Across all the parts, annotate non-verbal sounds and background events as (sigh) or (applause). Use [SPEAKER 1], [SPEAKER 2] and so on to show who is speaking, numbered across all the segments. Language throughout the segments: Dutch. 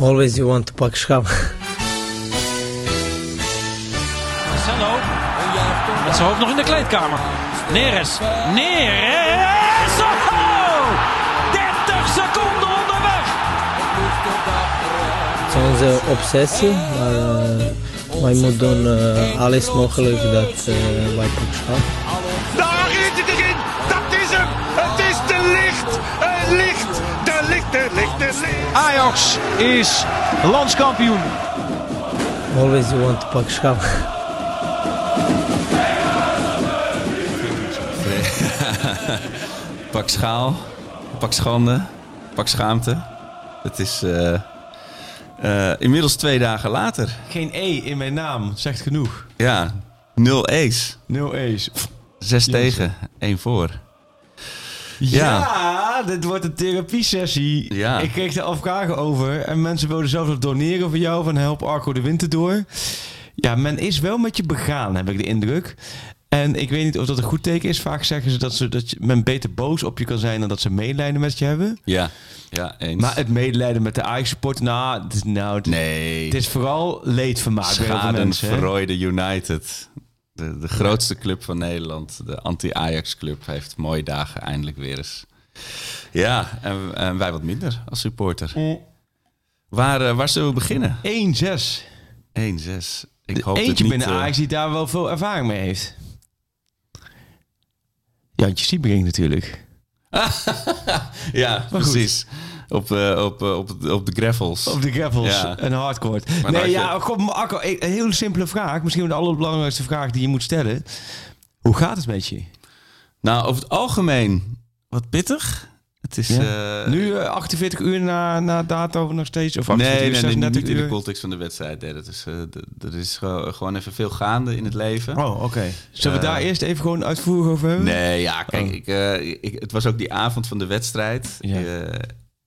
[SPEAKER 1] Always you want to pak schap.
[SPEAKER 2] Marcelo. Met zijn hoofd nog in de kleedkamer. Neres. Neres. Oh! 30 seconden onderweg.
[SPEAKER 1] Het is onze obsessie, maar uh, wij moeten doen uh, alles mogelijk dat uh, wij pak.
[SPEAKER 2] Ajax is landskampioen.
[SPEAKER 1] Always you want to pak schap. (laughs)
[SPEAKER 3] pak schaal, pak schande, pak schaamte. Het is uh, uh, inmiddels twee dagen later.
[SPEAKER 4] Geen E in mijn naam, zegt genoeg.
[SPEAKER 3] Ja, nul ace.
[SPEAKER 4] Nul ace.
[SPEAKER 3] Zes tegen, één voor.
[SPEAKER 4] Ja. ja, dit wordt een therapiesessie.
[SPEAKER 3] Ja.
[SPEAKER 4] Ik kreeg er al vragen over. En mensen wilden zelfs nog doneren voor jou. Van help Arco de winter door. Ja, men is wel met je begaan, heb ik de indruk. En ik weet niet of dat een goed teken is. Vaak zeggen ze dat, ze, dat je, men beter boos op je kan zijn dan dat ze medelijden met je hebben.
[SPEAKER 3] Ja, ja eens.
[SPEAKER 4] Maar het medelijden met de Ajax-support, nou, het is, nou het,
[SPEAKER 3] nee.
[SPEAKER 4] het is vooral leedvermaak veel mensen.
[SPEAKER 3] United. De, de grootste club van Nederland, de anti-Ajax-club, heeft mooie dagen eindelijk weer eens. Ja, en, en wij wat minder als supporter.
[SPEAKER 4] Mm.
[SPEAKER 3] Waar, uh, waar zullen we beginnen?
[SPEAKER 4] 1-6.
[SPEAKER 3] 1-6. Ik hoop
[SPEAKER 4] Eentje
[SPEAKER 3] niet,
[SPEAKER 4] binnen
[SPEAKER 3] uh,
[SPEAKER 4] Ajax die daar wel veel ervaring mee heeft. Jantje Siebering natuurlijk. (laughs)
[SPEAKER 3] ja,
[SPEAKER 4] Maar
[SPEAKER 3] precies. Op, uh, op, uh, op, op de gravels.
[SPEAKER 4] Op de gravels
[SPEAKER 3] Ja.
[SPEAKER 4] en hardcore.
[SPEAKER 3] Maar
[SPEAKER 4] Nee,
[SPEAKER 3] je-
[SPEAKER 4] ja, maar Akko, een een hele simpele vraag. Misschien wel de allerbelangrijkste vraag die je moet stellen. Hoe gaat het met je?
[SPEAKER 3] Nou, over het algemeen wat pittig. Het is...
[SPEAKER 4] Ja.
[SPEAKER 3] eh,
[SPEAKER 4] nu eh, 48 uur na, na dato nog steeds? Of 48
[SPEAKER 3] Nee,
[SPEAKER 4] uur,
[SPEAKER 3] nee, nee,
[SPEAKER 4] 36
[SPEAKER 3] niet in de context van de wedstrijd. Nee, dat is, eh, d- er is gewoon gewoon even veel gaande in het leven.
[SPEAKER 4] Oh, oké. Zullen we
[SPEAKER 3] Eh,
[SPEAKER 4] daar eerst even gewoon uitvoerig over hebben?
[SPEAKER 3] Nee, ja, kijk,
[SPEAKER 4] Oh.
[SPEAKER 3] ik, eh, ik, het was ook die avond van de wedstrijd.
[SPEAKER 4] Ja.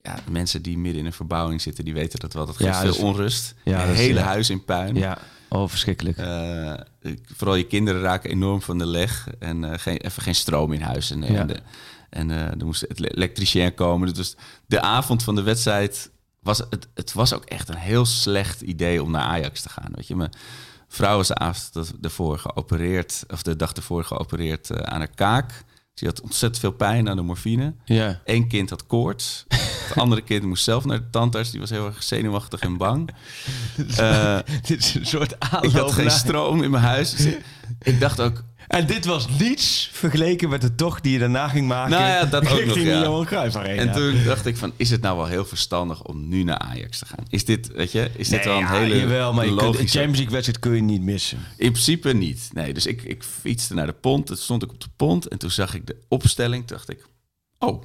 [SPEAKER 3] Ja, mensen die midden in een verbouwing zitten, die weten dat wel. Dat
[SPEAKER 4] Ja,
[SPEAKER 3] geeft veel
[SPEAKER 4] dat is-
[SPEAKER 3] onrust.
[SPEAKER 4] Ja,
[SPEAKER 3] het
[SPEAKER 4] is-
[SPEAKER 3] hele
[SPEAKER 4] ja.
[SPEAKER 3] huis in puin.
[SPEAKER 4] Ja, oh, verschrikkelijk.
[SPEAKER 3] Ik- vooral je kinderen raken enorm van de leg. En eh, geen, even geen stroom in huis. En, eh,
[SPEAKER 4] Ja.
[SPEAKER 3] en, de, en er moest het elektricien komen. Dus de avond van de wedstrijd was het, het was ook echt een heel slecht idee om naar Ajax te gaan. Weet je, mijn vrouw was de avond ervoor geopereerd, of de dag ervoor geopereerd aan haar kaak. Ze had ontzettend veel pijn aan de morfine.
[SPEAKER 4] ja.
[SPEAKER 3] Eén kind had koorts. Het andere kind moest zelf naar de tandarts. Die was heel erg zenuwachtig en bang. (laughs) Eh,
[SPEAKER 4] Dit is een soort
[SPEAKER 3] ik
[SPEAKER 4] aanloop
[SPEAKER 3] had geen stroom in mijn huis. Dus (laughs) ik dacht ook,
[SPEAKER 4] En dit was niets vergeleken met de tocht die je daarna ging maken.
[SPEAKER 3] Nou ja, dat ook nog, ja.
[SPEAKER 4] Johan Cruijff Arena.
[SPEAKER 3] En toen dacht ik van, is het nou wel heel verstandig om nu naar Ajax te gaan? Is dit, weet je, is dit
[SPEAKER 4] Nee,
[SPEAKER 3] wel een
[SPEAKER 4] ja,
[SPEAKER 3] hele
[SPEAKER 4] jawel, maar je kunt, een
[SPEAKER 3] logische...
[SPEAKER 4] Champions League wedstrijd kun je niet missen.
[SPEAKER 3] In principe niet. Nee, dus ik, ik fietste naar de pont. Toen stond ik op de pont en toen zag ik de opstelling. Toen dacht ik, oh,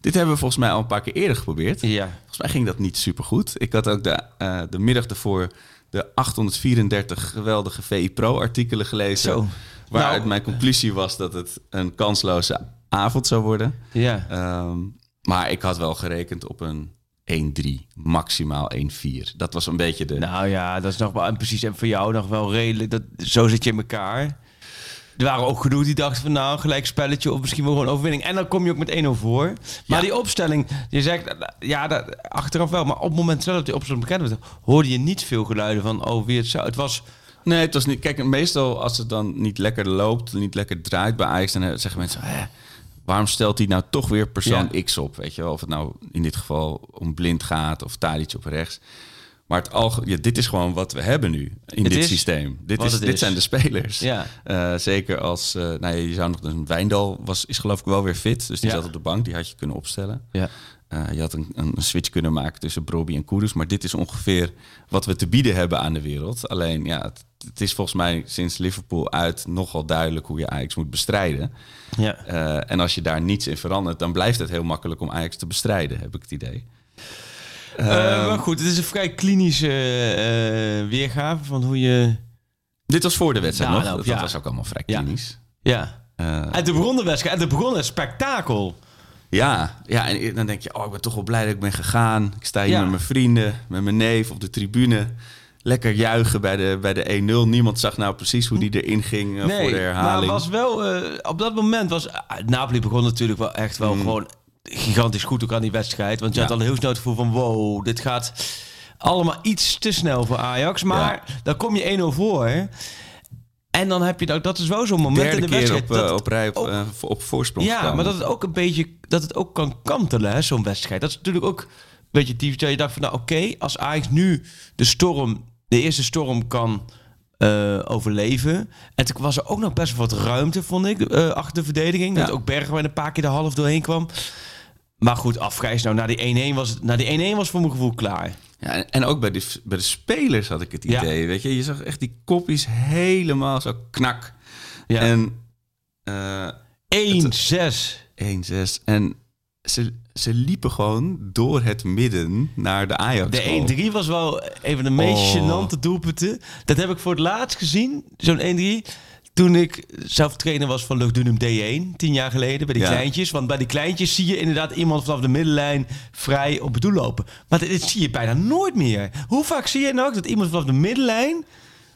[SPEAKER 3] dit hebben we volgens mij al een paar keer eerder geprobeerd.
[SPEAKER 4] Ja.
[SPEAKER 3] Volgens mij ging dat niet supergoed. Ik had ook de, eh, de middag ervoor de 834 geweldige VI Pro artikelen gelezen.
[SPEAKER 4] Zo.
[SPEAKER 3] Waaruit
[SPEAKER 4] Nou,
[SPEAKER 3] mijn conclusie was dat het een kansloze avond zou worden.
[SPEAKER 4] Ja.
[SPEAKER 3] Ehm, maar ik had wel gerekend op een 1-3, maximaal 1-4. Dat was een beetje de...
[SPEAKER 4] Nou ja, dat is nog wel en precies en voor jou nog wel redelijk. Dat, zo zit je in elkaar. Er waren ook genoeg die dachten van nou, gelijk spelletje of misschien wel gewoon overwinning. En dan kom je ook met 1-0 voor. Maar
[SPEAKER 3] Ja.
[SPEAKER 4] die opstelling, je zegt, ja, dat, achteraf wel. Maar op het moment zelf dat die opstelling bekend werd, hoorde je niet veel geluiden van, oh, wie het zou. Het was,
[SPEAKER 3] Nee, het was niet... Kijk, meestal als het dan niet lekker loopt, niet lekker draait bij Ajax... dan zeggen mensen, hè, waarom stelt hij nou toch weer persoon
[SPEAKER 4] Ja.
[SPEAKER 3] X op? Weet je wel, of het nou in dit geval om blind gaat of Tadic op rechts. Maar het alge- ja, dit is gewoon wat we hebben nu in
[SPEAKER 4] Het
[SPEAKER 3] dit systeem. Dit, is, dit
[SPEAKER 4] is.
[SPEAKER 3] zijn de spelers.
[SPEAKER 4] Ja.
[SPEAKER 3] Eh, zeker als, eh, nou ja, je zou nog een Wijndal was, is geloof ik wel weer fit. Dus die
[SPEAKER 4] Ja.
[SPEAKER 3] zat op de bank, die had je kunnen opstellen.
[SPEAKER 4] ja.
[SPEAKER 3] Eh, je had een, een switch kunnen maken tussen Broby en Kudus. Maar dit is ongeveer wat we te bieden hebben aan de wereld. Alleen, ja, het, het is volgens mij sinds Liverpool uit nogal duidelijk hoe je Ajax moet bestrijden.
[SPEAKER 4] ja.
[SPEAKER 3] Eh, en als je daar niets in verandert, dan blijft het heel makkelijk om Ajax te bestrijden, heb ik het idee.
[SPEAKER 4] Eh, maar goed, het is een vrij klinische weergave van hoe je...
[SPEAKER 3] Dit was voor de wedstrijd
[SPEAKER 4] Ja,
[SPEAKER 3] nog.
[SPEAKER 4] nou,
[SPEAKER 3] dat
[SPEAKER 4] ja.
[SPEAKER 3] was ook allemaal vrij
[SPEAKER 4] Ja.
[SPEAKER 3] klinisch.
[SPEAKER 4] Ja.
[SPEAKER 3] Eh,
[SPEAKER 4] En begon de wedstrijd. En toen begon het spektakel.
[SPEAKER 3] Ja, ja, en dan denk je, oh, ik ben toch wel blij dat ik ben gegaan. Ik sta hier
[SPEAKER 4] Ja.
[SPEAKER 3] met mijn vrienden, met mijn neef op de tribune. Lekker juichen bij de, bij de 1-0. Niemand zag nou precies hoe die erin ging eh, voor de herhaling.
[SPEAKER 4] maar was wel... eh, op dat moment was... ah, Napoli begon natuurlijk wel echt wel gewoon gigantisch goed ook aan die wedstrijd. Want je
[SPEAKER 3] Mm. Ja.
[SPEAKER 4] had al heel snel het gevoel van... Wow, dit gaat... allemaal iets te snel voor Ajax. Maar dan kom je 1-0 voor. En dan heb je dat, dat is wel zo'n moment
[SPEAKER 3] Derde
[SPEAKER 4] in de wedstrijd.
[SPEAKER 3] op, eh,
[SPEAKER 4] dat-
[SPEAKER 3] op rij op, eh, op voorsprong
[SPEAKER 4] ja, maar dat het ook een beetje dat het ook kan kantelen, zo'n wedstrijd. Dat is natuurlijk ook een beetje typisch. Dat je dacht van, nou oké, als Ajax nu de storm, de eerste storm kan eh, overleven. En toen was er ook nog best wel wat ruimte, vond ik, achter de verdediging. Dat ook Bergwijn een paar keer de half doorheen kwam. Maar goed, afgrijs nou, na die 1-1 was, na die 1-1 was voor mijn gevoel klaar.
[SPEAKER 3] Ja, en- ook bij de, bij de spelers had ik het
[SPEAKER 4] Ja.
[SPEAKER 3] idee. Weet je, je zag echt die kopjes helemaal zo knak.
[SPEAKER 4] Ja.
[SPEAKER 3] En eh
[SPEAKER 4] 1-6.
[SPEAKER 3] 1-6. En ze, ze liepen gewoon door het midden naar de Ajax.
[SPEAKER 4] De 1-3 was wel een van de meest
[SPEAKER 3] Oh.
[SPEAKER 4] gênante doelpunten. Dat heb ik voor het laatst gezien, zo'n 1-3. Toen ik zelf trainer was van Lugdunum D1, tien jaar geleden, bij die
[SPEAKER 3] Ja.
[SPEAKER 4] kleintjes. Want bij die kleintjes zie je inderdaad iemand vanaf de middenlijn vrij op het doel lopen. Maar dit, dit zie je bijna nooit meer. Hoe vaak zie je nou dat iemand vanaf de middenlijn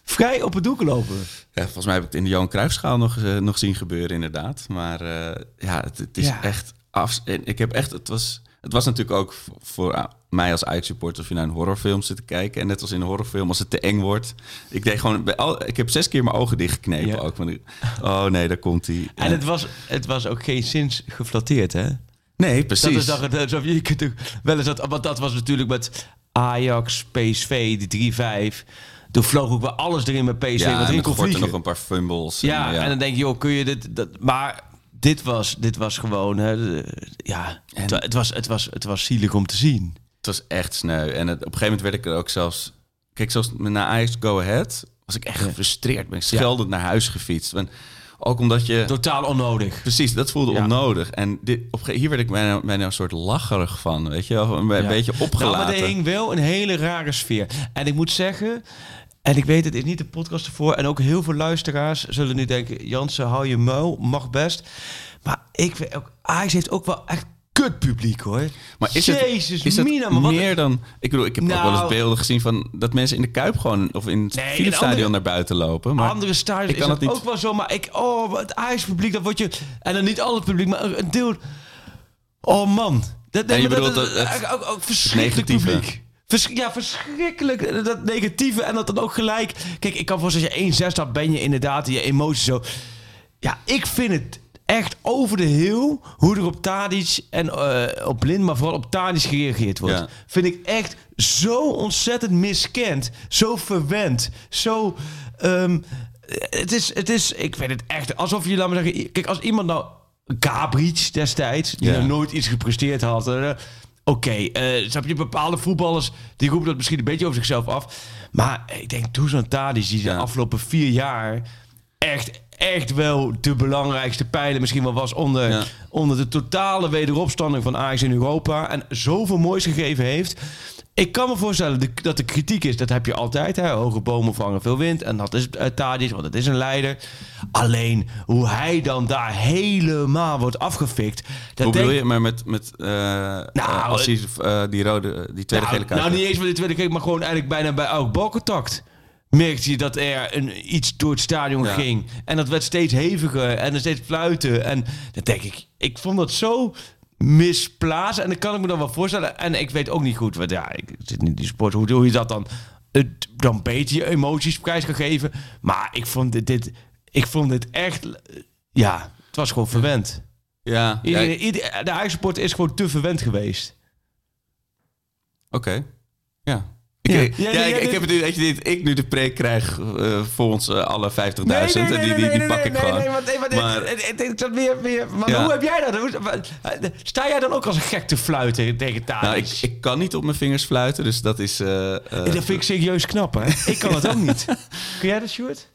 [SPEAKER 4] vrij op het doel kan lopen?
[SPEAKER 3] Ja, volgens mij heb ik het in de Johan Cruijffschaal nog, eh, nog zien gebeuren, inderdaad. Maar eh, ja, het, het is
[SPEAKER 4] Ja.
[SPEAKER 3] echt af. En ik heb echt, het was, het was natuurlijk ook voor mij als Ajax-supporter of je naar een horrorfilm zit te kijken. En net als in een horrorfilm, als het te eng wordt. Ik deed gewoon, bij al, ik heb zes keer mijn ogen dichtgeknepen
[SPEAKER 4] Ja.
[SPEAKER 3] ook. Van, die- oh nee, daar komt hij.
[SPEAKER 4] En het was, het was ook geen zins geflatteerd, hè?
[SPEAKER 3] nee, precies.
[SPEAKER 4] Dat is dat, je kunt wel eens dat, want dat was natuurlijk met Ajax, PSV, die 3-5. Toen vloog ook wel alles erin met PSV.
[SPEAKER 3] ja,
[SPEAKER 4] wat erin kon vliegen.
[SPEAKER 3] nog een paar fumbles.
[SPEAKER 4] Ja,
[SPEAKER 3] en,
[SPEAKER 4] en dan denk je, joh, kun je dit... Dat, maar dit was, dit was gewoon... Hè, de- ja, het, was, het, was, het was zielig om te zien.
[SPEAKER 3] Het was echt sneu. En het, op een gegeven moment werd ik er ook zelfs... Kijk, zoals na Ajax Go Ahead was ik echt gefrustreerd. Ben ik scheldend naar huis gefietst. Want ook omdat je...
[SPEAKER 4] Totaal onnodig.
[SPEAKER 3] Precies, dat voelde
[SPEAKER 4] Ja.
[SPEAKER 3] onnodig. En dit, op, hier werd ik bijna, bijna een soort lacherig van, weet je wel? Een, be-
[SPEAKER 4] Ja.
[SPEAKER 3] beetje
[SPEAKER 4] Nou,
[SPEAKER 3] opgelaten.
[SPEAKER 4] maar er hing wel een hele rare sfeer. En ik moet zeggen... En ik weet, het is niet de podcast ervoor. En ook heel veel luisteraars zullen nu denken... Jansen, hou je muil, mag best. Maar ik weet ook... Ajax heeft ook wel echt kut publiek, hoor.
[SPEAKER 3] maar is
[SPEAKER 4] Jezus,
[SPEAKER 3] het, is het
[SPEAKER 4] Mina, maar wat-
[SPEAKER 3] meer dan... Ik bedoel, ik heb ook wel
[SPEAKER 4] Nou-
[SPEAKER 3] eens beelden gezien van dat mensen in de Kuip gewoon... of in het
[SPEAKER 4] Nee, andere-
[SPEAKER 3] naar buiten lopen. Maar
[SPEAKER 4] andere stadions
[SPEAKER 3] ik
[SPEAKER 4] is
[SPEAKER 3] kan
[SPEAKER 4] dat
[SPEAKER 3] het niet-
[SPEAKER 4] ook wel zo. Maar ik, oh, het Ajax-publiek, dat word je... En dan niet al het publiek, maar een deel... Oh man. Dat,
[SPEAKER 3] Ja, je bedoelt dat- het-
[SPEAKER 4] ook, ook verschrikkelijk publiek. Vers, ja, verschrikkelijk. Dat negatieve en dat dan ook gelijk... Kijk, ik kan voor als je 1-6 staat, ben je inderdaad je emoties zo... Ja, ik vind het echt over de heel hoe er op Tadic en eh, op Blind, maar vooral op Tadic gereageerd wordt.
[SPEAKER 3] Ja.
[SPEAKER 4] Vind ik echt zo ontzettend miskend, zo verwend, zo. ehm, het is, het is, ik vind het echt alsof je, laat maar zeggen, kijk, als iemand nou Gabric destijds, die
[SPEAKER 3] Ja.
[SPEAKER 4] nog nooit iets gepresteerd had. eh, Oké, eh snap je, bepaalde voetballers die roepen dat misschien een beetje over zichzelf af. Maar ik denk Dusan Tadic, die de
[SPEAKER 3] Ja.
[SPEAKER 4] afgelopen vier jaar echt, echt wel de belangrijkste pijler misschien wel was onder,
[SPEAKER 3] Ja.
[SPEAKER 4] onder de totale wederopstanding van Ajax in Europa. En zoveel moois gegeven heeft. Ik kan me voorstellen dat de kritiek is, dat heb je altijd. Hè? Hoge bomen vangen veel wind. En dat is uh, Tadic, want het is een leider. Alleen hoe hij dan daar helemaal wordt afgefikt. Dat
[SPEAKER 3] Hoe bedoel je? Maar met, met eh, als die, eh, die rode, die tweede
[SPEAKER 4] nou,
[SPEAKER 3] gele kaart...
[SPEAKER 4] nou, niet eens met de tweede keer, maar gewoon eigenlijk bijna bij elk balcontact. Merkte je dat er een, iets door het stadion
[SPEAKER 3] Ja.
[SPEAKER 4] ging. En dat werd steeds heviger en er steeds fluiten. En dan denk ik, ik vond dat zo misplaatst. En dat kan ik me dan wel voorstellen. En ik weet ook niet goed, wat, ja, ik zit niet in die sport, hoe, hoe je dat dan, het, dan beter je emoties prijs kan geven. Maar ik vond dit, dit, ik vond dit echt, ja, het was gewoon verwend.
[SPEAKER 3] Ja, ja,
[SPEAKER 4] Iedereen, ieder- de Ajax-support is gewoon te verwend geweest.
[SPEAKER 3] Oké. Ja. Ik,
[SPEAKER 4] Ja.
[SPEAKER 3] ja,
[SPEAKER 4] Ja,
[SPEAKER 3] ik, ik heb het idee dat, je dit, ik nu de preek krijg eh, voor ons eh, alle 50.000.
[SPEAKER 4] Nee, nee,
[SPEAKER 3] en
[SPEAKER 4] nee,
[SPEAKER 3] die, die, die
[SPEAKER 4] nee,
[SPEAKER 3] pak
[SPEAKER 4] nee,
[SPEAKER 3] ik
[SPEAKER 4] nee,
[SPEAKER 3] gewoon.
[SPEAKER 4] Nee, want, nee, want
[SPEAKER 3] Maar-
[SPEAKER 4] het, het, weer, weer, maar
[SPEAKER 3] Ja.
[SPEAKER 4] hoe heb jij dat? Hoe- Sta jij dan ook als een gek te fluiten tegen Tadic?
[SPEAKER 3] Nou, ik, ik kan niet op mijn vingers fluiten, dus dat is... eh, eh,
[SPEAKER 4] dat vind ik serieus knap, hè? (laughs) Ik kan het ook niet. Kun jij dat, Sjoerd?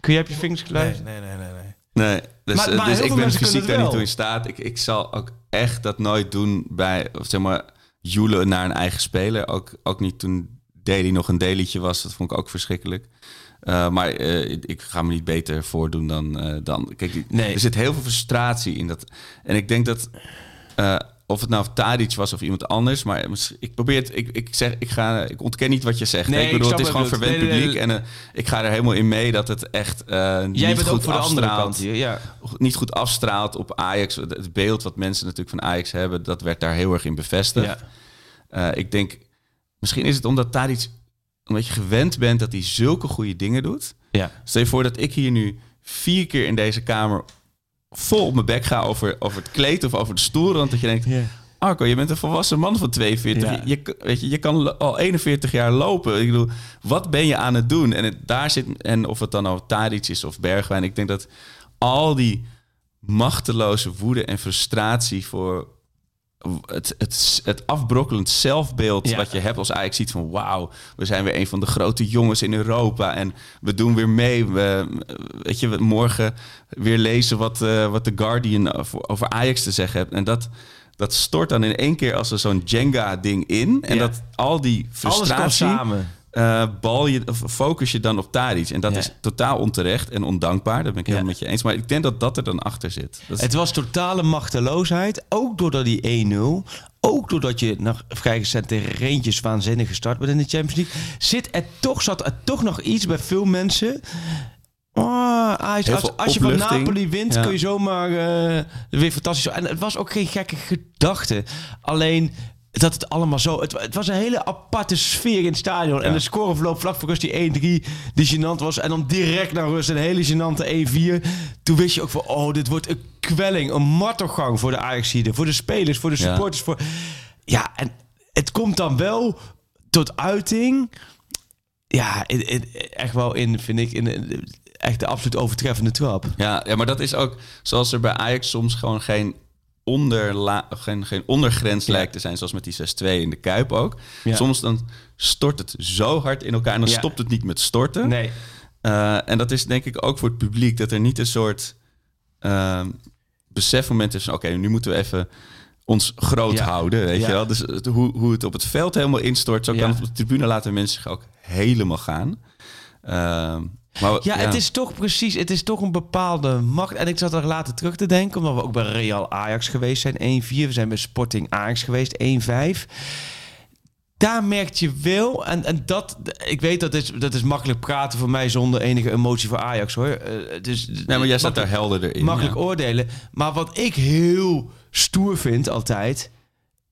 [SPEAKER 4] Kun jij op je vingers fluiten?
[SPEAKER 5] Nee, nee, nee, nee.
[SPEAKER 3] Nee, dus,
[SPEAKER 4] Maar- maar
[SPEAKER 3] dus
[SPEAKER 4] heel
[SPEAKER 3] ik
[SPEAKER 4] veel
[SPEAKER 3] ben
[SPEAKER 4] mensen
[SPEAKER 3] fysiek daar niet toe in staat. Ik, ik zal ook echt dat nooit doen bij, of zeg maar, joelen naar een eigen speler. Ook, ook niet toen Daly nog een Dailytje was. Dat vond ik ook verschrikkelijk. Eh, maar eh, ik ga me niet beter voordoen dan... eh, dan kijk, die-
[SPEAKER 4] Nee.
[SPEAKER 3] er zit heel veel frustratie in dat. En ik denk dat... of het nou Tadic was of iemand anders, maar ik probeer het. Ik, ik zeg, ik ga, ik ontken niet wat je zegt.
[SPEAKER 4] Nee,
[SPEAKER 3] ik bedoel,
[SPEAKER 4] ik
[SPEAKER 3] het is gewoon verwend.
[SPEAKER 4] Nee,
[SPEAKER 3] publiek
[SPEAKER 4] nee,
[SPEAKER 3] en eh, ik ga er helemaal in mee dat het echt eh
[SPEAKER 4] Jij
[SPEAKER 3] niet
[SPEAKER 4] bent
[SPEAKER 3] goed
[SPEAKER 4] ook voor de andere
[SPEAKER 3] afstraalt
[SPEAKER 4] kant hier, ja.
[SPEAKER 3] niet goed afstraalt op Ajax. Het beeld wat mensen natuurlijk van Ajax hebben, dat werd daar heel erg in bevestigd.
[SPEAKER 4] Ja.
[SPEAKER 3] Eh, ik denk misschien is het omdat iets... Omdat je gewend bent dat hij zulke goede dingen doet.
[SPEAKER 4] Ja.
[SPEAKER 3] Stel je voor dat ik hier nu vier keer in deze kamer vol op mijn bek ga over, over het kleed of over de stoelrand. Dat je denkt, Arco, je bent een volwassen man van 42.
[SPEAKER 4] Ja.
[SPEAKER 3] Je, weet je, je kan al 41 jaar lopen. Ik bedoel, wat ben je aan het doen? En het, daar zit, en of het dan al Tadic is of Bergwijn. Ik denk dat al die machteloze woede en frustratie voor het, het, het afbrokkelend zelfbeeld
[SPEAKER 4] Ja.
[SPEAKER 3] wat je hebt als Ajax ziet van wauw, we zijn weer een van de grote jongens in Europa en we doen weer mee. We, weet je, we morgen weer lezen wat, eh, wat The Guardian over, over Ajax te zeggen heeft. En dat, dat stort dan in één keer als er zo'n Jenga-ding in. En
[SPEAKER 4] Ja.
[SPEAKER 3] dat al die
[SPEAKER 4] Alles
[SPEAKER 3] frustratie
[SPEAKER 4] samen.
[SPEAKER 3] Eh, bal je, of focus je dan op Tadic. En dat
[SPEAKER 4] Ja.
[SPEAKER 3] is totaal onterecht en ondankbaar. Daar ben ik
[SPEAKER 4] Ja.
[SPEAKER 3] helemaal met je eens. Maar ik denk dat dat er dan achter zit. Dat is-
[SPEAKER 4] Het was totale machteloosheid. Ook doordat die 1-0. Ook doordat je nog vrijgezet tegen Reentjes waanzinnig gestart bent in de Champions League. Zit er toch, zat er toch nog iets bij veel mensen. Oh,
[SPEAKER 3] Heel
[SPEAKER 4] als, als je van. Napoli wint,
[SPEAKER 3] Ja.
[SPEAKER 4] kun je zomaar eh, weer fantastisch. En het was ook geen gekke gedachte. Alleen dat het allemaal zo. Het, het was een hele aparte sfeer in het stadion. En
[SPEAKER 3] Ja.
[SPEAKER 4] de scoreverloop vlak voor rust die 1-3, die gênant was. En dan direct naar rust een hele gênante 1-4. Toen wist je ook van, oh, dit wordt een kwelling, een martelgang voor de Ajaxiden, voor de spelers, voor de
[SPEAKER 3] Ja.
[SPEAKER 4] supporters. Voor... Ja, en het komt dan wel tot uiting. Ja, in- in- echt wel in, vind ik, in, in- echt de absoluut overtreffende trap.
[SPEAKER 3] Ja, ja, maar dat is ook zoals er bij Ajax soms gewoon geen, onderla geen, geen ondergrens
[SPEAKER 4] Ja.
[SPEAKER 3] lijkt te zijn, zoals met die 6-2 in de Kuip ook.
[SPEAKER 4] Ja.
[SPEAKER 3] Soms dan stort het zo hard in elkaar en dan
[SPEAKER 4] Ja.
[SPEAKER 3] stopt het niet met storten.
[SPEAKER 4] Nee.
[SPEAKER 3] Eh, en dat is denk ik ook voor het publiek, dat er niet een soort uh, besefmoment is van, oké, nu moeten we even ons groot houden, weet je wel. Dus het- hoe, hoe het op het veld helemaal instort, zo kan het op de tribune laten mensen zich ook helemaal gaan. Ehm, maar,
[SPEAKER 4] Ja, het is toch precies, het is toch een bepaalde macht. En ik zat er later terug te denken, omdat we ook bij Real Ajax geweest zijn, 1-4. We zijn bij Sporting Ajax geweest, 1-5. Daar merk je wel, en, en dat, ik weet dat is, dat is makkelijk praten voor mij zonder enige emotie voor Ajax hoor. Dus,
[SPEAKER 3] Nee, maar jij staat daar helderder in.
[SPEAKER 4] makkelijk
[SPEAKER 3] ja.
[SPEAKER 4] oordelen. Maar wat ik heel stoer vind altijd,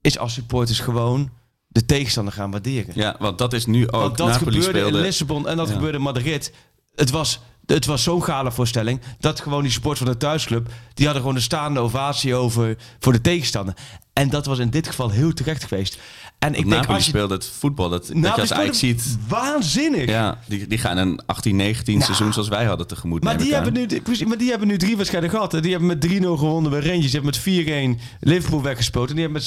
[SPEAKER 4] is als supporters gewoon de tegenstander gaan waarderen.
[SPEAKER 3] Ja, want dat is nu ook.
[SPEAKER 4] Want dat
[SPEAKER 3] Napoli
[SPEAKER 4] gebeurde
[SPEAKER 3] speelde.
[SPEAKER 4] in Lissabon en dat
[SPEAKER 3] Ja.
[SPEAKER 4] gebeurde in Madrid. Het was, het was zo'n gala voorstelling dat gewoon die support van de thuisclub... die hadden gewoon een staande ovatie over voor de tegenstander. En dat was in dit geval heel terecht geweest. En ik denk als je...
[SPEAKER 3] speelde het voetbal. Dat, dat je als Ajax ziet.
[SPEAKER 4] Waanzinnig.
[SPEAKER 3] Ja, die, die gaan een 18, 19
[SPEAKER 4] Nou,
[SPEAKER 3] seizoen zoals wij hadden tegemoet.
[SPEAKER 4] Maar die, hebben nu, maar die hebben nu drie wedstrijden gehad. hè. Die hebben met 3-0 gewonnen bij Rangers. Die hebben met 4-1 Liverpool weggespoten. En die hebben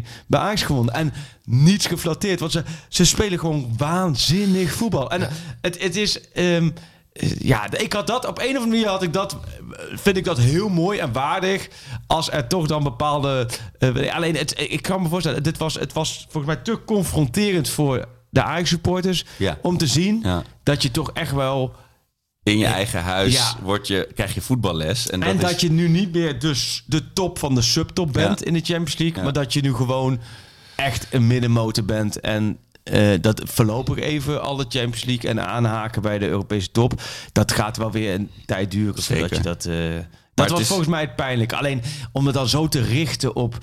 [SPEAKER 4] met 6-1 bij Ajax gewonnen. En niets geflatteerd. Want ze, ze spelen gewoon waanzinnig voetbal. En het, het is... ehm, eh, ja, ik had dat op een of andere manier had ik dat, eh, vind ik dat heel mooi en waardig. Als er toch dan bepaalde. eh, alleen, het, ik kan me voorstellen, dit was, het was volgens mij te confronterend voor de Ajax supporters.
[SPEAKER 3] Ja.
[SPEAKER 4] Om te zien
[SPEAKER 3] Ja.
[SPEAKER 4] dat je toch echt wel.
[SPEAKER 3] In je eigen huis word je, krijg je voetballes. En dat,
[SPEAKER 4] En dat,
[SPEAKER 3] is,
[SPEAKER 4] je nu niet meer dus de top van de subtop bent in de Champions League. Maar dat je nu gewoon echt een middenmotor bent. En eh, dat voorlopig even alle Champions League en aanhaken bij de Europese top. Dat gaat wel weer een tijd duren.
[SPEAKER 3] Zeker.
[SPEAKER 4] Voordat je dat, eh, dat was
[SPEAKER 3] is-
[SPEAKER 4] volgens mij het pijnlijk. Alleen om het dan zo te richten op...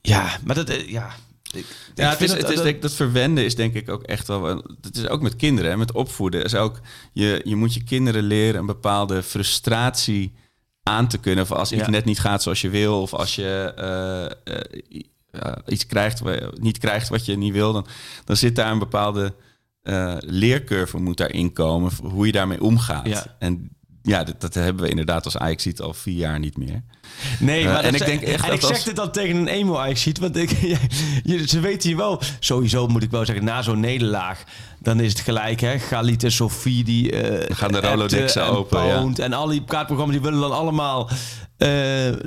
[SPEAKER 4] Ja, maar dat... eh, ja, ik,
[SPEAKER 3] Ja,
[SPEAKER 4] ik
[SPEAKER 3] het is, het is, ik- dat verwenden is denk ik ook echt wel... Het is ook met kinderen, hè, met opvoeden. Is ook, je, je moet je kinderen leren een bepaalde frustratie aan te kunnen. Of als iets
[SPEAKER 4] Ja.
[SPEAKER 3] net niet gaat zoals je wil. Of als je iets krijgt, niet krijgt wat je niet wil. Dan, dan zit daar een bepaalde eh, leercurve moet daarin komen. Hoe je daarmee omgaat.
[SPEAKER 4] Ja.
[SPEAKER 3] En ja, dat, dat hebben we inderdaad als Ajax ziet al vier jaar niet meer.
[SPEAKER 4] Nee,
[SPEAKER 3] Eh,
[SPEAKER 4] maar
[SPEAKER 3] en ik
[SPEAKER 4] zeg-
[SPEAKER 3] denk echt
[SPEAKER 4] en
[SPEAKER 3] dat
[SPEAKER 4] ik zeg dit dan tegen een emo ziet, want ik, (laughs) je, ze weten hier wel. Sowieso moet ik wel zeggen, na zo'n nederlaag, dan is het gelijk, hè? Galit en Sofie die. eh,
[SPEAKER 3] Dan gaan de Rolodexen
[SPEAKER 4] en
[SPEAKER 3] open, ja.
[SPEAKER 4] En al die praatprogramma's die willen dan allemaal eh,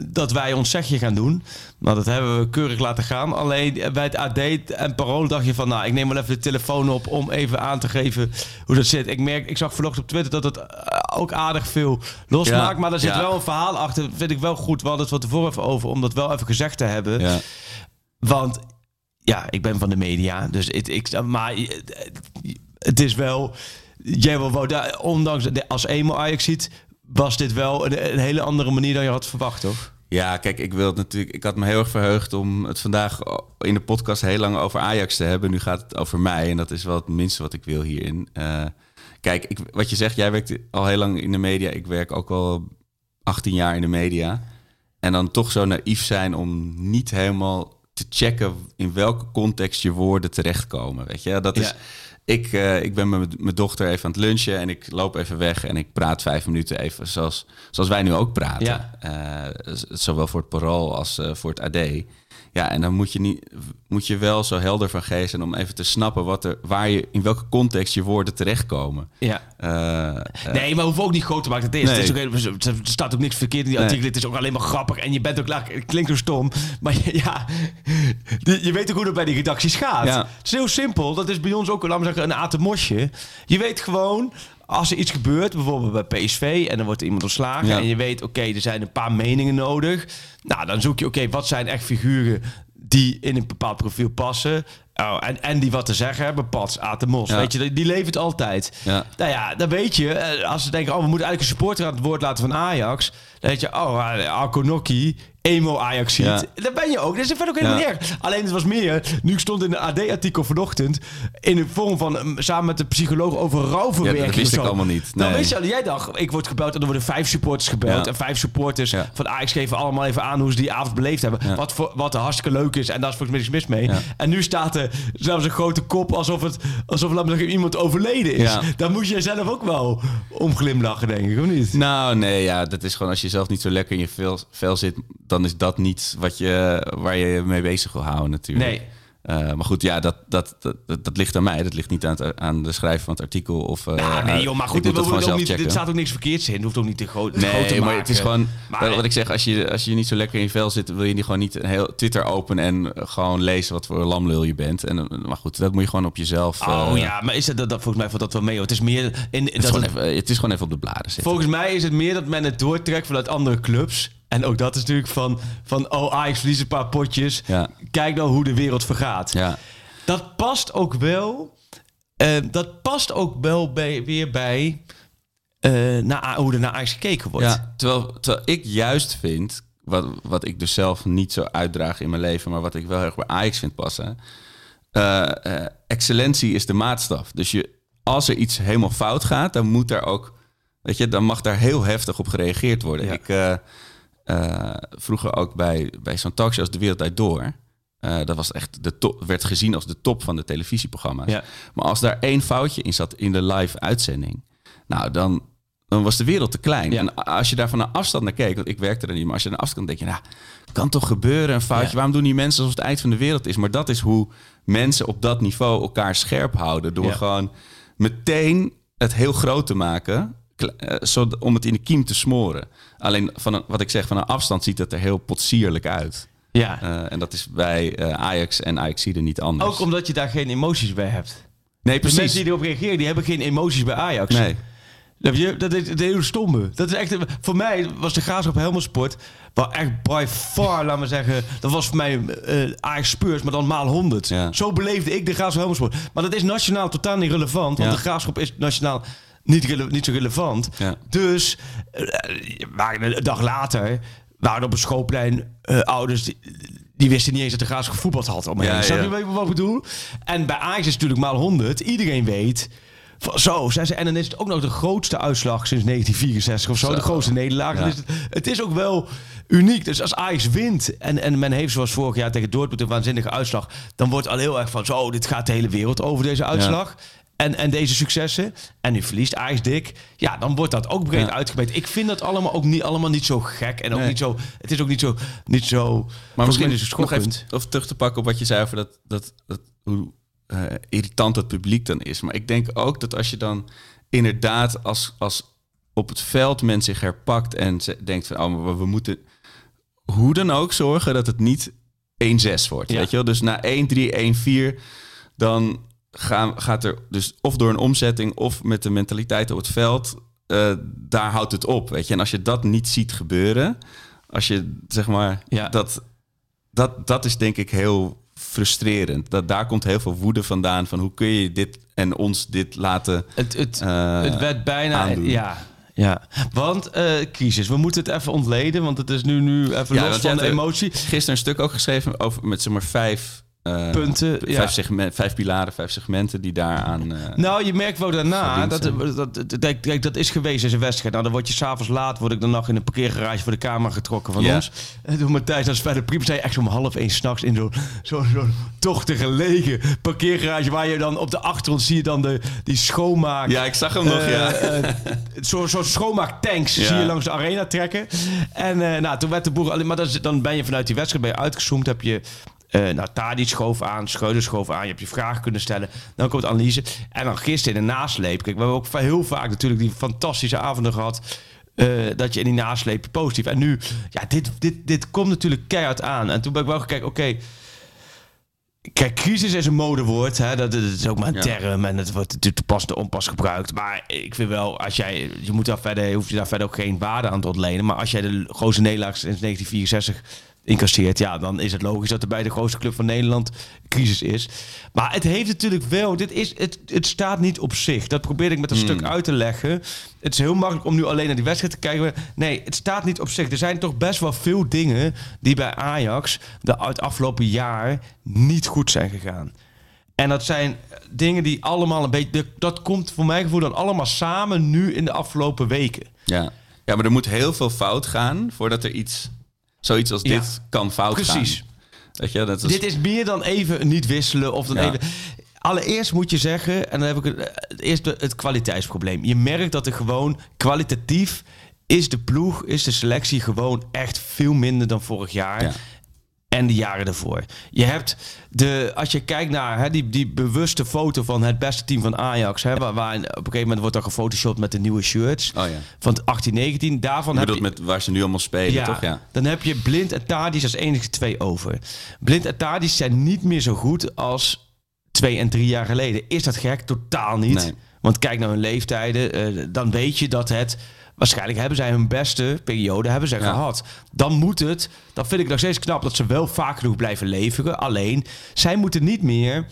[SPEAKER 4] dat wij ons zegje gaan doen. Nou, dat hebben we keurig laten gaan. Alleen bij het AD en Parool dacht je van, nou, ik neem wel even de telefoon op om even aan te geven hoe dat zit. Ik merk, ik zag vanochtend op Twitter dat het ook aardig veel losmaakt,
[SPEAKER 3] Ja,
[SPEAKER 4] maar er zit
[SPEAKER 3] ja.
[SPEAKER 4] wel een verhaal achter. Vind ik wel goed. We hadden het van tevoren even over om dat wel even gezegd te hebben.
[SPEAKER 3] Ja.
[SPEAKER 4] Want ja, ik ben van de media, dus het, ik, maar eh, het is wel. Jij wil ondanks als emo Ajax ziet, was dit wel een, een hele andere manier dan je had verwacht, toch?
[SPEAKER 3] Ja, kijk, ik wil natuurlijk. Ik had me heel erg verheugd om het vandaag in de podcast heel lang over Ajax te hebben. Nu gaat het over mij en dat is wel het minste wat ik wil hierin. Uh, kijk, ik, wat je zegt, jij werkt al heel lang in de media. Ik werk ook al 18 jaar in de media. En dan toch zo naïef zijn om niet helemaal te checken in welke context je woorden terechtkomen. Weet je, dat is. Ik, uh, ik ben met mijn dochter even aan het lunchen en ik loop even weg en ik praat vijf minuten even zoals, zoals wij nu ook praten. Ja. Uh, zowel voor het Parool als uh, voor het AD. Ja, en dan moet je, niet, moet je wel zo helder van geest zijn om even te snappen wat er, waar je, in welke context je woorden terechtkomen.
[SPEAKER 4] Ja. Uh, nee, maar hoef ook niet groot te maken. Het is. Nee. Het is ook, er staat ook niks verkeerd in die artikelen. Het is ook alleen maar grappig. En je bent ook, het klinkt zo stom. Maar (laughs) ja, je weet ook hoe het bij die redacties gaat. Ja. Het is heel simpel. Dat is bij ons ook, laten we zeggen, een atemosje. Je weet gewoon, als er iets gebeurt, bijvoorbeeld bij PSV en dan wordt iemand ontslagen en je weet, oké, er zijn een paar meningen nodig. Nou, dan zoek je, oké, wat zijn echt figuren die in een bepaald profiel passen. Oh, en, en die wat te zeggen hebben, Pats, Atemos. Weet je, die levert altijd. Ja. Nou ja, dan weet je, eh, als ze denken, oh, we moeten eigenlijk een supporter aan het woord laten van Ajax. Dan weet je, oh, Arco Nokki, emo Ajax ziet. Ja. Daar ben je ook. Dat is verder ook helemaal ja. niet erg. Alleen het was meer. Nu ik stond in een AD-artikel vanochtend. In de vorm van samen met de psycholoog over rouwverwerking. Ja,
[SPEAKER 3] dat wist ik allemaal niet.
[SPEAKER 4] Nee. Dan wist je, jij dacht, ik word gebeld en er worden vijf supporters gebeld. En vijf supporters van Ajax geven allemaal even aan hoe ze die avond beleefd hebben. Wat, voor, wat hartstikke leuk is. En daar is volgens mij niks mis mee. En nu staat er zelfs een grote kop alsof het alsof laat zeggen, iemand overleden is. Daar moet je zelf ook wel om glimlachen, denk ik, of niet?
[SPEAKER 3] Nou, nee, ja, dat is gewoon als je zelf niet zo lekker in je vel, vel zit, dan is dat niet wat je, waar je mee bezig wil houden natuurlijk. Nee. Uh, maar goed, ja, dat, dat, dat, dat, ligt aan mij. Dat ligt niet aan, het, aan de schrijver van het artikel. Of, uh,
[SPEAKER 4] nou, nee, joh, maar goed, dit, ook niet, dit staat ook niks verkeerds in. Het hoeft ook niet te, groot,
[SPEAKER 3] nee,
[SPEAKER 4] groot te
[SPEAKER 3] maar
[SPEAKER 4] maken.
[SPEAKER 3] het is gewoon, maar, wat ik zeg, als je, als je niet zo lekker in je vel zit, wil je niet gewoon niet een heel Twitter openen en gewoon lezen wat voor lamlul je bent. En, maar goed, dat moet je gewoon op jezelf.
[SPEAKER 4] Oh uh, ja, maar is dat, dat volgens mij valt dat wel mee? Het is meer. In,
[SPEAKER 3] het,
[SPEAKER 4] dat
[SPEAKER 3] is het, even, het is gewoon even op de bladen zitten.
[SPEAKER 4] Volgens mij is het meer dat men het doortrekt vanuit andere clubs. En ook dat is natuurlijk van, van oh, Ajax verliest een paar potjes. Ja. Kijk nou hoe de wereld vergaat. Ja. Dat past ook wel. Uh, dat past ook wel bij, weer bij uh, naar, hoe er naar Ajax gekeken wordt. Ja,
[SPEAKER 3] terwijl, terwijl ik juist vind, wat, wat ik dus zelf niet zo uitdraag in mijn leven, maar wat ik wel heel erg bij Ajax vind passen. Uh, excellentie is de maatstaf. Dus je, als er iets helemaal fout gaat, dan moet daar ook, weet je, dan mag daar heel heftig op gereageerd worden. Ja. Ik uh, vroeger ook bij, bij zo'n talkshow als De Wereld Uit Door. Uh, dat was echt de top, werd gezien als de top van de televisieprogramma's. Ja. Maar als daar één foutje in zat in de live uitzending, nou dan, dan was de wereld te klein. Ja. En als je daar van een afstand naar keek, want ik werkte er niet, maar als je naar afstand denk je, nou, kan toch gebeuren een foutje? Waarom doen die mensen alsof het eind van de wereld is? Maar dat is hoe mensen op dat niveau elkaar scherp houden door gewoon meteen het heel groot te maken eh, zo, om het in de kiem te smoren. Alleen van een, wat ik zeg, van een afstand ziet het er heel potsierlijk uit. Ja. Uh, en dat is bij uh, Ajax en Ajax er niet anders.
[SPEAKER 4] Ook omdat je daar geen emoties bij hebt.
[SPEAKER 3] Nee, precies.
[SPEAKER 4] De mensen die erop reageren, die hebben geen emoties bij Ajax.
[SPEAKER 3] Nee.
[SPEAKER 4] Dat is, dat is het hele stomme. Dat is echt, voor mij was de Graafschap Helmond Sport... waar echt by far, laat maar zeggen... dat was voor mij uh, Ajax Spurs, maar dan maal 100. Ja. Zo beleefde ik de Graafschap Sport. Maar dat is nationaal totaal niet relevant... want ja. de Graafschap is nationaal niet, niet zo relevant. Ja. Dus uh, een dag later waren op een schoolplein uh, ouders die, die, wisten niet eens dat de Graafschap gevoetbald had. Om ja, Snap je wat ik bedoel? En bij Ajax is het natuurlijk maal 100. Iedereen weet... Van, zo, zijn ze, en dan is het ook nog de grootste uitslag sinds 1964 of zo. zo. De grootste nederlaag. Ja. Dus het, het, is ook wel uniek. Dus als Ajax wint en, en men heeft zoals vorig jaar tegen Dortmund een waanzinnige uitslag... dan wordt al heel erg van zo, dit gaat de hele wereld over deze uitslag. Ja en, en deze successen. En nu verliest Ajax dik. Ja, dan wordt dat ook breed ja. uitgebreid. Ik vind dat allemaal ook niet, allemaal niet zo gek. En ook nee. niet zo. Het is ook niet zo. Niet zo
[SPEAKER 3] maar misschien is het nog even of terug te pakken op wat je zei over dat, dat, dat hoe uh, irritant het publiek dan is. Maar ik denk ook dat als je dan inderdaad als, als op het veld men zich herpakt en ze denkt van oh, maar we moeten hoe dan ook zorgen dat het niet 1-6 wordt. Ja. Weet je wel? Dus na 1-3, 1-4, dan gaan, gaat er dus of door een omzetting of met de mentaliteit op het veld, uh, daar houdt het op. Weet je, en als je dat niet ziet gebeuren, als je zeg maar ja. dat, dat, dat is denk ik heel frustrerend. Dat, daar komt heel veel woede vandaan van hoe kun je dit en ons dit laten.
[SPEAKER 4] Het, het, uh, het werd bijna,
[SPEAKER 3] aandoen.
[SPEAKER 4] ja. Ja, want eh, crisis. We moeten het even ontleden, want het is nu, nu even
[SPEAKER 3] Ja,
[SPEAKER 4] los van de
[SPEAKER 3] eh,
[SPEAKER 4] emotie.
[SPEAKER 3] Gisteren een stuk ook geschreven over met zeg maar vijf eh,
[SPEAKER 4] Punten,
[SPEAKER 3] vijf,
[SPEAKER 4] ja.
[SPEAKER 3] segmen- vijf pilaren, vijf segmenten die daaraan. eh
[SPEAKER 4] Nou, je merkt wel daarna, dat, dat, dat, dat, kijk, dat is geweest in zijn wedstrijd. Nou, dan word je s'avonds laat, word ik dan nog in een parkeergarage voor de kamer getrokken van
[SPEAKER 3] Ja.
[SPEAKER 4] ons. En toen Matthijs naar Sven de Priem zei echt om half één s'nachts in zo'n zo, zo tochtige lege parkeergarage waar je dan op de achtergrond zie je dan de, die schoonmaak.
[SPEAKER 3] ja, ik zag hem nog,
[SPEAKER 4] Eh,
[SPEAKER 3] ja.
[SPEAKER 4] Zo'n zo schoonmaaktanks
[SPEAKER 3] Ja.
[SPEAKER 4] zie je langs de arena trekken. En nou, toen werd de boer... alleen- Maar dat is- dan ben je vanuit die wedstrijd ben je uitgezoomd. Heb je... eh nou, Tadic schoof aan, Schreuder schoof aan. Je hebt je vragen kunnen stellen. Dan komt analyse. En dan gisteren in de nasleep. Kijk, we hebben ook heel vaak natuurlijk die fantastische avonden gehad. eh, dat je in die nasleep positief. En nu, ja, dit, dit, dit komt natuurlijk keihard aan. En toen ben ik wel gekeken, oké... Kijk, crisis is een modewoord. Hè? Dat, dat is ook maar een
[SPEAKER 3] Ja.
[SPEAKER 4] term en het wordt natuurlijk te pas en te onpas gebruikt. Maar ik vind wel, als jij, je moet daar verder, hoef je daar verder ook geen waarde aan te ontlenen. Maar als jij de grootste nederlaag sinds 1964 incasseert, ja, dan is het logisch dat er bij de grootste club van Nederland crisis is. Maar het heeft natuurlijk wel, dit is, het, het staat niet op zich. Dat probeerde ik met een stuk uit te leggen. Het is heel makkelijk om nu alleen naar die wedstrijd te kijken. Nee, het staat niet op zich. Er zijn toch best wel veel dingen die bij Ajax de, het afgelopen jaar niet goed zijn gegaan. En dat zijn dingen die allemaal een beetje. Dat komt voor mijn gevoel dan allemaal samen nu in de afgelopen weken.
[SPEAKER 3] ja. Ja, maar er moet heel veel fout gaan voordat er iets, zoiets als
[SPEAKER 4] Ja.
[SPEAKER 3] dit kan fout
[SPEAKER 4] Precies.
[SPEAKER 3] gaan. Weet je, dat is,
[SPEAKER 4] Dit is meer dan even niet wisselen of dan
[SPEAKER 3] Ja.
[SPEAKER 4] even. Allereerst moet je zeggen, en dan heb ik het, het eerste het kwaliteitsprobleem. Je merkt dat er gewoon kwalitatief is de ploeg, is de selectie gewoon echt veel minder dan vorig jaar.
[SPEAKER 3] Ja.
[SPEAKER 4] En de jaren daarvoor. Je hebt de, als je kijkt naar hè, die, die bewuste foto van het beste team van Ajax, hè, waar, waar op een gegeven moment wordt dan gefotoshopt met de nieuwe shirts
[SPEAKER 3] Oh ja.
[SPEAKER 4] van 18, 19. Daarvan
[SPEAKER 3] Je
[SPEAKER 4] heb je,
[SPEAKER 3] met waar ze nu allemaal spelen, toch? Ja.
[SPEAKER 4] dan heb je Blind en Tadic als enige twee over. Blind en Tadic zijn niet meer zo goed als twee en drie jaar geleden. Is dat gek? Totaal niet.
[SPEAKER 3] Nee.
[SPEAKER 4] Want kijk naar hun leeftijden, eh, dan weet je dat het... Waarschijnlijk hebben zij hun beste periode hebben zij
[SPEAKER 3] Ja.
[SPEAKER 4] gehad. Dan moet het, dan vind ik nog steeds knap dat ze wel vaak genoeg blijven leveren. Alleen, zij moeten niet meer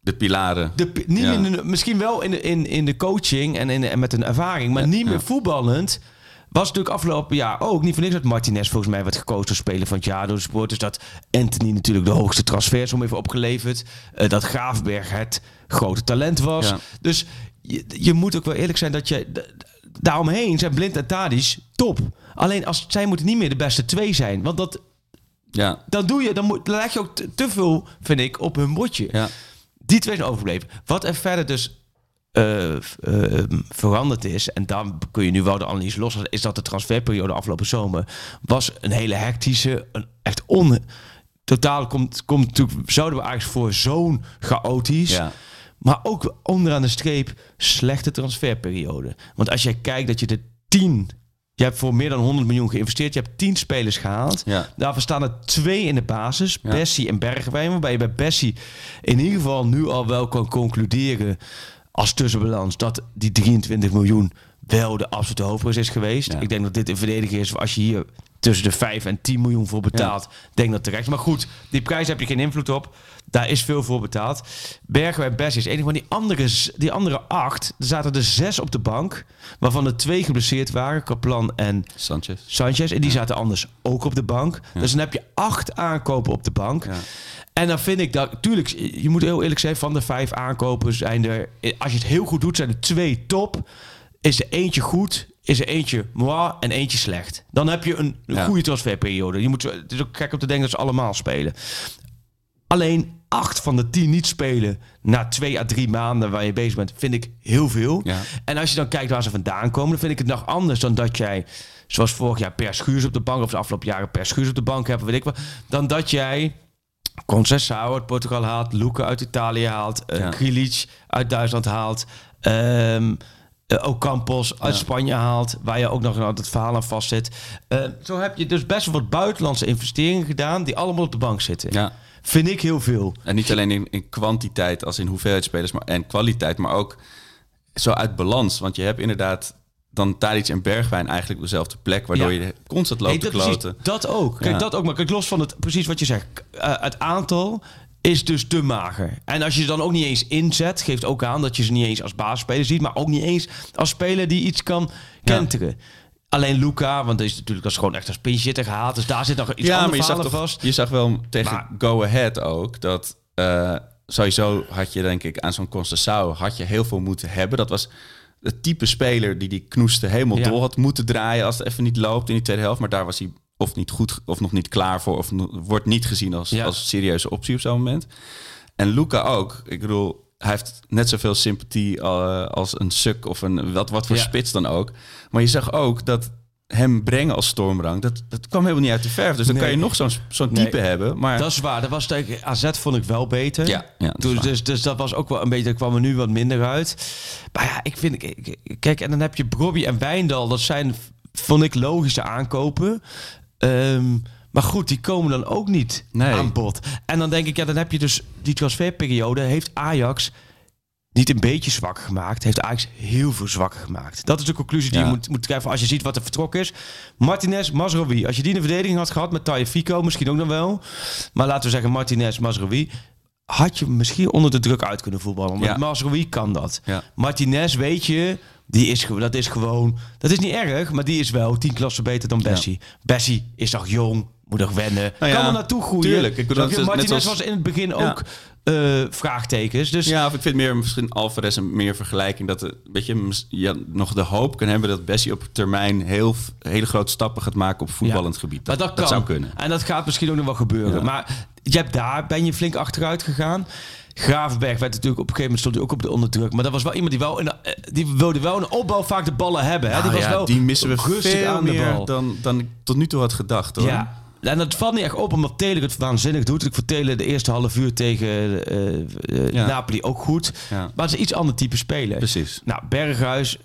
[SPEAKER 3] De pilaren.
[SPEAKER 4] de, niet
[SPEAKER 3] Ja.
[SPEAKER 4] in de- misschien wel in de, in, in de coaching en, in, en met een ervaring, maar niet meer voetballend. Was natuurlijk afgelopen jaar ook niet voor niks dat Martinez volgens mij werd gekozen als speler van het jaar door de supporters. Dat Anthony natuurlijk de hoogste transfersom heeft opgeleverd. eh, dat Graafberg het grote talent was. Dus je, je moet ook wel eerlijk zijn dat je... Daaromheen zijn Blind en Tadic top. Alleen als zij moeten niet meer de beste twee zijn. Want dat,
[SPEAKER 3] Ja.
[SPEAKER 4] dan doe je, dan, moet, dan leg je ook te, te veel, vind ik, op hun bordje.
[SPEAKER 3] Ja.
[SPEAKER 4] Die twee zijn overgebleven. Wat er verder dus eh, eh, veranderd is, en dan kun je nu wel de analyse loslaten, is dat de transferperiode afgelopen zomer was een hele hectische, een echt on. Totaal komt, komt natuurlijk, zouden we eigenlijk voor zo'n chaotisch,
[SPEAKER 3] Ja.
[SPEAKER 4] Maar ook onderaan de streep slechte transferperiode. Want als jij kijkt dat je de tien, je hebt voor meer dan 100 miljoen geïnvesteerd, je hebt tien spelers gehaald.
[SPEAKER 3] Ja.
[SPEAKER 4] Daarvan staan er twee in de basis.
[SPEAKER 3] Ja.
[SPEAKER 4] Bessie en Bergwijn. Waarbij je bij Bessie in ieder geval nu al wel kan concluderen als tussenbalans dat die 23 miljoen wel de absolute hoofdprijs is geweest.
[SPEAKER 3] Ja.
[SPEAKER 4] Ik denk dat dit een verdediger is als je hier tussen de 5 en 10 miljoen voor betaalt. Denk dat terecht. Maar goed, die prijs heb je geen invloed op. Daar is veel voor betaald. Bergwijn en Bessie is enig. Maar die andere, die andere acht, er zaten er zes op de bank. Waarvan er twee geblesseerd waren. Kaplan en
[SPEAKER 3] Sanchez.
[SPEAKER 4] Sanchez. En die zaten anders ook op de bank. Dus dan heb je acht aankopen op de bank.
[SPEAKER 3] Ja.
[SPEAKER 4] En dan vind ik dat, tuurlijk, je moet heel eerlijk zijn, van de vijf aankopen zijn er, als je het heel goed doet, zijn er twee top. Is er eentje goed, is er eentje moi en eentje slecht. Dan heb je een, een
[SPEAKER 3] Ja.
[SPEAKER 4] goede transferperiode. Je moet, het is ook gek om te denken dat ze allemaal spelen. Alleen acht van de tien niet spelen na twee à drie maanden waar je bezig bent, vind ik heel veel.
[SPEAKER 3] Ja.
[SPEAKER 4] En als je dan kijkt waar ze vandaan komen, dan vind ik het nog anders dan dat jij, zoals vorig jaar, per schuurs op de bank, of de afgelopen jaren per schuurs op de bank hebt, weet ik wat, dan dat jij Conceição uit Portugal haalt, Luca uit Italië haalt, eh
[SPEAKER 3] Ja.
[SPEAKER 4] Krilic uit Duitsland haalt, ehm eh, Ocampos uit
[SPEAKER 3] Ja.
[SPEAKER 4] Spanje haalt, waar je ook nog nou het verhaal aan vastzit. Eh, zo heb je dus best wel wat buitenlandse investeringen gedaan die allemaal op de bank zitten.
[SPEAKER 3] Ja.
[SPEAKER 4] Vind ik heel veel.
[SPEAKER 3] En niet alleen in, in kwantiteit als in hoeveelheid spelers maar, en kwaliteit, maar ook zo uit balans. Want je hebt inderdaad dan Tadic en Bergwijn eigenlijk op dezelfde plek, waardoor
[SPEAKER 4] Ja.
[SPEAKER 3] je constant loopt te
[SPEAKER 4] dat, precies,
[SPEAKER 3] kloten.
[SPEAKER 4] dat ook. Kijk,
[SPEAKER 3] Ja.
[SPEAKER 4] dat ook. Maar kijk, los van het, precies wat je zegt. eh, het aantal is dus te mager. En als je ze dan ook niet eens inzet, geeft ook aan dat je ze niet eens als baasspeler ziet, maar ook niet eens als speler die iets kan kenteren. Alleen Luca, want dat is natuurlijk is gewoon echt als pinchitter gehaald. Dus daar zit nog iets
[SPEAKER 3] ja, maar je zag, toch,
[SPEAKER 4] vast.
[SPEAKER 3] je zag wel tegen
[SPEAKER 4] Maar-
[SPEAKER 3] Go Ahead ook dat eh, sowieso had je denk ik aan zo'n Conceição had je heel veel moeten hebben. Dat was het type speler die die knoeste helemaal
[SPEAKER 4] Ja.
[SPEAKER 3] door had moeten draaien als het even niet loopt in die tweede helft. Maar daar was hij of niet goed of nog niet klaar voor of wordt niet gezien als,
[SPEAKER 4] Ja.
[SPEAKER 3] als serieuze optie op zo'n moment. En Luca ook. Ik bedoel, hij heeft net zoveel sympathie eh, als een suk of een wat, wat voor
[SPEAKER 4] Ja.
[SPEAKER 3] spits dan ook. Maar je zag ook dat hem brengen als stormrang, dat, dat kwam helemaal niet uit de verf. Dus dan
[SPEAKER 4] Nee.
[SPEAKER 3] kan je nog zo'n zo'n
[SPEAKER 4] Nee.
[SPEAKER 3] type hebben. Maar
[SPEAKER 4] Dat is waar. Dat was tegen AZ vond ik wel beter.
[SPEAKER 3] Ja, ja, dat is
[SPEAKER 4] dus, dus, dus dat was ook wel een beetje, dat kwam er nu wat minder uit. Maar ja, ik vind, kijk, en dan heb je Brobby en Wijndal. Dat zijn, vond ik, logische aankopen. Ehm, maar goed, die komen dan ook niet
[SPEAKER 3] Nee.
[SPEAKER 4] aan bod. En dan denk ik, ja, dan heb je dus die transferperiode. Heeft Ajax niet een beetje zwak gemaakt. Heeft Ajax heel veel zwakker gemaakt. Dat is de conclusie die
[SPEAKER 3] Ja.
[SPEAKER 4] je moet, moet krijgen als je ziet wat er vertrokken is. Martinez, Mazraoui. Als je die in de verdediging had gehad met Tagliafico, misschien ook nog wel. Maar laten we zeggen Martinez, Mazraoui. Had je misschien onder de druk uit kunnen voetballen. Met
[SPEAKER 3] Ja.
[SPEAKER 4] Mazraoui kan dat.
[SPEAKER 3] Ja.
[SPEAKER 4] Martinez, weet je, die is, dat is gewoon... Dat is niet erg, maar die is wel tien klassen beter dan Bessie. Bessie is nog jong, moet nog wennen.
[SPEAKER 3] Nou ja,
[SPEAKER 4] kan er naartoe groeien.
[SPEAKER 3] tuurlijk. Ik bedoel, dat net
[SPEAKER 4] Martinez was in het begin
[SPEAKER 3] Ja.
[SPEAKER 4] ook eh, vraagtekens. Dus
[SPEAKER 3] ja, of ik vind meer misschien Alvarez een meer vergelijking dat er, weet je, nog de hoop kan hebben dat Bessie op termijn heel hele grote stappen gaat maken op voetballend
[SPEAKER 4] Ja.
[SPEAKER 3] gebied.
[SPEAKER 4] Maar
[SPEAKER 3] Dat,
[SPEAKER 4] dat,
[SPEAKER 3] dat
[SPEAKER 4] kan.
[SPEAKER 3] zou kunnen.
[SPEAKER 4] En dat gaat misschien ook nog wel gebeuren.
[SPEAKER 3] Ja.
[SPEAKER 4] Maar je hebt daar ben je flink achteruit gegaan. Gravenberg werd natuurlijk op een gegeven moment stond hij ook op de onderdruk. Maar dat was wel iemand die wel in de, eh, die wilde wel in de opbouw vaak de ballen hebben. Hè? die
[SPEAKER 3] Nou
[SPEAKER 4] was
[SPEAKER 3] ja,
[SPEAKER 4] wel
[SPEAKER 3] die missen we
[SPEAKER 4] rustig
[SPEAKER 3] veel
[SPEAKER 4] aan de
[SPEAKER 3] meer
[SPEAKER 4] bal.
[SPEAKER 3] dan, dan ik tot nu toe had gedacht. Hoor.
[SPEAKER 4] Ja. En dat valt niet echt op omdat Taylor het waanzinnig doet. Ik vond Taylor de eerste half uur tegen eh, eh,
[SPEAKER 3] Ja.
[SPEAKER 4] Napoli ook goed.
[SPEAKER 3] Ja.
[SPEAKER 4] Maar het is een iets ander type speler.
[SPEAKER 3] Precies.
[SPEAKER 4] Nou, Berghuis,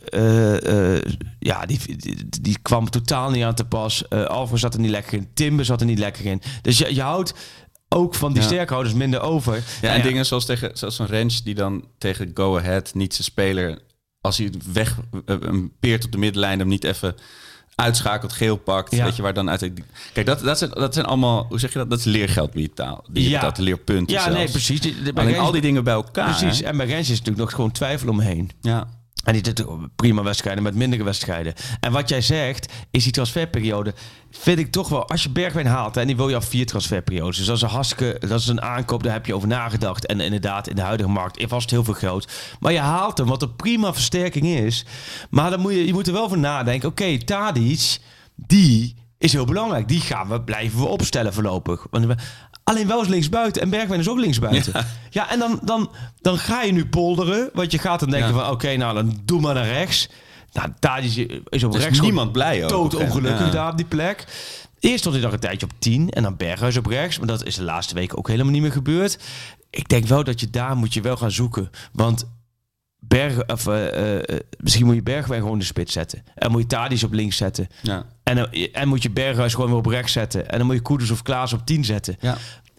[SPEAKER 4] ja, die, die, die kwam totaal niet aan te pas. Alvarez zat er niet lekker in. Timber zat er niet lekker in. Dus je, je houdt ook van die
[SPEAKER 3] Ja.
[SPEAKER 4] sterkhouders minder over.
[SPEAKER 3] Ja,
[SPEAKER 4] Nou
[SPEAKER 3] en dingen zoals, tegen, zoals een Rens die dan tegen Go Ahead niet zijn speler... als hij weg eh, een peert op de middenlijn... hem niet even uitschakelt, geel pakt.
[SPEAKER 4] Ja.
[SPEAKER 3] Weet je waar dan uit... Kijk, dat, dat, zijn, dat zijn allemaal... Hoe zeg je dat? Dat is leergeld die je taal. Die je
[SPEAKER 4] Ja.
[SPEAKER 3] betaalt, leerpunten
[SPEAKER 4] Ja,
[SPEAKER 3] zelfs.
[SPEAKER 4] nee, precies.
[SPEAKER 3] Alleen al die dingen bij elkaar.
[SPEAKER 4] Precies.
[SPEAKER 3] hè?
[SPEAKER 4] En bij Rens is natuurlijk nog gewoon twijfel omheen.
[SPEAKER 3] Ja.
[SPEAKER 4] En die doet prima wedstrijden met mindere wedstrijden. En wat jij zegt, is die transferperiode. Vind ik toch wel, als je Bergwijn haalt en die wil je al vier transferperiodes. Dus dat is een hartstikke, dat is een aankoop, daar heb je over nagedacht. En inderdaad, in de huidige markt was het heel veel geld. Maar je haalt hem, wat een prima versterking is. Maar dan moet je, je moet er wel voor nadenken. Oké, Tadic, die is heel belangrijk. Die gaan we blijven we opstellen voorlopig. Want Alleen wel eens linksbuiten. En Bergwijn is ook linksbuiten. Ja, en dan, dan, dan ga je nu polderen. Want je gaat dan denken
[SPEAKER 3] Ja.
[SPEAKER 4] van... Oké, nou dan doe maar naar rechts. Nou, daar is, is op
[SPEAKER 3] is
[SPEAKER 4] rechts
[SPEAKER 3] niemand blij ook.
[SPEAKER 4] dood ongelukkig
[SPEAKER 3] Ja.
[SPEAKER 4] daar op die plek. Eerst stond hij nog een tijdje op 10 en dan Berghuis op rechts. Maar dat is de laatste weken ook helemaal niet meer gebeurd. Ik denk wel dat je daar moet je wel gaan zoeken. Want Berg, of, eh, eh, misschien moet je Bergwijn gewoon de spits zetten. En moet je Tadis op links zetten.
[SPEAKER 3] Ja.
[SPEAKER 4] En, en moet je Berghuis gewoon weer op rechts zetten. En dan moet je Koeders of Klaas op 10 zetten.
[SPEAKER 3] Ja.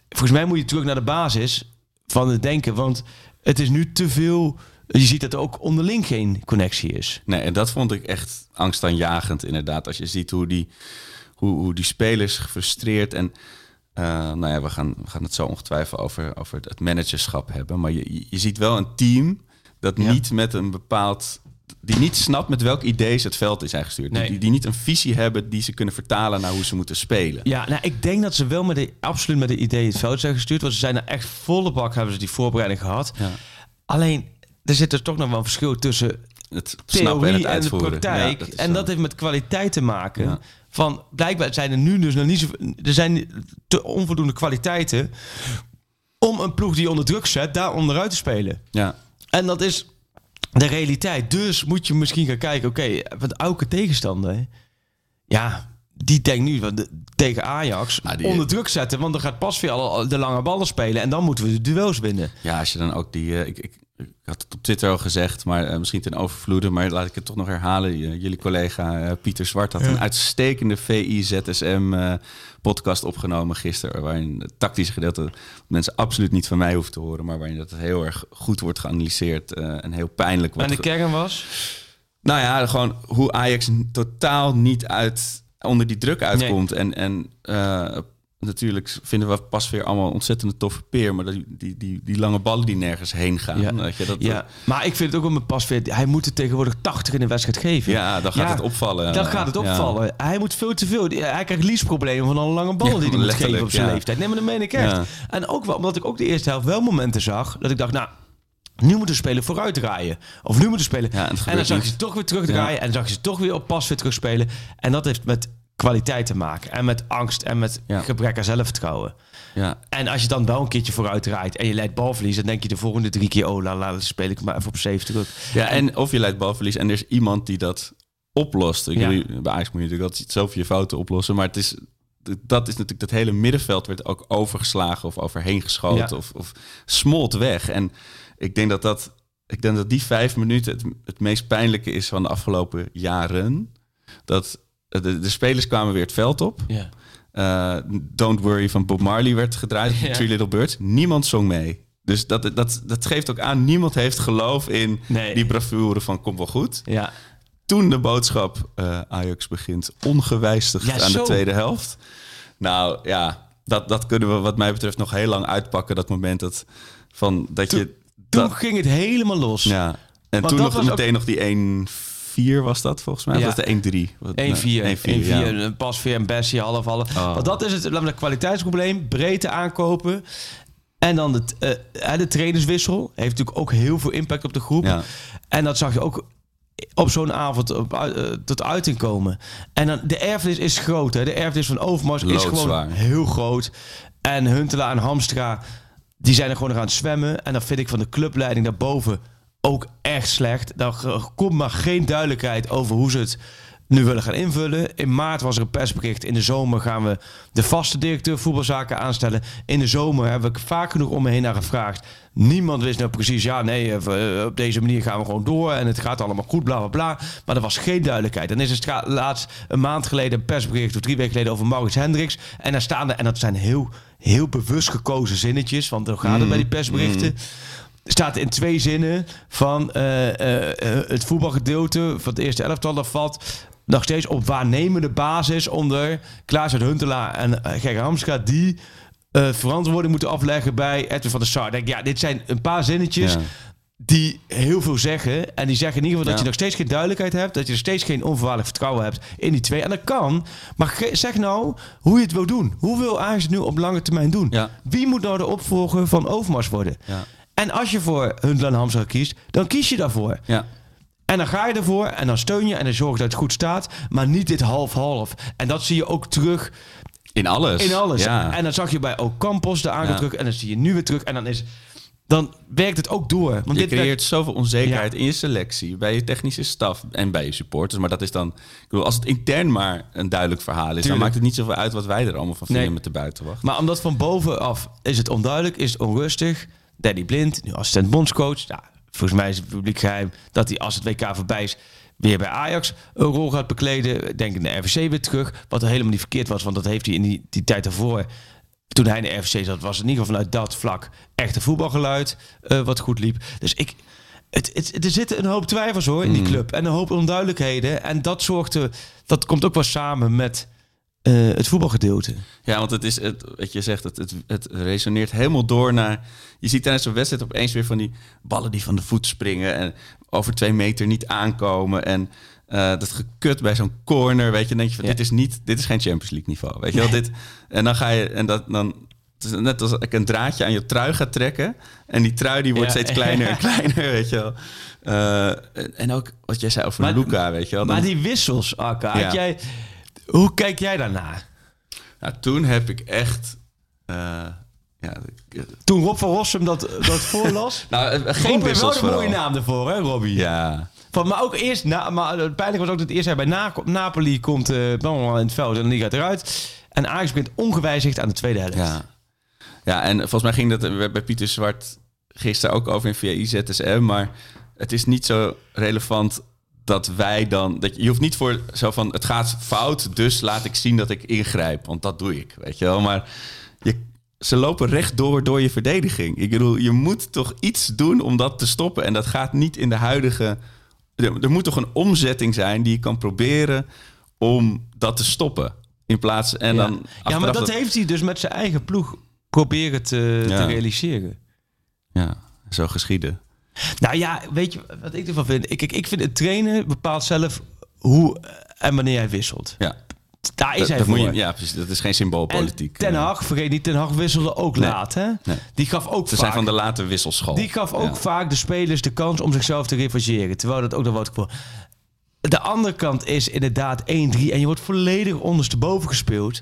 [SPEAKER 4] Volgens mij moet je terug naar de basis van het denken. Want het is nu te veel... Je ziet dat er ook onderling geen connectie is.
[SPEAKER 3] Nee, en dat vond ik echt angstaanjagend inderdaad. Als je ziet hoe die, hoe, hoe die spelers gefrustreerd en... eh, nou ja, we gaan, we gaan het zo ongetwijfeld over, over het- managerschap hebben. Maar je, je- je ziet wel een team dat
[SPEAKER 4] Ja.
[SPEAKER 3] niet met een bepaald... Die niet snapt met welk idee ze het veld in zijn gestuurd.
[SPEAKER 4] Nee.
[SPEAKER 3] Die, die niet een visie hebben die ze kunnen vertalen naar hoe ze moeten spelen.
[SPEAKER 4] Ja, nou, ik denk dat ze wel met de, absoluut met de idee het veld zijn gestuurd. Want ze zijn er echt volle bak hebben ze die voorbereiding gehad.
[SPEAKER 3] Ja.
[SPEAKER 4] Alleen, er zit dus toch nog wel een verschil tussen
[SPEAKER 3] Het snappen en
[SPEAKER 4] theorie
[SPEAKER 3] het
[SPEAKER 4] en, de praktijk.
[SPEAKER 3] Ja, is
[SPEAKER 4] en dat heeft met kwaliteit te maken.
[SPEAKER 3] Ja.
[SPEAKER 4] Van, blijkbaar zijn er nu dus nog niet zo... Er zijn te onvoldoende kwaliteiten om een ploeg die onder druk zet, daar onderuit te spelen.
[SPEAKER 3] Ja.
[SPEAKER 4] En dat is de realiteit. Dus moet je misschien gaan kijken, oké, wat elke tegenstander, ja, die denkt nu de- tegen Ajax
[SPEAKER 3] Nou, die-
[SPEAKER 4] onder druk zetten, want dan gaat pas weer al de lange ballen spelen en dan moeten we de duels winnen.
[SPEAKER 3] Ja, als je dan ook die. eh, ik, ik, ik had het op Twitter al gezegd, maar eh, misschien ten overvloede. Maar laat ik het toch nog herhalen. Jullie collega eh, Pieter Zwart had een uitstekende VI-ZSM-podcast opgenomen gisteren. Waarin het tactische gedeelte mensen absoluut niet van mij hoeven te horen. Maar waarin dat heel erg goed wordt geanalyseerd eh, en heel pijnlijk wordt
[SPEAKER 4] En de kern was?
[SPEAKER 3] nou ja, gewoon hoe Ajax totaal niet uit, onder die druk uitkomt. En, en eh, natuurlijk vinden we pas weer allemaal ontzettend toffe peer. Maar die, die, die, die lange ballen die nergens heen gaan.
[SPEAKER 4] Ja.
[SPEAKER 3] Weet je, dat,
[SPEAKER 4] Ja, maar ik vind het ook wel met Pasveer. Hij moet het tegenwoordig 80 in de wedstrijd geven.
[SPEAKER 3] ja, dan gaat het opvallen.
[SPEAKER 4] Dan gaat het
[SPEAKER 3] Ja.
[SPEAKER 4] opvallen. Hij moet veel te veel. Hij krijgt liesproblemen van alle lange ballen
[SPEAKER 3] Ja,
[SPEAKER 4] die hij moet geven op zijn
[SPEAKER 3] ja.
[SPEAKER 4] leeftijd. Nee, maar dat meen ik echt.
[SPEAKER 3] Ja.
[SPEAKER 4] En ook wel, omdat ik ook de eerste helft wel momenten zag dat ik dacht, nou. Nu moeten spelen vooruit draaien. Of nu moeten spelen.
[SPEAKER 3] Ja, en
[SPEAKER 4] dan zag je ze toch weer terugdraaien. En dan zag je ze toch weer op pas weer terugspelen. En dat heeft met kwaliteit te maken. En met angst en met
[SPEAKER 3] Ja.
[SPEAKER 4] gebrek aan zelfvertrouwen.
[SPEAKER 3] Ja,
[SPEAKER 4] En als je dan wel een keertje vooruit draait en je leidt balverlies, dan denk je de volgende drie keer, oh, laat, laat speel ik maar even op 70 terug.
[SPEAKER 3] Ja, en of je leidt balverlies en er is iemand die dat oplost. Ik
[SPEAKER 4] Ja.
[SPEAKER 3] bij Ajax moet je natuurlijk altijd zelf je fouten oplossen. Maar het is, dat is natuurlijk, dat hele middenveld werd ook overgeslagen of overheen geschoten
[SPEAKER 4] Ja.
[SPEAKER 3] of, of smolt weg. En ik denk dat dat, ik denk dat die vijf minuten het, het meest pijnlijke is van de afgelopen jaren. Dat de, de spelers kwamen weer het veld op.
[SPEAKER 4] Ja.
[SPEAKER 3] Eh, Don't Worry van Bob Marley werd gedraaid. (laughs)
[SPEAKER 4] Ja.
[SPEAKER 3] Three Little Birds. Niemand zong mee. Dus dat, dat, dat geeft ook aan, niemand heeft geloof in
[SPEAKER 4] Nee.
[SPEAKER 3] die bravoure van komt wel goed.
[SPEAKER 4] Ja.
[SPEAKER 3] Toen de boodschap eh, Ajax begint ongewijzigd
[SPEAKER 4] Ja,
[SPEAKER 3] aan
[SPEAKER 4] zo.
[SPEAKER 3] de tweede helft. Nou ja, dat, dat kunnen we wat mij betreft nog heel lang uitpakken. Dat moment dat, van, dat je...
[SPEAKER 4] Toen ging het helemaal los.
[SPEAKER 3] ja. En
[SPEAKER 4] Want
[SPEAKER 3] toen nog meteen nog die 1-4 was dat volgens mij.
[SPEAKER 4] Ja.
[SPEAKER 3] Of was de 1-3? Wat-
[SPEAKER 4] 1-4,
[SPEAKER 3] nee,
[SPEAKER 4] 1-4,
[SPEAKER 3] 1-4, ja.
[SPEAKER 4] een Bessie, half, half.
[SPEAKER 3] Oh.
[SPEAKER 4] Want dat is het kwaliteitsprobleem. Breedte aankopen. En dan de, eh, de trainerswissel. Heeft natuurlijk ook heel veel impact op de groep.
[SPEAKER 3] Ja.
[SPEAKER 4] En dat zag je ook op zo'n avond op, eh, tot uiting komen. En dan, de erfenis is groot. Hè. De erfenis van Overmars is gewoon heel groot. En Huntelaar en Hamstra, die zijn er gewoon nog aan het zwemmen. En dan vind ik van de clubleiding daarboven ook echt slecht. Daar komt maar geen duidelijkheid over hoe ze het nu willen gaan invullen. In maart was er een persbericht. In de zomer gaan we de vaste directeur voetbalzaken aanstellen. In de zomer hebben we vaak genoeg om me heen naar gevraagd. Niemand wist nou precies, ja nee, eh, op deze manier gaan we gewoon door. En het gaat allemaal goed, bla bla bla. Maar er was geen duidelijkheid. Dan is er stra- laatst een maand geleden een persbericht... of drie weken geleden over Maurits Hendricks. En daar staan er, en dat zijn heel, heel bewust gekozen zinnetjes... want dan gaat het bij die persberichten... staat in twee zinnen van eh, eh, eh, het voetbalgedeelte van het eerste elftal. Dat valt nog steeds op waarnemende basis onder Klaas uit Huntelaar en Gerrit Hamstra... die verantwoording moeten afleggen bij Edwin van der Sar. Denk, ja, dit zijn een paar zinnetjes
[SPEAKER 3] Ja.
[SPEAKER 4] die heel veel zeggen. En die zeggen in ieder geval dat je nog steeds geen duidelijkheid hebt. Dat je nog steeds geen onvoorwaardelijk vertrouwen hebt in die twee. En dat kan. Maar zeg nou hoe je het wil doen. Hoe wil Ajax het nu op lange termijn doen?
[SPEAKER 3] Ja.
[SPEAKER 4] Wie moet nou de opvolger van Overmars worden?
[SPEAKER 3] Ja.
[SPEAKER 4] En als je voor Huntelaar en Hamstra kiest, dan kies je daarvoor.
[SPEAKER 3] Ja.
[SPEAKER 4] En dan ga je ervoor en dan steun je en dan zorg je dat het goed staat. Maar niet dit half-half. En dat zie je ook terug
[SPEAKER 3] In alles.
[SPEAKER 4] in alles.
[SPEAKER 3] Ja.
[SPEAKER 4] En dan zag je bij Ocampos de
[SPEAKER 3] Ja.
[SPEAKER 4] terug. En dan zie je nu weer terug. En dan, is, dan werkt het ook door. Want
[SPEAKER 3] je
[SPEAKER 4] dit
[SPEAKER 3] creëert
[SPEAKER 4] werkt-
[SPEAKER 3] zoveel onzekerheid
[SPEAKER 4] Ja.
[SPEAKER 3] in je selectie, bij je technische staf en bij je supporters. Maar dat is dan, ik bedoel, als het intern maar een duidelijk verhaal is, dan maakt het niet zoveel uit wat wij er allemaal van
[SPEAKER 4] Nee.
[SPEAKER 3] vinden met de buitenwacht.
[SPEAKER 4] Maar omdat van bovenaf is het onduidelijk, is het onrustig. Danny Blind, nu assistent bondscoach. Ja, volgens mij is het publiek geheim dat hij als het WK voorbij is... weer bij Ajax een rol gaat bekleden. Denk in de RVC weer terug. Wat helemaal niet verkeerd was, want dat heeft hij in die, die tijd daarvoor... Toen hij in de RVC zat, was het in ieder geval vanuit dat vlak echt een voetbalgeluid eh, wat goed liep. Dus ik, het, het, er zitten een hoop twijfels hoor in die club. En een hoop onduidelijkheden. En dat zorgt er, dat komt ook wel samen met eh, het voetbalgedeelte.
[SPEAKER 3] Ja, want het is, het, wat je zegt, het, het, het resoneert helemaal door naar... Je ziet tijdens zo'n wedstrijd opeens weer van die ballen die van de voet springen... en over twee meter niet aankomen en... eh, dat gekut bij zo'n corner, weet je, dan denk je van
[SPEAKER 4] Ja.
[SPEAKER 3] dit is niet, dit is geen Champions League niveau, weet je wel? Dit, en dan ga je, en dat dan, het is net als ik een draadje aan je trui ga trekken en die trui die wordt
[SPEAKER 4] Ja.
[SPEAKER 3] steeds kleiner en (laughs) kleiner, weet je wel? Eh, en ook wat jij zei over Luca, weet je wel?
[SPEAKER 4] Maar die wissels, Akka, had jij, hoe kijk jij daarnaar?
[SPEAKER 3] nou, toen heb ik echt, eh, ja, ik-
[SPEAKER 4] Toen Rob van Rossum dat, dat voorlas. (laughs)
[SPEAKER 3] nou, eh, geen
[SPEAKER 4] heeft
[SPEAKER 3] wissels
[SPEAKER 4] wel een mooie naam ervoor, hè, Robbie?
[SPEAKER 3] Ja,
[SPEAKER 4] Van, maar ook eerst, na, maar het pijnlijk was ook dat het eerst hij bij Na- Napoli komt eh, dan in het veld en die gaat eruit. En Ajax begint ongewijzigd aan de tweede helft.
[SPEAKER 3] ja. Ja, en volgens mij ging dat bij Pieter Zwart gisteren ook over in via IZSM. Maar het is niet zo relevant dat wij dan... Dat je, je hoeft niet voor zo van, het gaat fout, dus laat ik zien dat ik ingrijp. Want dat doe ik, weet je wel. Maar je, ze lopen rechtdoor door je verdediging. Ik bedoel, je moet toch iets doen om dat te stoppen. En dat gaat niet in de huidige... Er, er moet toch een omzetting zijn die je kan proberen om dat te stoppen. In plaats en
[SPEAKER 4] ja.
[SPEAKER 3] dan.
[SPEAKER 4] ja, maar dat heeft hij dus met zijn eigen ploeg proberen te,
[SPEAKER 3] Ja.
[SPEAKER 4] te realiseren.
[SPEAKER 3] Ja, zo geschieden.
[SPEAKER 4] Nou ja, weet je wat ik ervan vind? Ik, ik, ik vind het trainen bepaalt zelf hoe en wanneer hij wisselt.
[SPEAKER 3] Ja,
[SPEAKER 4] Daar is
[SPEAKER 3] dat,
[SPEAKER 4] hij
[SPEAKER 3] dat
[SPEAKER 4] voor.
[SPEAKER 3] moet je, ja precies. Dat is geen symboolpolitiek.
[SPEAKER 4] En Ten
[SPEAKER 3] Eh,
[SPEAKER 4] Hag, vergeet niet, Ten Hag wisselde ook
[SPEAKER 3] Nee.
[SPEAKER 4] laat. Hè?
[SPEAKER 3] Nee.
[SPEAKER 4] Die gaf ook
[SPEAKER 3] Ze
[SPEAKER 4] vaak,
[SPEAKER 3] zijn van de late wisselschool.
[SPEAKER 4] die gaf ook
[SPEAKER 3] Ja.
[SPEAKER 4] vaak de spelers de kans om zichzelf te revancheren. Terwijl dat ook nog wat. De andere kant is inderdaad 1-3 en je wordt volledig ondersteboven gespeeld.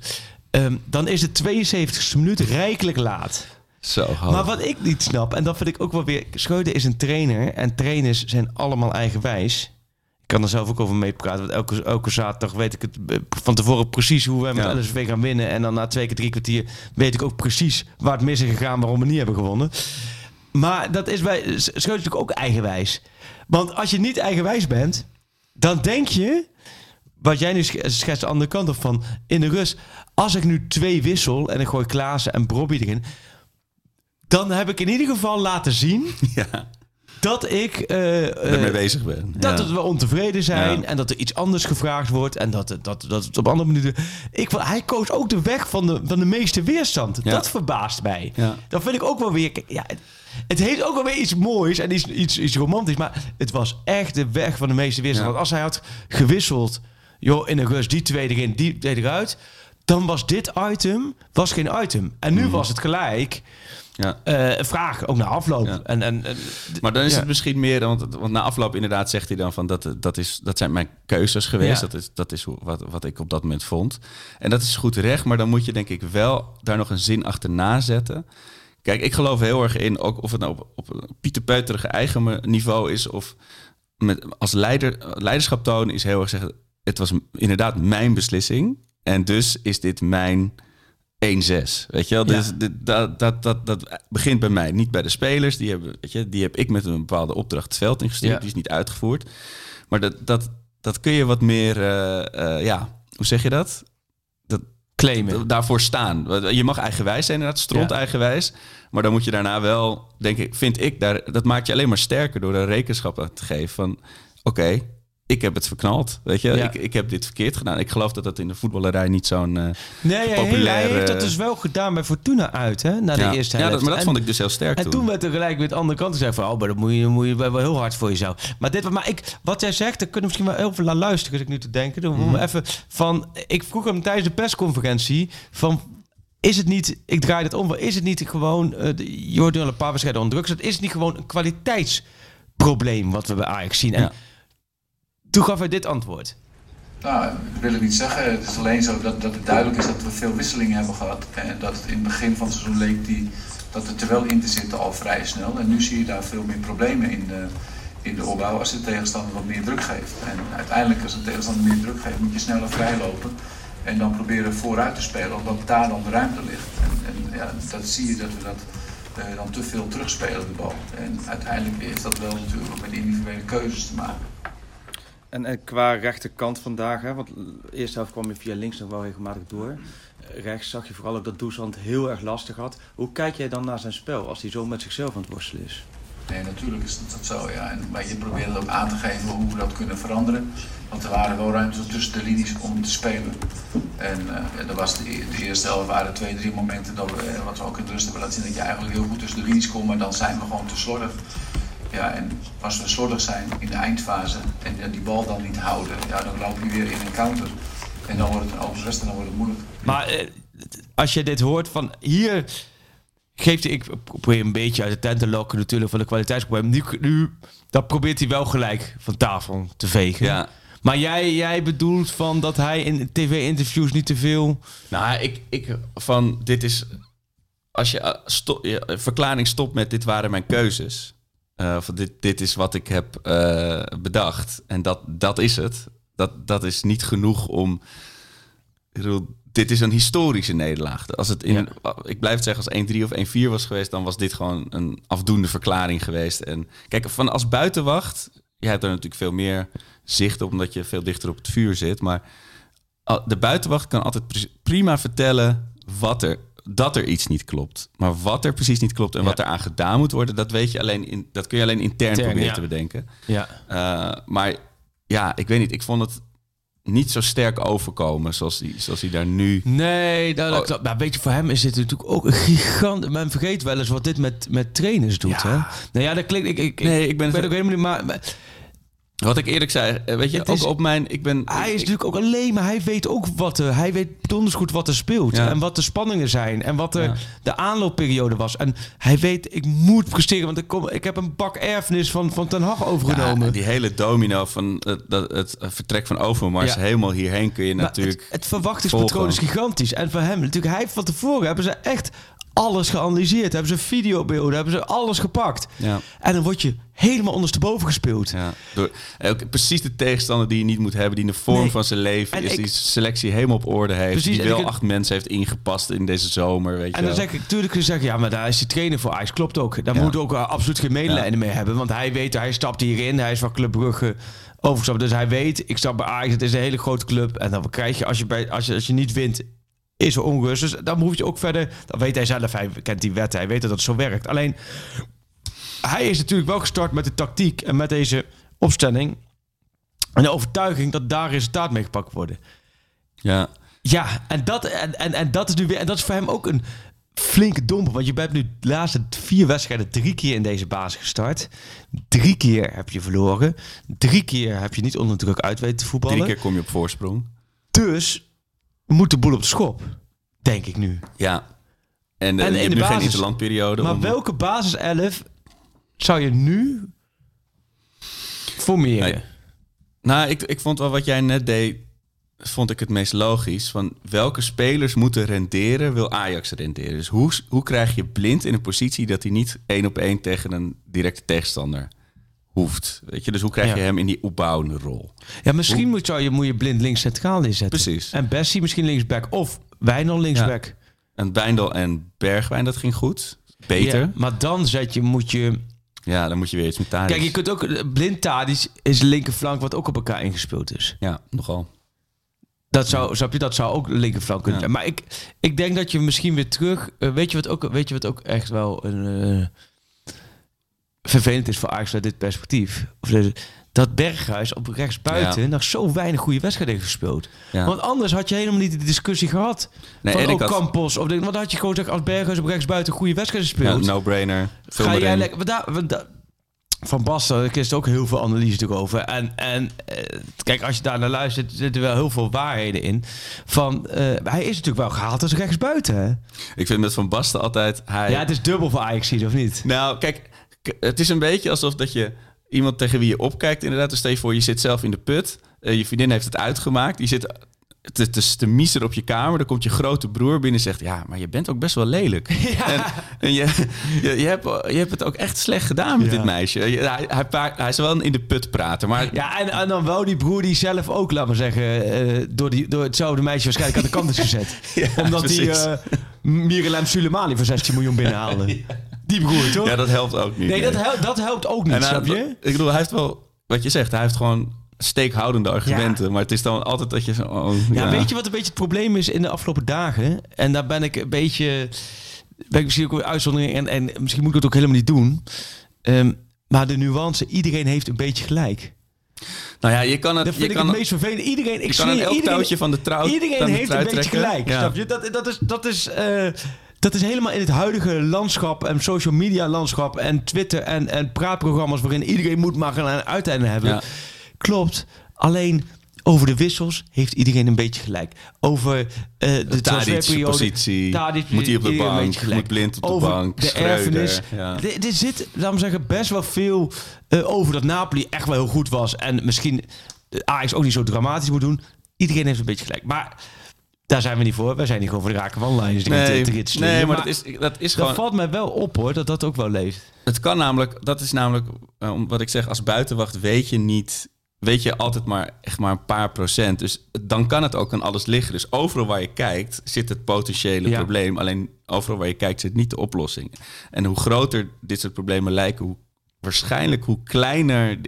[SPEAKER 4] Ehm, dan is het 72e minuut rijkelijk laat.
[SPEAKER 3] Zo.
[SPEAKER 4] Maar wat ik niet snap, en dat vind ik ook wel weer... Schreuder is een trainer en trainers zijn allemaal eigenwijs. Ik kan er zelf ook over meepraten, want elke, elke zaterdag weet ik het eh, van tevoren precies hoe we met
[SPEAKER 3] Ja.
[SPEAKER 4] LSV gaan winnen. En dan na twee keer drie kwartier weet ik ook precies waar het mis is gegaan, waarom we niet hebben gewonnen. Maar dat is bij is natuurlijk ook eigenwijs. Want als je niet eigenwijs bent, dan denk je... Wat jij nu sch- schetst de andere kant op van in de rust. Als ik nu twee wissel en ik gooi Klaassen en Brobby erin, dan heb ik in ieder geval laten zien (laughs)
[SPEAKER 3] ja,
[SPEAKER 4] dat ik eh, eh,
[SPEAKER 3] ermee bezig ben.
[SPEAKER 4] dat
[SPEAKER 3] ja.
[SPEAKER 4] we ontevreden zijn
[SPEAKER 3] Ja.
[SPEAKER 4] en dat er iets anders gevraagd wordt en dat, het- dat, dat het op andere manieren. Ik, hij koos ook de weg van de, van de meeste weerstand. Dat verbaast mij. Dat vind ik ook wel weer. Ja, het, heeft ook wel weer iets moois en iets, iets, iets romantisch, maar het was echt de weg van de meeste weerstand. Want als hij had gewisseld, joh, in de rust die twee erin, die twee eruit, dan was dit item was geen item. En nu was het gelijk.
[SPEAKER 3] Ja.
[SPEAKER 4] eh, vraag, ook na afloop.
[SPEAKER 3] Ja.
[SPEAKER 4] En, en, en-
[SPEAKER 3] Maar dan is
[SPEAKER 4] Ja.
[SPEAKER 3] het misschien meer, want, want na afloop inderdaad zegt hij dan van dat, dat, is, dat zijn mijn keuzes geweest. Dat is, dat is wat, wat ik op dat moment vond. En dat is goed recht, maar dan moet je denk ik wel daar nog een zin achterna zetten. Kijk, ik geloof heel erg in, ook of het nou op, op een pieterpeuterige eigen niveau is of met, als leider, leiderschap tonen is heel erg zeggen, het was inderdaad mijn beslissing en dus is dit mijn 1-6. Weet je wel? Dus dit- dat, dat, dat, dat begint bij mij, niet bij de spelers. Die, hebben, weet je, die heb ik met een bepaalde opdracht het veld ingestuurd.
[SPEAKER 4] Ja.
[SPEAKER 3] Die is niet uitgevoerd. Maar dat, dat, dat kun je wat meer, eh, eh, ja, hoe zeg je dat? dat
[SPEAKER 4] claimen.
[SPEAKER 3] daarvoor staan. Je mag eigenwijs zijn, inderdaad, stront
[SPEAKER 4] Ja.
[SPEAKER 3] eigenwijs. Maar dan moet je daarna wel, denk ik, vind ik, daar, dat maakt je alleen maar sterker door er rekenschap aan te geven van, oké, ik heb het verknald. Weet je,
[SPEAKER 4] Ja.
[SPEAKER 3] ik, ik heb dit verkeerd gedaan. Ik geloof dat dat in de voetballerij niet zo'n eh,
[SPEAKER 4] Nee, hij,
[SPEAKER 3] populair,
[SPEAKER 4] hij heeft dat
[SPEAKER 3] eh,
[SPEAKER 4] dus wel gedaan bij Fortuna uit, hè? Na de
[SPEAKER 3] ja.
[SPEAKER 4] eerste
[SPEAKER 3] Ja,
[SPEAKER 4] helft.
[SPEAKER 3] dat, maar dat
[SPEAKER 4] En-
[SPEAKER 3] vond ik dus heel sterk
[SPEAKER 4] En
[SPEAKER 3] toen.
[SPEAKER 4] toen werd er gelijk weer de andere kant gezegd van... oh, maar dat moet je, moet je wel heel hard voor jezelf. Maar, dit, maar ik, wat jij zegt, daar kunnen we misschien wel heel veel naar luisteren... als ik nu te denken. Dan
[SPEAKER 3] Mhm.
[SPEAKER 4] even van... Ik vroeg hem tijdens de persconferentie van... Is het niet, ik draai het om, is het niet gewoon... Uh, Jordan een paar wedstrijden onder druk Is het niet gewoon een kwaliteitsprobleem wat we bij Ajax zien? En
[SPEAKER 3] Ja.
[SPEAKER 4] Toen gaf hij dit antwoord.
[SPEAKER 5] Nou, dat wil ik niet zeggen. Het is alleen zo dat, dat het duidelijk is dat we veel wisselingen hebben gehad. En dat het in het begin van het seizoen leek die, dat het er wel in te zitten al vrij snel. En nu zie je daar veel meer problemen in de, in de opbouw als de tegenstander wat meer druk geeft. En uiteindelijk als de tegenstander meer druk geeft moet je sneller vrijlopen. En dan proberen vooruit te spelen omdat daar dan de ruimte ligt. En, en ja, dat zie je dat we dat eh, dan te veel terugspelen de bal. En uiteindelijk heeft dat wel natuurlijk ook met individuele keuzes te maken.
[SPEAKER 6] En, qua rechterkant vandaag, hè, want de eerste helft kwam je via links nog wel regelmatig door. Rechts zag je vooral ook dat Doesand heel erg lastig had. Hoe kijk jij dan naar zijn spel als hij zo met zichzelf aan het worstelen is?
[SPEAKER 5] Nee, natuurlijk is dat, dat zo, ja. En, maar je probeert ook aan te geven hoe we dat kunnen veranderen. Want er waren wel ruimtes tussen de linies om te spelen. En uh, er was de, de, eerste helft waren twee, drie momenten dat we, eh, wat we ook in de rust hebben laten zien, dat je eigenlijk heel goed tussen de linies komt, maar dan zijn we gewoon te slordig. Ja, en als we slordig zijn in de eindfase en die bal dan niet houden, ja, dan loop je weer in een counter. En dan wordt het een open en dan wordt het moeilijk.
[SPEAKER 4] Maar eh, als je dit hoort van hier geeft hij, ik probeer een beetje uit de tent te lokken natuurlijk van de kwaliteitsprobleem. Nu, nu dat probeert hij wel gelijk van tafel te vegen.
[SPEAKER 3] Ja.
[SPEAKER 4] Maar jij, jij bedoelt van dat hij in tv-interviews niet te veel...
[SPEAKER 3] Nou, ik, ik van dit is. Als je sto, je verklaring stopt met dit waren mijn keuzes. Uh, of dit, dit is wat ik heb uh, bedacht. En dat, dat is het. Dat, dat is niet genoeg om. Ik bedoel, dit is een historische nederlaag. Als het in, ja. Ik blijf het zeggen, als 1-3 of 1-4 was geweest, dan was dit gewoon een afdoende verklaring geweest. En kijk, van als buitenwacht, jij hebt er natuurlijk veel meer zicht op, omdat je veel dichter op het vuur zit. Maar de buitenwacht kan altijd prima vertellen wat er, dat er iets niet klopt. Maar wat er precies niet klopt en ja. wat er aan gedaan moet worden, dat weet je alleen in, dat kun je alleen intern, intern proberen ja. te bedenken.
[SPEAKER 4] Ja.
[SPEAKER 3] Uh, maar ja, ik weet niet. Ik vond het niet zo sterk overkomen zoals hij, zoals hij daar nu...
[SPEAKER 4] Nee, nou, dat,
[SPEAKER 3] Oh.
[SPEAKER 4] dat- maar weet je, voor hem is dit natuurlijk ook een gigant. Men vergeet wel eens wat dit met, met trainers doet.
[SPEAKER 3] Ja.
[SPEAKER 4] Hè? Nou ja, dat klinkt. Ik, ik,
[SPEAKER 3] Nee, ik ben
[SPEAKER 4] ik
[SPEAKER 3] het-
[SPEAKER 4] weet ook helemaal niet. Maar, maar
[SPEAKER 3] Wat ik eerlijk zei, eh, weet je,
[SPEAKER 4] Het
[SPEAKER 3] ook
[SPEAKER 4] is-
[SPEAKER 3] op mijn... Ik ben,
[SPEAKER 4] hij is
[SPEAKER 3] ik-
[SPEAKER 4] natuurlijk ook alleen, maar hij weet ook wat er. Hij weet donders goed wat er speelt.
[SPEAKER 3] Ja.
[SPEAKER 4] En wat de spanningen zijn. En wat er
[SPEAKER 3] Ja.
[SPEAKER 4] de aanloopperiode was. En hij weet, ik moet presteren. Want ik, kom, ik heb een bak erfenis van, van Ten Hag overgenomen.
[SPEAKER 3] Ja, die hele domino van het, dat, het vertrek van Overmars
[SPEAKER 4] Ja.
[SPEAKER 3] helemaal hierheen kun je
[SPEAKER 4] Maar
[SPEAKER 3] natuurlijk...
[SPEAKER 4] het, het verwachtingspatroon
[SPEAKER 3] volgen.
[SPEAKER 4] is gigantisch. En voor hem, natuurlijk, hij van tevoren hebben ze echt alles geanalyseerd. Hebben ze videobeelden, hebben ze alles gepakt.
[SPEAKER 3] Ja.
[SPEAKER 4] En dan word je helemaal ondersteboven gespeeld.
[SPEAKER 3] Ja, door, ook precies de tegenstander die je niet moet hebben, die in de vorm
[SPEAKER 4] Nee.
[SPEAKER 3] van zijn leven
[SPEAKER 4] En
[SPEAKER 3] is,
[SPEAKER 4] ik-
[SPEAKER 3] die selectie helemaal op orde heeft,
[SPEAKER 4] Precies,
[SPEAKER 3] die wel
[SPEAKER 4] ik-
[SPEAKER 3] acht mensen heeft ingepast in deze zomer, weet je
[SPEAKER 4] En dan zeg ik, natuurlijk kun je zeggen, ja, maar daar is de trainer voor Ajax. Klopt ook. Daar
[SPEAKER 3] Ja.
[SPEAKER 4] moet ook uh, absoluut geen medelijden mee hebben. Want hij weet, hij stapt hierin. Hij is van Club Brugge overgestapt. Dus hij weet, ik stap bij Ajax. Het is een hele grote club. En dan krijg je, als je, bij, als je, als je niet wint, is er onrust. Dus dan moet je ook verder... Dan weet hij zelf, hij kent die wetten. Hij weet dat het zo werkt. Alleen, hij is natuurlijk wel gestart met de tactiek en met deze opstelling. En de overtuiging dat daar resultaat mee gepakt worden.
[SPEAKER 3] Ja,
[SPEAKER 4] Ja, en dat, en, en, en dat is nu weer. En dat is voor hem ook een flinke domper. Want je bent nu de laatste vier wedstrijden drie keer in deze basis gestart. Drie keer heb je verloren. Drie keer heb je niet onder druk uit weten te voetballen.
[SPEAKER 3] drie keer kom je op voorsprong.
[SPEAKER 4] Dus moet de boel op de schop. Denk ik nu.
[SPEAKER 3] Ja. En, eh,
[SPEAKER 4] En
[SPEAKER 3] je
[SPEAKER 4] in
[SPEAKER 3] hebt
[SPEAKER 4] de
[SPEAKER 3] nu geen
[SPEAKER 4] basis-
[SPEAKER 3] interlandperiode.
[SPEAKER 4] Maar
[SPEAKER 3] om-
[SPEAKER 4] welke basis 11 zou je nu formeren?
[SPEAKER 3] Nee. Nou, ik, ik vond wel wat jij net deed, vond ik het meest logisch. Van welke spelers moeten renderen, wil Ajax renderen. Dus hoe, hoe krijg je blind in een positie dat hij niet één op één tegen een directe tegenstander hoeft? Weet je, dus hoe krijg je
[SPEAKER 4] Ja.
[SPEAKER 3] hem in die opbouwende rol?
[SPEAKER 4] Ja, misschien moet, zou je, moet je blind links centraal inzetten.
[SPEAKER 3] Precies.
[SPEAKER 4] En Bessie misschien linksback. Of Wijnal linksback.
[SPEAKER 3] En Wijndal en Bergwijn, dat ging goed. Beter.
[SPEAKER 4] Ja,
[SPEAKER 3] Ja,
[SPEAKER 4] maar dan zet je, moet je...
[SPEAKER 3] dan moet je weer iets met Tadic.
[SPEAKER 4] Kijk, je kunt ook... Blind Tadic is linkerflank wat ook op elkaar ingespeeld is.
[SPEAKER 3] Ja, nogal.
[SPEAKER 4] Dat zou, snap je, dat zou ook linkerflank kunnen
[SPEAKER 3] Ja.
[SPEAKER 4] zijn. Maar ik, ik denk dat je misschien weer terug... eh, weet, je wat ook, weet je wat ook echt wel een... eh, vervelend is voor Ajax uit dit perspectief? Of dat Berghuis op rechtsbuiten
[SPEAKER 3] Ja.
[SPEAKER 4] nog zo weinig goede wedstrijden heeft gespeeld.
[SPEAKER 3] Ja.
[SPEAKER 4] Want anders had je helemaal niet de discussie gehad.
[SPEAKER 3] Nee,
[SPEAKER 4] van ook
[SPEAKER 3] had-
[SPEAKER 4] Campos. Of, de- want dan had je gewoon gezegd, als Berghuis op rechtsbuiten goede wedstrijden
[SPEAKER 3] Ja,
[SPEAKER 4] speelt...
[SPEAKER 3] no-brainer. Vul
[SPEAKER 4] Ga jij lekker... daar- daar- van Basten, ik is ook heel veel analyse erover. En, en eh, kijk, als je daar naar luistert, zitten wel heel veel waarheden in. Van, eh, hij is natuurlijk wel gehaald als rechtsbuiten. Hè?
[SPEAKER 3] Ik vind met Van Basten altijd... Hij,
[SPEAKER 4] Ja, het is dubbel voor Ajax, of niet?
[SPEAKER 3] Nou, kijk, het is een beetje alsof dat je iemand tegen wie je opkijkt, inderdaad. Dus stel je voor, je zit zelf in de put. Eh, je vriendin heeft het uitgemaakt. Je zit te, te, te miser op je kamer. Dan komt je grote broer binnen en zegt... Ja, maar je bent ook best wel lelijk. (laughs) En, en je, je, je, hebt, je hebt het ook echt slecht gedaan met
[SPEAKER 4] Ja.
[SPEAKER 3] dit meisje. Je- hij, hij, hij is wel in de put praten, maar...
[SPEAKER 4] Ja, en, en dan wou die broer die zelf ook, laat maar zeggen, eh, door, die, door hetzelfde meisje waarschijnlijk aan de kant is gezet. (laughs)
[SPEAKER 3] Ja,
[SPEAKER 4] Omdat hij uh, Mirelem Sulemani voor 16 miljoen binnenhaalde. (laughs) Die broer, toch?
[SPEAKER 3] Ja, dat helpt ook niet.
[SPEAKER 4] nee, dat, hel- dat helpt ook niet,
[SPEAKER 3] En
[SPEAKER 4] snap je?
[SPEAKER 3] Ik bedoel, hij heeft wel... Wat je zegt, hij heeft gewoon steekhoudende argumenten. Maar het is dan altijd dat je zo... oh,
[SPEAKER 4] Ja, weet je wat een beetje het probleem is in de afgelopen dagen? En daar ben ik een beetje... Ben ik misschien ook weer uitzondering en, en misschien moet ik het ook helemaal niet doen. Ehm, maar de nuance, iedereen heeft een beetje gelijk.
[SPEAKER 3] Nou ja, je kan het...
[SPEAKER 4] Dat
[SPEAKER 3] je
[SPEAKER 4] vind ik
[SPEAKER 3] kan
[SPEAKER 4] het meest vervelend. Iedereen, ik
[SPEAKER 3] Je kan
[SPEAKER 4] zweer
[SPEAKER 3] een
[SPEAKER 4] je,
[SPEAKER 3] elk
[SPEAKER 4] iedereen,
[SPEAKER 3] touwtje van de trouw
[SPEAKER 4] iedereen
[SPEAKER 3] de
[SPEAKER 4] heeft een beetje
[SPEAKER 3] trekken.
[SPEAKER 4] gelijk.
[SPEAKER 3] Ja.
[SPEAKER 4] Snap je? Dat, dat is, dat is, eh, dat is helemaal in het huidige landschap en social media landschap en Twitter en, en praatprogramma's waarin iedereen moet maar een uiteinde hebben.
[SPEAKER 3] Ja.
[SPEAKER 4] Klopt. Alleen over de wissels heeft iedereen een beetje gelijk. Over eh de transferperiode.
[SPEAKER 3] positie.
[SPEAKER 4] Tadic,
[SPEAKER 3] Moet hij op de bank? Moet Blind op de
[SPEAKER 4] over
[SPEAKER 3] bank?
[SPEAKER 4] De
[SPEAKER 3] Schreuder,
[SPEAKER 4] erfenis.
[SPEAKER 3] ja.
[SPEAKER 4] Er er zit, laten we zeggen, best wel veel eh, over dat Napoli echt wel heel goed was. En misschien Ajax ook niet zo dramatisch moet doen. Iedereen heeft een beetje gelijk. Maar daar zijn we niet voor. Wij zijn niet gewoon voor de raken wanlijnen.
[SPEAKER 3] Nee,
[SPEAKER 4] te, te, te
[SPEAKER 3] nee, maar dat is, dat is
[SPEAKER 4] dat
[SPEAKER 3] gewoon...
[SPEAKER 4] valt mij wel op hoor, dat dat ook wel leeft.
[SPEAKER 3] Het kan namelijk... Dat is namelijk... om wat ik zeg, als buitenwacht weet je niet... Weet je altijd maar echt maar een paar procent. Dus dan kan het ook aan alles liggen. Dus overal waar je kijkt zit het potentiële
[SPEAKER 4] Ja.
[SPEAKER 3] probleem. Alleen overal waar je kijkt zit niet de oplossing. En hoe groter dit soort problemen lijken... hoe waarschijnlijk hoe kleiner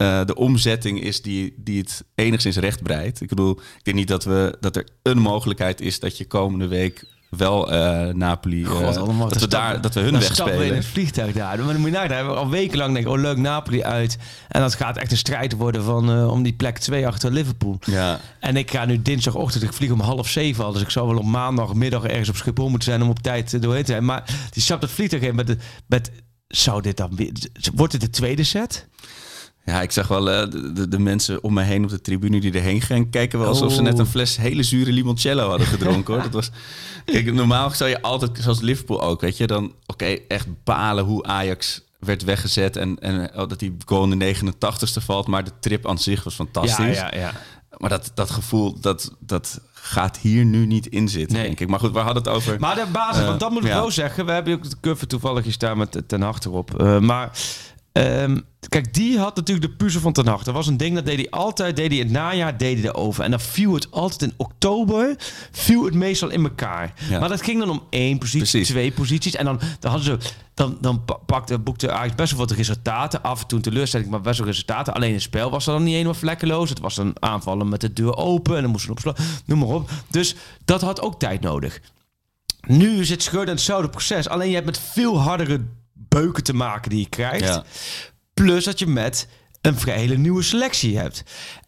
[SPEAKER 3] de, eh, de omzetting is die, die het enigszins recht breidt. Ik bedoel, ik denk niet dat, we, dat er een mogelijkheid is dat je komende week wel eh, Napoli, eh,
[SPEAKER 4] God, allemaal
[SPEAKER 3] dat, we daar, dat we hun
[SPEAKER 4] stappen we in
[SPEAKER 3] wegspelen.
[SPEAKER 4] het vliegtuig daar. Maar dan moet je hebben we al wekenlang denken, oh leuk, Napoli uit. En dat gaat echt een strijd worden van, eh, om die plek 2 achter Liverpool.
[SPEAKER 3] Ja,
[SPEAKER 4] En ik ga nu dinsdagochtend, ik vlieg om half zeven al. Dus ik zou wel op maandagmiddag ergens op Schiphol moeten zijn om op tijd eh, doorheen te zijn. Maar die stapt het vliegtuig in met, de, met zou dit dan weer, wordt het de tweede set?
[SPEAKER 3] Ja, ik zag wel eh, de, de, mensen om me heen op de tribune die erheen gingen kijken wel alsof ze
[SPEAKER 4] Oh.
[SPEAKER 3] net een fles hele zure limoncello hadden gedronken hoor. Dat was, kijk, normaal zou je altijd, zoals Liverpool ook, weet je, dan oké, echt balen hoe Ajax werd weggezet en, en oh, dat die goal in de 89ste valt, maar de trip aan zich was fantastisch.
[SPEAKER 4] ja.
[SPEAKER 3] Maar dat, dat gevoel, dat, dat gaat hier nu niet in zitten,
[SPEAKER 4] Nee.
[SPEAKER 3] denk ik. Maar goed, we hadden het over...
[SPEAKER 4] Maar de basis,
[SPEAKER 3] Eh,
[SPEAKER 4] want dat moet ik
[SPEAKER 3] ja.
[SPEAKER 4] wel zeggen. We hebben ook de cover toevallig hier staan met Ten Hag erop. Eh, maar ehm, kijk, die had natuurlijk de puzzel van Ten Hag. Dat was een ding, dat deed hij altijd. Deed hij in het najaar, deed hij erover. En dan viel het altijd in oktober, viel het meestal in elkaar.
[SPEAKER 3] Ja.
[SPEAKER 4] Maar dat ging dan om één positie,
[SPEAKER 3] Precies.
[SPEAKER 4] twee posities. En dan, dan hadden ze... Dan, dan pa- pakte, boekte Ajax best wel wat resultaten. Af en toe teleurstelling, maar best wel resultaten. Alleen het spel was dan niet helemaal vlekkeloos. Het was een aanvallen met de deur open. En dan moesten we opslaan. Noem maar op. Dus dat had ook tijd nodig. Nu zit Schreuder in hetzelfde proces. Alleen je hebt met veel hardere beuken te maken die je krijgt.
[SPEAKER 3] Ja.
[SPEAKER 4] Plus dat je met een vrij hele nieuwe selectie hebt.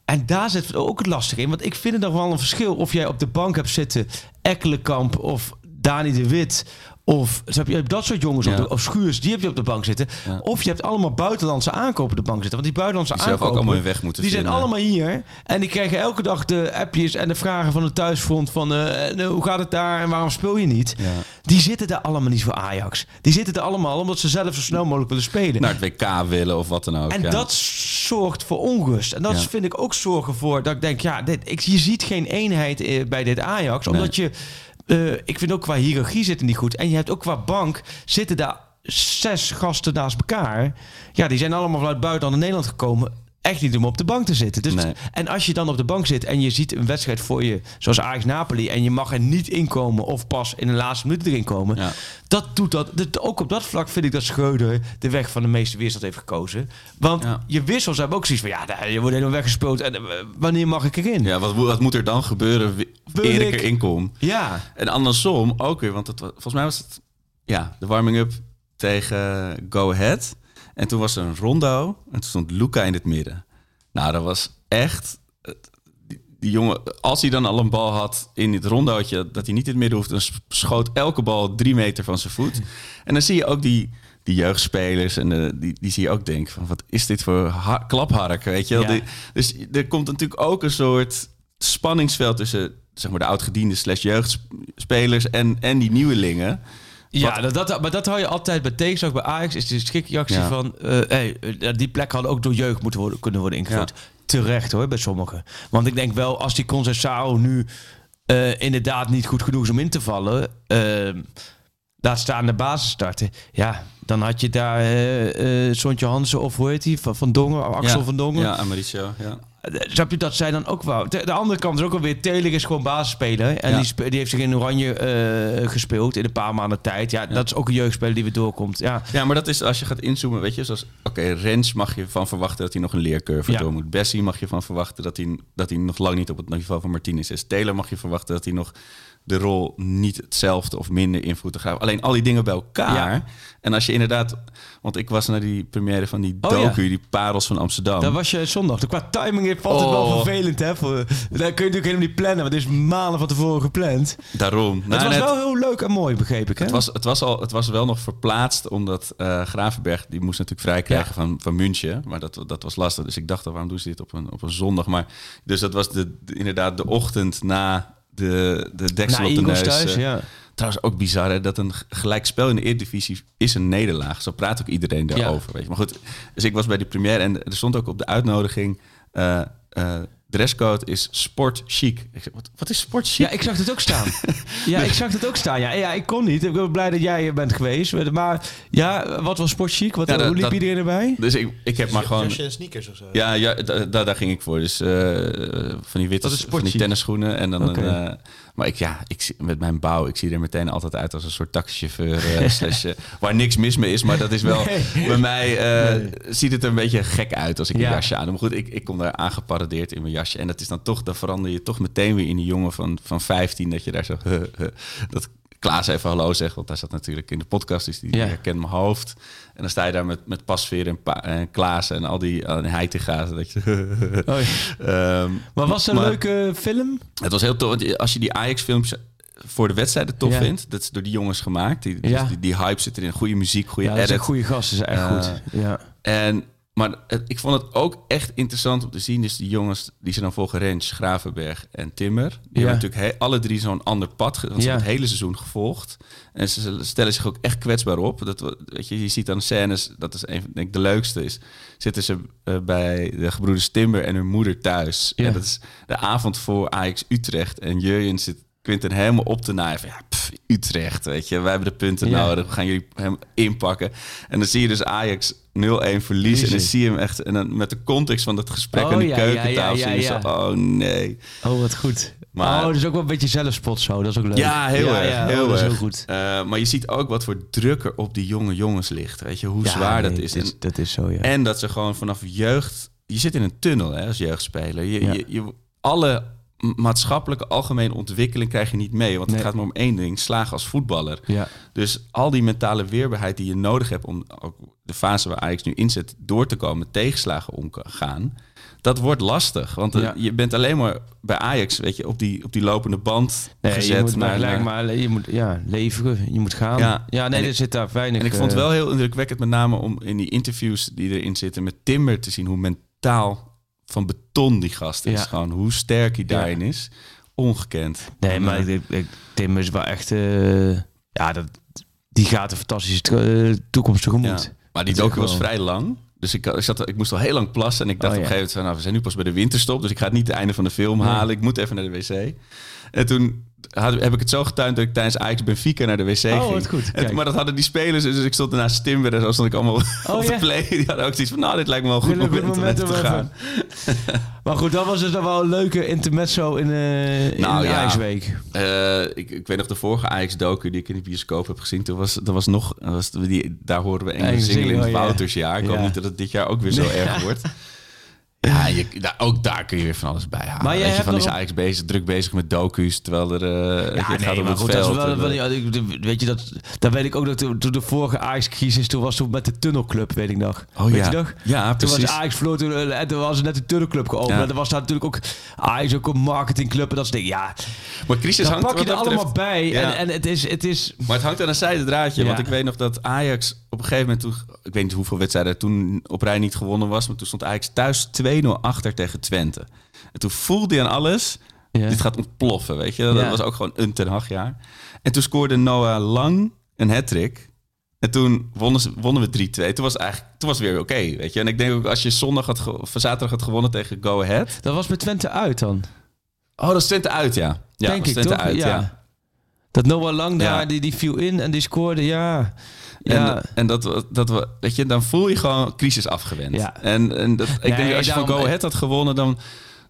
[SPEAKER 4] En daar zit ook het lastig in. Want ik vind het nog wel een verschil of jij op de bank hebt zitten... Ekkelenkamp of Dani de Wit... Of snap je, je hebt dat soort jongens op de, of Schuurs, die heb je op de bank zitten.
[SPEAKER 3] Ja.
[SPEAKER 4] Of je hebt allemaal buitenlandse aankopen op de bank zitten. Want die buitenlandse
[SPEAKER 3] Die zelf ook
[SPEAKER 4] aankopen,
[SPEAKER 3] allemaal hun weg moeten
[SPEAKER 4] die zijn allemaal hier. En die krijgen elke dag de appjes en de vragen van het thuisfront. Van eh, eh, hoe gaat het daar en waarom speel je niet?
[SPEAKER 3] Ja.
[SPEAKER 4] Die zitten daar allemaal niet voor Ajax. Die zitten er allemaal omdat ze zelf zo snel mogelijk willen spelen.
[SPEAKER 3] Naar het WK willen of wat dan ook.
[SPEAKER 4] En dat zorgt voor onrust. En dat vind ik ook zorgen voor dat ik denk, ja, dit, ik, je ziet geen eenheid eh, bij dit Ajax. Omdat je, eh, ik vind ook qua hiërarchie zitten niet goed. En je hebt ook qua bank zitten daar zes gasten naast elkaar. Ja, die zijn allemaal vanuit buiten naar Nederland gekomen. Echt niet om op de bank te zitten. Dus
[SPEAKER 3] Nee.
[SPEAKER 4] En als je dan op de bank zit en je ziet een wedstrijd voor je, zoals Ajax-Napoli, en je mag er niet inkomen of pas in de laatste minuut erin komen,
[SPEAKER 3] Ja.
[SPEAKER 4] dat doet dat, dat. Ook op dat vlak vind ik dat Schreuder de weg van de meeste weerstand heeft gekozen. Want
[SPEAKER 3] Ja.
[SPEAKER 4] je wissels hebben ook zoiets van, ja, je wordt helemaal weggespeeld. En eh, wanneer mag ik erin?
[SPEAKER 3] Ja, wat, moet- wat moet er dan gebeuren eer ik erin kom?
[SPEAKER 4] Ja.
[SPEAKER 3] En andersom ook weer, want het, volgens mij was het ja, de warming-up tegen Go Ahead. En toen was er een rondo en toen stond Luca in het midden. Nou, dat was echt... het- Die, die jongen, als hij dan al een bal had in het rondootje, dat hij niet in het midden hoeft, dan schoot elke bal drie meter van zijn voet. (laughs) En dan zie je ook die, die jeugdspelers en de, die, die zie je ook denken van, wat is dit voor ha- klaphark, weet je wel?
[SPEAKER 4] Ja.
[SPEAKER 3] Die- dus er komt natuurlijk ook een soort spanningsveld tussen zeg maar, de oudgediende slash jeugdspelers en, en die nieuwelingen.
[SPEAKER 4] Ja, dat, dat, maar dat hou je altijd bij tegenslag. Bij Ajax is de schrikreactie
[SPEAKER 3] Ja.
[SPEAKER 4] van... eh, hey, eh, die plek hadden ook door jeugd moeten worden, kunnen worden ingevuld. Terecht hoor, bij sommigen. Want ik denk wel, als die Concessao nu eh, inderdaad niet goed genoeg is om in te vallen... laat staan de basis starten. Ja, dan had je daar Sontje Hansen of hoe heet die? Van, van Dongen, Axel
[SPEAKER 3] Ja.
[SPEAKER 4] van Dongen.
[SPEAKER 3] Ja, Amaricio, ja.
[SPEAKER 4] Eh, Snap je dat zij dan ook wou? De, de andere kant is ook alweer. Taylor is gewoon basisspeler. En
[SPEAKER 3] Ja.
[SPEAKER 4] die, die heeft zich in Oranje eh, gespeeld in een paar maanden tijd. Ja, dat is ook een jeugdspeler die weer doorkomt. Ja,
[SPEAKER 3] Ja, maar dat is als je gaat inzoomen, weet je, zoals... Oké, Rens mag je van verwachten dat hij nog een leercurve
[SPEAKER 4] Ja.
[SPEAKER 3] door moet. Bessie mag je van verwachten dat hij, dat hij nog lang niet op het niveau van Martinez is. Taylor mag je verwachten dat hij nog de rol niet hetzelfde of minder invloed te gaan. Alleen al die dingen bij elkaar.
[SPEAKER 4] Ja.
[SPEAKER 3] En als je inderdaad... Want ik was naar die première van die
[SPEAKER 4] Oh,
[SPEAKER 3] docu,
[SPEAKER 4] ja.
[SPEAKER 3] die Parels van Amsterdam.
[SPEAKER 4] daar was je zondag. Qua timing valt het wel
[SPEAKER 3] Oh.
[SPEAKER 4] vervelend. Hè? Voor, daar kun je natuurlijk helemaal niet plannen. Want het is maanden van tevoren gepland.
[SPEAKER 3] Daarom.
[SPEAKER 4] het
[SPEAKER 3] Nou,
[SPEAKER 4] was
[SPEAKER 3] net-
[SPEAKER 4] wel heel leuk en mooi, begreep ik. Hè?
[SPEAKER 3] Het was, het, was al, het was wel nog verplaatst, omdat eh, Gravenberg... die moest natuurlijk vrij krijgen van, van München. Maar dat, dat was lastig. Dus ik dacht, waarom doen ze dit op een, op een zondag? Maar, dus dat was de, de- inderdaad de ochtend na de, de deksel op de neus.
[SPEAKER 4] thuis,
[SPEAKER 3] eh.
[SPEAKER 4] ja.
[SPEAKER 3] Trouwens ook bizar, hè, dat een gelijkspel in de Eredivisie is een nederlaag. Zo praat ook iedereen daarover. Weet je. Maar goed, dus ik was bij die première en er stond ook op de uitnodiging... eh eh, dresscode is sport chic. Ik zeg, wat, wat is sport chic?
[SPEAKER 4] Ja, ik zag het ook staan. (laughs) ja, ik zag het ook staan. Ja, ja, ik kon niet. Ik ben blij dat jij er bent geweest. Maar ja, wat was sportchic? Wat,
[SPEAKER 3] Ja, dat-
[SPEAKER 4] hoe liep
[SPEAKER 3] dat-
[SPEAKER 4] iedereen erbij?
[SPEAKER 3] Dus ik, ik heb maar gewoon...
[SPEAKER 1] Jasje en sneakers of zo.
[SPEAKER 3] Ja, ja da- da- daar ging ik voor. Dus eh, van die witte, van die tennisschoenen. En dan een, eh, maar ik, ja, ik, met mijn bouw, ik zie er meteen altijd uit als een soort taxichauffeur. eh, (laughs) slash, eh, waar niks mis mee is, maar dat is wel...
[SPEAKER 4] Nee.
[SPEAKER 3] Bij mij eh, ziet het er een beetje gek uit als ik een
[SPEAKER 4] Ja.
[SPEAKER 3] jasje aan. Maar goed, ik, ik kom daar aangeparadeerd in mijn jasje. En dat is dan toch, dan verander je toch meteen weer in die jongen van, van 15. Dat je daar zo... (laughs) dat Klaas even hallo zeggen, want hij zat natuurlijk in de podcast, dus die
[SPEAKER 4] Ja.
[SPEAKER 3] herkent mijn hoofd. En dan sta je daar met, met Pasveer en, pa, en Klaas en al die en Heitinga. Dat je, (laughs)
[SPEAKER 4] Oh, ja.
[SPEAKER 3] Ehm,
[SPEAKER 4] Maar was het een
[SPEAKER 3] maar-
[SPEAKER 4] leuke film?
[SPEAKER 3] Het was heel tof, want als je die Ajax-films voor de wedstrijden tof
[SPEAKER 4] Ja.
[SPEAKER 3] vindt, dat is door die jongens gemaakt. Die, dus
[SPEAKER 4] Ja.
[SPEAKER 3] die, die hype zit erin, goede muziek, goede
[SPEAKER 4] Ja,
[SPEAKER 3] edit.
[SPEAKER 4] goede gast. Dat is echt
[SPEAKER 3] Eh,
[SPEAKER 4] goed. Ja.
[SPEAKER 3] En, maar het- ik vond het ook echt interessant om te zien. Dus die jongens die ze dan volgen, Rens, Gravenberg en Timmer. Die
[SPEAKER 4] Ja.
[SPEAKER 3] hebben natuurlijk he- alle drie zo'n ander pad. Want ze
[SPEAKER 4] Ja.
[SPEAKER 3] hebben het hele seizoen gevolgd. En ze stellen zich ook echt kwetsbaar op. Dat, we- weet je, je ziet dan scènes, dat is een van denk ik, de leukste is. Zitten ze eh, bij de gebroeders Timber en hun moeder thuis.
[SPEAKER 4] Ja.
[SPEAKER 3] En dat is de avond voor Ajax Utrecht. En Jurjen zit Quinten helemaal op te naaien. Van, ja, pff, Utrecht, weet je. Wij hebben de punten
[SPEAKER 4] Ja.
[SPEAKER 3] nodig. We gaan jullie hem inpakken. En dan zie je dus Ajax 0-1 verliezen. En dan zie je hem echt... En dan met de context van dat gesprek
[SPEAKER 4] Oh,
[SPEAKER 3] aan die
[SPEAKER 4] ja, ja,
[SPEAKER 3] keukentafel...
[SPEAKER 4] ja,
[SPEAKER 3] zo, oh nee.
[SPEAKER 4] Oh, wat goed.
[SPEAKER 3] Maar-
[SPEAKER 4] oh, dus ook wel een beetje zelfspot zo. Dat is ook leuk.
[SPEAKER 3] Ja, heel
[SPEAKER 4] Ja,
[SPEAKER 3] erg. heel
[SPEAKER 4] oh, dat is
[SPEAKER 3] erg.
[SPEAKER 4] heel goed.
[SPEAKER 3] Eh, maar je ziet ook wat voor druk er op die jonge jongens ligt. Weet je, hoe zwaar dat is. En-
[SPEAKER 4] dat is zo, ja.
[SPEAKER 3] En dat ze gewoon vanaf jeugd... Je zit in een tunnel hè, als jeugdspeler. Je, je, je, alle maatschappelijke algemene ontwikkeling krijg je niet mee. Want
[SPEAKER 4] Nee.
[SPEAKER 3] het gaat maar om één ding. Slagen als voetballer.
[SPEAKER 4] ja.
[SPEAKER 3] Dus al die mentale weerbaarheid die je nodig hebt... om ook de fase waar Ajax nu in zit door te komen... tegenslagen om te gaan... Dat wordt lastig, want eh,
[SPEAKER 4] Ja.
[SPEAKER 3] je bent alleen maar bij Ajax, weet je, op die, op die lopende band
[SPEAKER 4] Nee,
[SPEAKER 3] gezet.
[SPEAKER 4] je moet maar gelijk
[SPEAKER 3] naar-
[SPEAKER 4] maar je moet ja, leveren, je moet gaan.
[SPEAKER 3] Ja.
[SPEAKER 4] Ja, nee,
[SPEAKER 3] En
[SPEAKER 4] er
[SPEAKER 3] ik-
[SPEAKER 4] zit daar weinig...
[SPEAKER 3] En ik vond het
[SPEAKER 4] eh,
[SPEAKER 3] wel heel indrukwekkend, met name om in die interviews die erin zitten met Timber te zien hoe mentaal van beton die gast is.
[SPEAKER 4] Ja.
[SPEAKER 3] Gewoon hoe sterk hij daarin is. Ongekend.
[SPEAKER 4] Nee, maar
[SPEAKER 3] eh,
[SPEAKER 4] ik, ik, Tim is wel echt... eh, ja, dat, die gaat een fantastische eh, toekomst tegemoet.
[SPEAKER 3] ja. Maar die docu was vrij lang. Dus ik, ik, zat, ik moest al heel lang plassen. En ik dacht
[SPEAKER 4] Oh,
[SPEAKER 3] op een gegeven moment van... Nou, we zijn nu pas bij de winterstop. Dus ik ga het niet het einde van de film halen. Ik moet even naar de wc. En toen had, heb ik het zo getuind dat ik tijdens Ajax Benfica naar de wc ging.
[SPEAKER 4] wat goed.
[SPEAKER 3] En- maar dat hadden die spelers. Dus ik stond ernaast Timber en zo stond ik allemaal (laughs) op de
[SPEAKER 4] Oh, ja.
[SPEAKER 3] play. Die hadden ook zoiets van... Nou, dit lijkt me wel een goed moment, om
[SPEAKER 4] moment
[SPEAKER 3] te gaan.
[SPEAKER 4] Maar goed, dat was dus dan wel een leuke intermezzo in, eh in
[SPEAKER 3] Nou,
[SPEAKER 4] de
[SPEAKER 3] ja.
[SPEAKER 4] IJsweek.
[SPEAKER 3] Eh, ik, ik weet nog de vorige Ajax-docu die ik in de bioscoop heb gezien. Toen was, dat was nog, was, die, daar hoorden we Engelse zingen in het
[SPEAKER 4] oh, ja.
[SPEAKER 3] Woutersjaar. Ik hoop niet dat het dit jaar ook weer zo erg wordt. (laughs) Ja, je, daar, ook daar kun je weer van alles bij halen.
[SPEAKER 4] Maar jij
[SPEAKER 3] je, van is Ajax bezig, druk bezig met docu's, terwijl er weet je, het gaat om
[SPEAKER 4] maar
[SPEAKER 3] het
[SPEAKER 4] goed, dat is
[SPEAKER 3] veld.
[SPEAKER 4] wel,
[SPEAKER 3] en,
[SPEAKER 4] wel-
[SPEAKER 3] eh,
[SPEAKER 4] ja, weet je, dat, dat weet ik ook dat toen toen de vorige Ajax-crisis, toen was toen met de tunnelclub, weet ik nog.
[SPEAKER 3] Oh,
[SPEAKER 4] weet
[SPEAKER 3] ja.
[SPEAKER 4] je nog?
[SPEAKER 3] Ja,
[SPEAKER 4] Toen
[SPEAKER 3] precies.
[SPEAKER 4] was Ajax verloren toen, en toen was er net de tunnelclub geopend.
[SPEAKER 3] Ja.
[SPEAKER 4] En er was daar natuurlijk ook Ajax ook een marketingclub en dat soort dingen. Ja,
[SPEAKER 3] maar crisis
[SPEAKER 4] dan
[SPEAKER 3] hangt
[SPEAKER 4] pak je er
[SPEAKER 3] betreft-
[SPEAKER 4] allemaal bij.
[SPEAKER 3] Ja.
[SPEAKER 4] En, en het is... Het is
[SPEAKER 3] Maar het hangt aan een zijde draadje.
[SPEAKER 4] Ja.
[SPEAKER 3] Want ik weet nog dat Ajax op een gegeven moment... Toen, ik weet niet hoeveel wedstrijden er toen op rij niet gewonnen was... maar toen stond Ajax thuis 2-0 achter tegen Twente. En toen voelde je aan alles...
[SPEAKER 4] Ja.
[SPEAKER 3] dit gaat ontploffen, weet je. Dat was ook gewoon een ten Hagjaar. En toen scoorde Noah Lang een hat-trick... En toen wonnen, ze, wonnen we 3-2. Toen was het eigenlijk toen was het weer oké, weet je. En ik denk ook als je zondag had of zaterdag had gewonnen tegen Go Ahead.
[SPEAKER 4] dat was met Twente uit dan.
[SPEAKER 3] Oh, dat is Twente uit, ja. Ja,
[SPEAKER 4] denk
[SPEAKER 3] dat
[SPEAKER 4] ik toch?
[SPEAKER 3] uit,
[SPEAKER 4] ja.
[SPEAKER 3] ja.
[SPEAKER 4] Dat Noah Lang daar,
[SPEAKER 3] Ja.
[SPEAKER 4] die, die viel in en die scoorde, ja.
[SPEAKER 3] En,
[SPEAKER 4] Ja.
[SPEAKER 3] en dat, we- dat we, weet je, dan voel je gewoon crisis afgewend.
[SPEAKER 4] Ja.
[SPEAKER 3] En, en dat, ik
[SPEAKER 4] Nee,
[SPEAKER 3] denk als je van Go Ahead had gewonnen, dan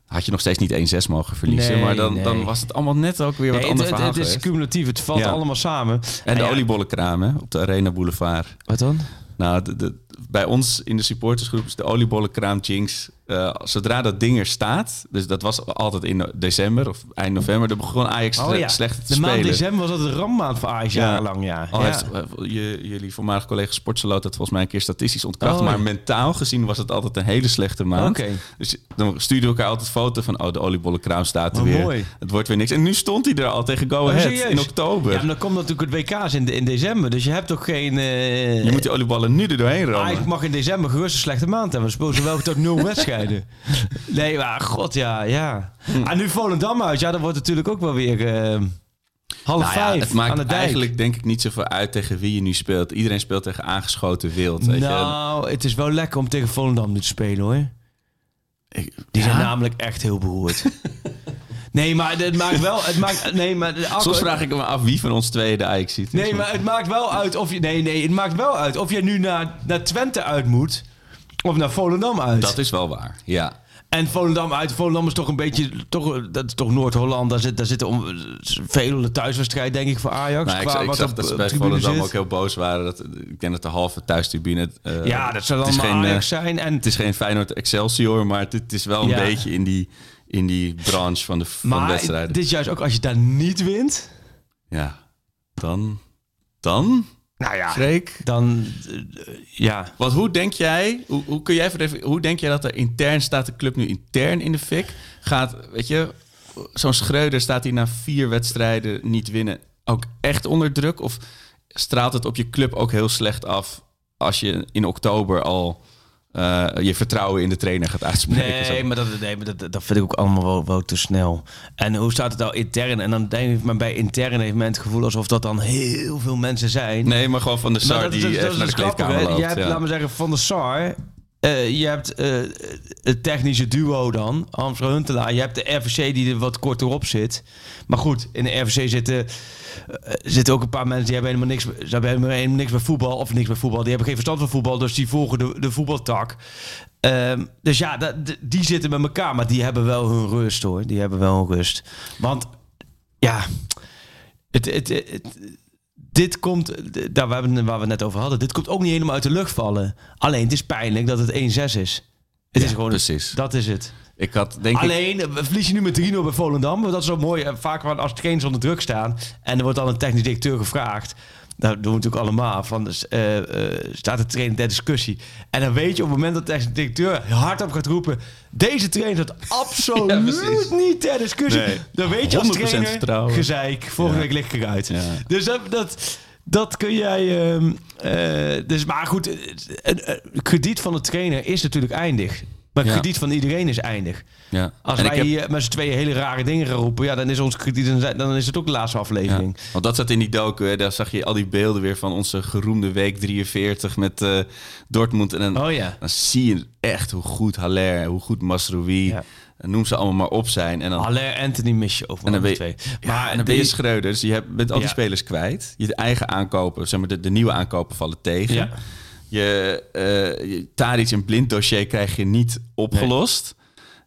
[SPEAKER 3] had je nog steeds niet 1-6 mogen verliezen.
[SPEAKER 4] Nee,
[SPEAKER 3] maar dan,
[SPEAKER 4] nee.
[SPEAKER 3] dan was het allemaal net ook weer wat
[SPEAKER 4] Nee,
[SPEAKER 3] ander
[SPEAKER 4] het, het, is cumulatief, het valt
[SPEAKER 3] Ja.
[SPEAKER 4] allemaal samen.
[SPEAKER 3] En de
[SPEAKER 4] ja,
[SPEAKER 3] oliebollenkraam hè, op de Arena Boulevard.
[SPEAKER 4] Wat dan?
[SPEAKER 3] Nou, de, de- bij ons in de supportersgroep is de oliebollenkraam Jinx. Eh, zodra dat ding er staat, dus dat was altijd in december of eind november, dan begon Ajax
[SPEAKER 4] Oh ja,
[SPEAKER 3] slecht te
[SPEAKER 4] de maand
[SPEAKER 3] spelen.
[SPEAKER 4] december was dat een rammaand voor Ajax
[SPEAKER 3] Ja.
[SPEAKER 4] jarenlang, ja.
[SPEAKER 3] Al
[SPEAKER 4] ja.
[SPEAKER 3] heeft eh, je, jullie voormalige collega Sportsalo dat volgens mij een keer statistisch ontkracht.
[SPEAKER 4] Oh.
[SPEAKER 3] Maar mentaal gezien was het altijd een hele slechte maand. Dus dan stuurden we elkaar altijd foto van... oh, de oliebollenkraam staat er
[SPEAKER 4] Oh,
[SPEAKER 3] weer.
[SPEAKER 4] mooi.
[SPEAKER 3] Het wordt weer niks. En nu stond hij er al tegen Go
[SPEAKER 4] Oh,
[SPEAKER 3] Ahead in oktober.
[SPEAKER 4] Ja, maar dan komt natuurlijk het WK's in, de- in december, dus je hebt toch geen... eh,
[SPEAKER 3] je moet die olieballen nu er doorheen rammen.
[SPEAKER 4] Ajax mag in december gerust een slechte maand hebben. We spelen wel tot nul (laughs) wedstrijden. (laughs) Nee, maar god, ja, ja.
[SPEAKER 3] Hm.
[SPEAKER 4] En nu Volendam uit, ja, dan wordt natuurlijk ook wel weer eh, half
[SPEAKER 3] Nou ja,
[SPEAKER 4] vijf
[SPEAKER 3] het maakt
[SPEAKER 4] aan de dijk.
[SPEAKER 3] eigenlijk denk ik niet zoveel uit tegen wie je nu speelt. Iedereen speelt tegen aangeschoten wild. Weet je.
[SPEAKER 4] Nou, het is wel lekker om tegen Volendam nu te spelen, hoor.
[SPEAKER 3] Ik-
[SPEAKER 4] Die
[SPEAKER 3] ja?
[SPEAKER 4] zijn namelijk echt heel beroerd. (laughs) nee, maar het maakt wel... Het maakt, nee, maar de (laughs)
[SPEAKER 3] Soms vraag ik me af wie van ons tweeën de Ajax ziet.
[SPEAKER 4] Nee, maar het maakt wel uit of je... Nee, nee, het maakt wel uit of je nu naar, naar Twente uit moet... Of naar Volendam uit.
[SPEAKER 3] Dat is wel waar, ja.
[SPEAKER 4] En Volendam uit. Volendam is toch een beetje... Toch, dat is toch Noord-Holland. Daar, zit, daar zitten om, veel de thuiswedstrijd, denk ik, voor Ajax.
[SPEAKER 3] Nou, ik,
[SPEAKER 4] qua
[SPEAKER 3] ik
[SPEAKER 4] wat
[SPEAKER 3] zag
[SPEAKER 4] op,
[SPEAKER 3] dat ze bij Volendam
[SPEAKER 4] zit.
[SPEAKER 3] ook heel boos waren. Dat, ik denk dat de halve thuistribune... eh,
[SPEAKER 4] Ja, dat
[SPEAKER 3] is
[SPEAKER 4] allemaal
[SPEAKER 3] geen, eh,
[SPEAKER 4] Ajax zijn. En,
[SPEAKER 3] Het is geen Feyenoord Excelsior, maar het, het is wel een
[SPEAKER 4] Ja.
[SPEAKER 3] beetje in die, in die branche van de, van de
[SPEAKER 4] maar
[SPEAKER 3] wedstrijden.
[SPEAKER 4] dit is juist ook als je daar niet wint...
[SPEAKER 3] Ja. Dan, dan,
[SPEAKER 4] Nou ja,
[SPEAKER 3] Freek.
[SPEAKER 4] dan... eh, ja,
[SPEAKER 3] Want hoe denk jij, hoe, hoe kun jij even, even- hoe denk jij dat er intern staat de club nu intern in de fik? Gaat, weet je, zo'n Schreuder staat hier na vier wedstrijden niet winnen ook echt onder druk? Of straalt het op je club ook heel slecht af als je in oktober al eh, je vertrouwen in de trainer gaat uitspreken?
[SPEAKER 4] Nee, maar, dat, nee, maar dat, dat vind ik ook allemaal wel, wel te snel. En hoe staat het nou intern? En dan denk ik, maar bij intern heeft men het gevoel alsof dat dan heel veel mensen zijn.
[SPEAKER 3] Nee, maar gewoon van de Sar
[SPEAKER 4] dat
[SPEAKER 3] die
[SPEAKER 4] dat
[SPEAKER 3] even
[SPEAKER 4] dat
[SPEAKER 3] naar de
[SPEAKER 4] grappig,
[SPEAKER 3] kleedkamer loopt.
[SPEAKER 4] Je hebt,
[SPEAKER 3] ja.
[SPEAKER 4] laat maar zeggen, Van der Sar. Eh, je hebt eh, het technische duo dan, Amsterdam Huntelaar. Je hebt de RVC die er wat korter op zit. Maar goed, in de RVC zitten, eh, zitten ook een paar mensen die hebben helemaal niks, ze hebben helemaal niks met voetbal. Of niks met voetbal. Die hebben geen verstand van voetbal, dus die volgen de, de voetbaltak. Ehm, dus ja, die zitten met elkaar. Maar die hebben wel hun rust hoor. Die hebben wel hun rust. Want ja, het, het- dit komt, daar waar we, waar we het net over hadden, dit komt ook niet helemaal uit de lucht vallen. Alleen het is pijnlijk dat het 1-6 is. Het
[SPEAKER 3] Ja,
[SPEAKER 4] is gewoon,
[SPEAKER 3] precies.
[SPEAKER 4] dat is het.
[SPEAKER 3] Ik had denk.
[SPEAKER 4] Alleen, eh, verlies je nu met 3-0 bij Volendam. want Dat is zo mooi. eh, Vaak als trainers onder druk staan. En er wordt dan een technisch directeur gevraagd. Dat doen we natuurlijk allemaal. Van, dus, eh, eh, staat de trainer ter discussie. En dan weet je op het moment dat de directeur hardop gaat roepen... Deze trainer staat (laughs) absoluut
[SPEAKER 3] Ja,
[SPEAKER 4] niet ter discussie.
[SPEAKER 3] Nee.
[SPEAKER 4] Dan weet je als
[SPEAKER 3] 100%
[SPEAKER 4] trainer,
[SPEAKER 3] vertrouwen.
[SPEAKER 4] gezeik. Volgende
[SPEAKER 3] Ja.
[SPEAKER 4] week lig ik eruit.
[SPEAKER 3] Ja.
[SPEAKER 4] Dus dat, dat, dat kun jij... ehm, eh, dus, maar goed, het krediet van de trainer is natuurlijk eindig. Maar het
[SPEAKER 3] Ja.
[SPEAKER 4] krediet van iedereen is eindig.
[SPEAKER 3] Ja.
[SPEAKER 4] Als
[SPEAKER 3] En
[SPEAKER 4] wij
[SPEAKER 3] heb-
[SPEAKER 4] hier met z'n tweeën hele rare dingen gaan roepen, ja, dan is ons krediet dan is het ook de laatste aflevering.
[SPEAKER 3] Ja, want dat zat in die docu. Hè. Daar zag je al die beelden weer van onze geroemde week 43 met eh, Dortmund. En dan,
[SPEAKER 4] Oh ja.
[SPEAKER 3] dan zie je echt hoe goed Haller, hoe goed Masrowi, noem ze allemaal maar op zijn. En dan,
[SPEAKER 4] Haller Anthony mis je over
[SPEAKER 3] en dan ben je,
[SPEAKER 4] twee.
[SPEAKER 3] maar en dan ben je
[SPEAKER 4] die-
[SPEAKER 3] Schreuder. Dus je hebt, bent al die
[SPEAKER 4] Ja.
[SPEAKER 3] spelers kwijt. Je eigen aankopen, zeg maar de, de nieuwe aankopen vallen tegen.
[SPEAKER 4] Ja.
[SPEAKER 3] Je, eh je en blind dossier krijg je niet opgelost.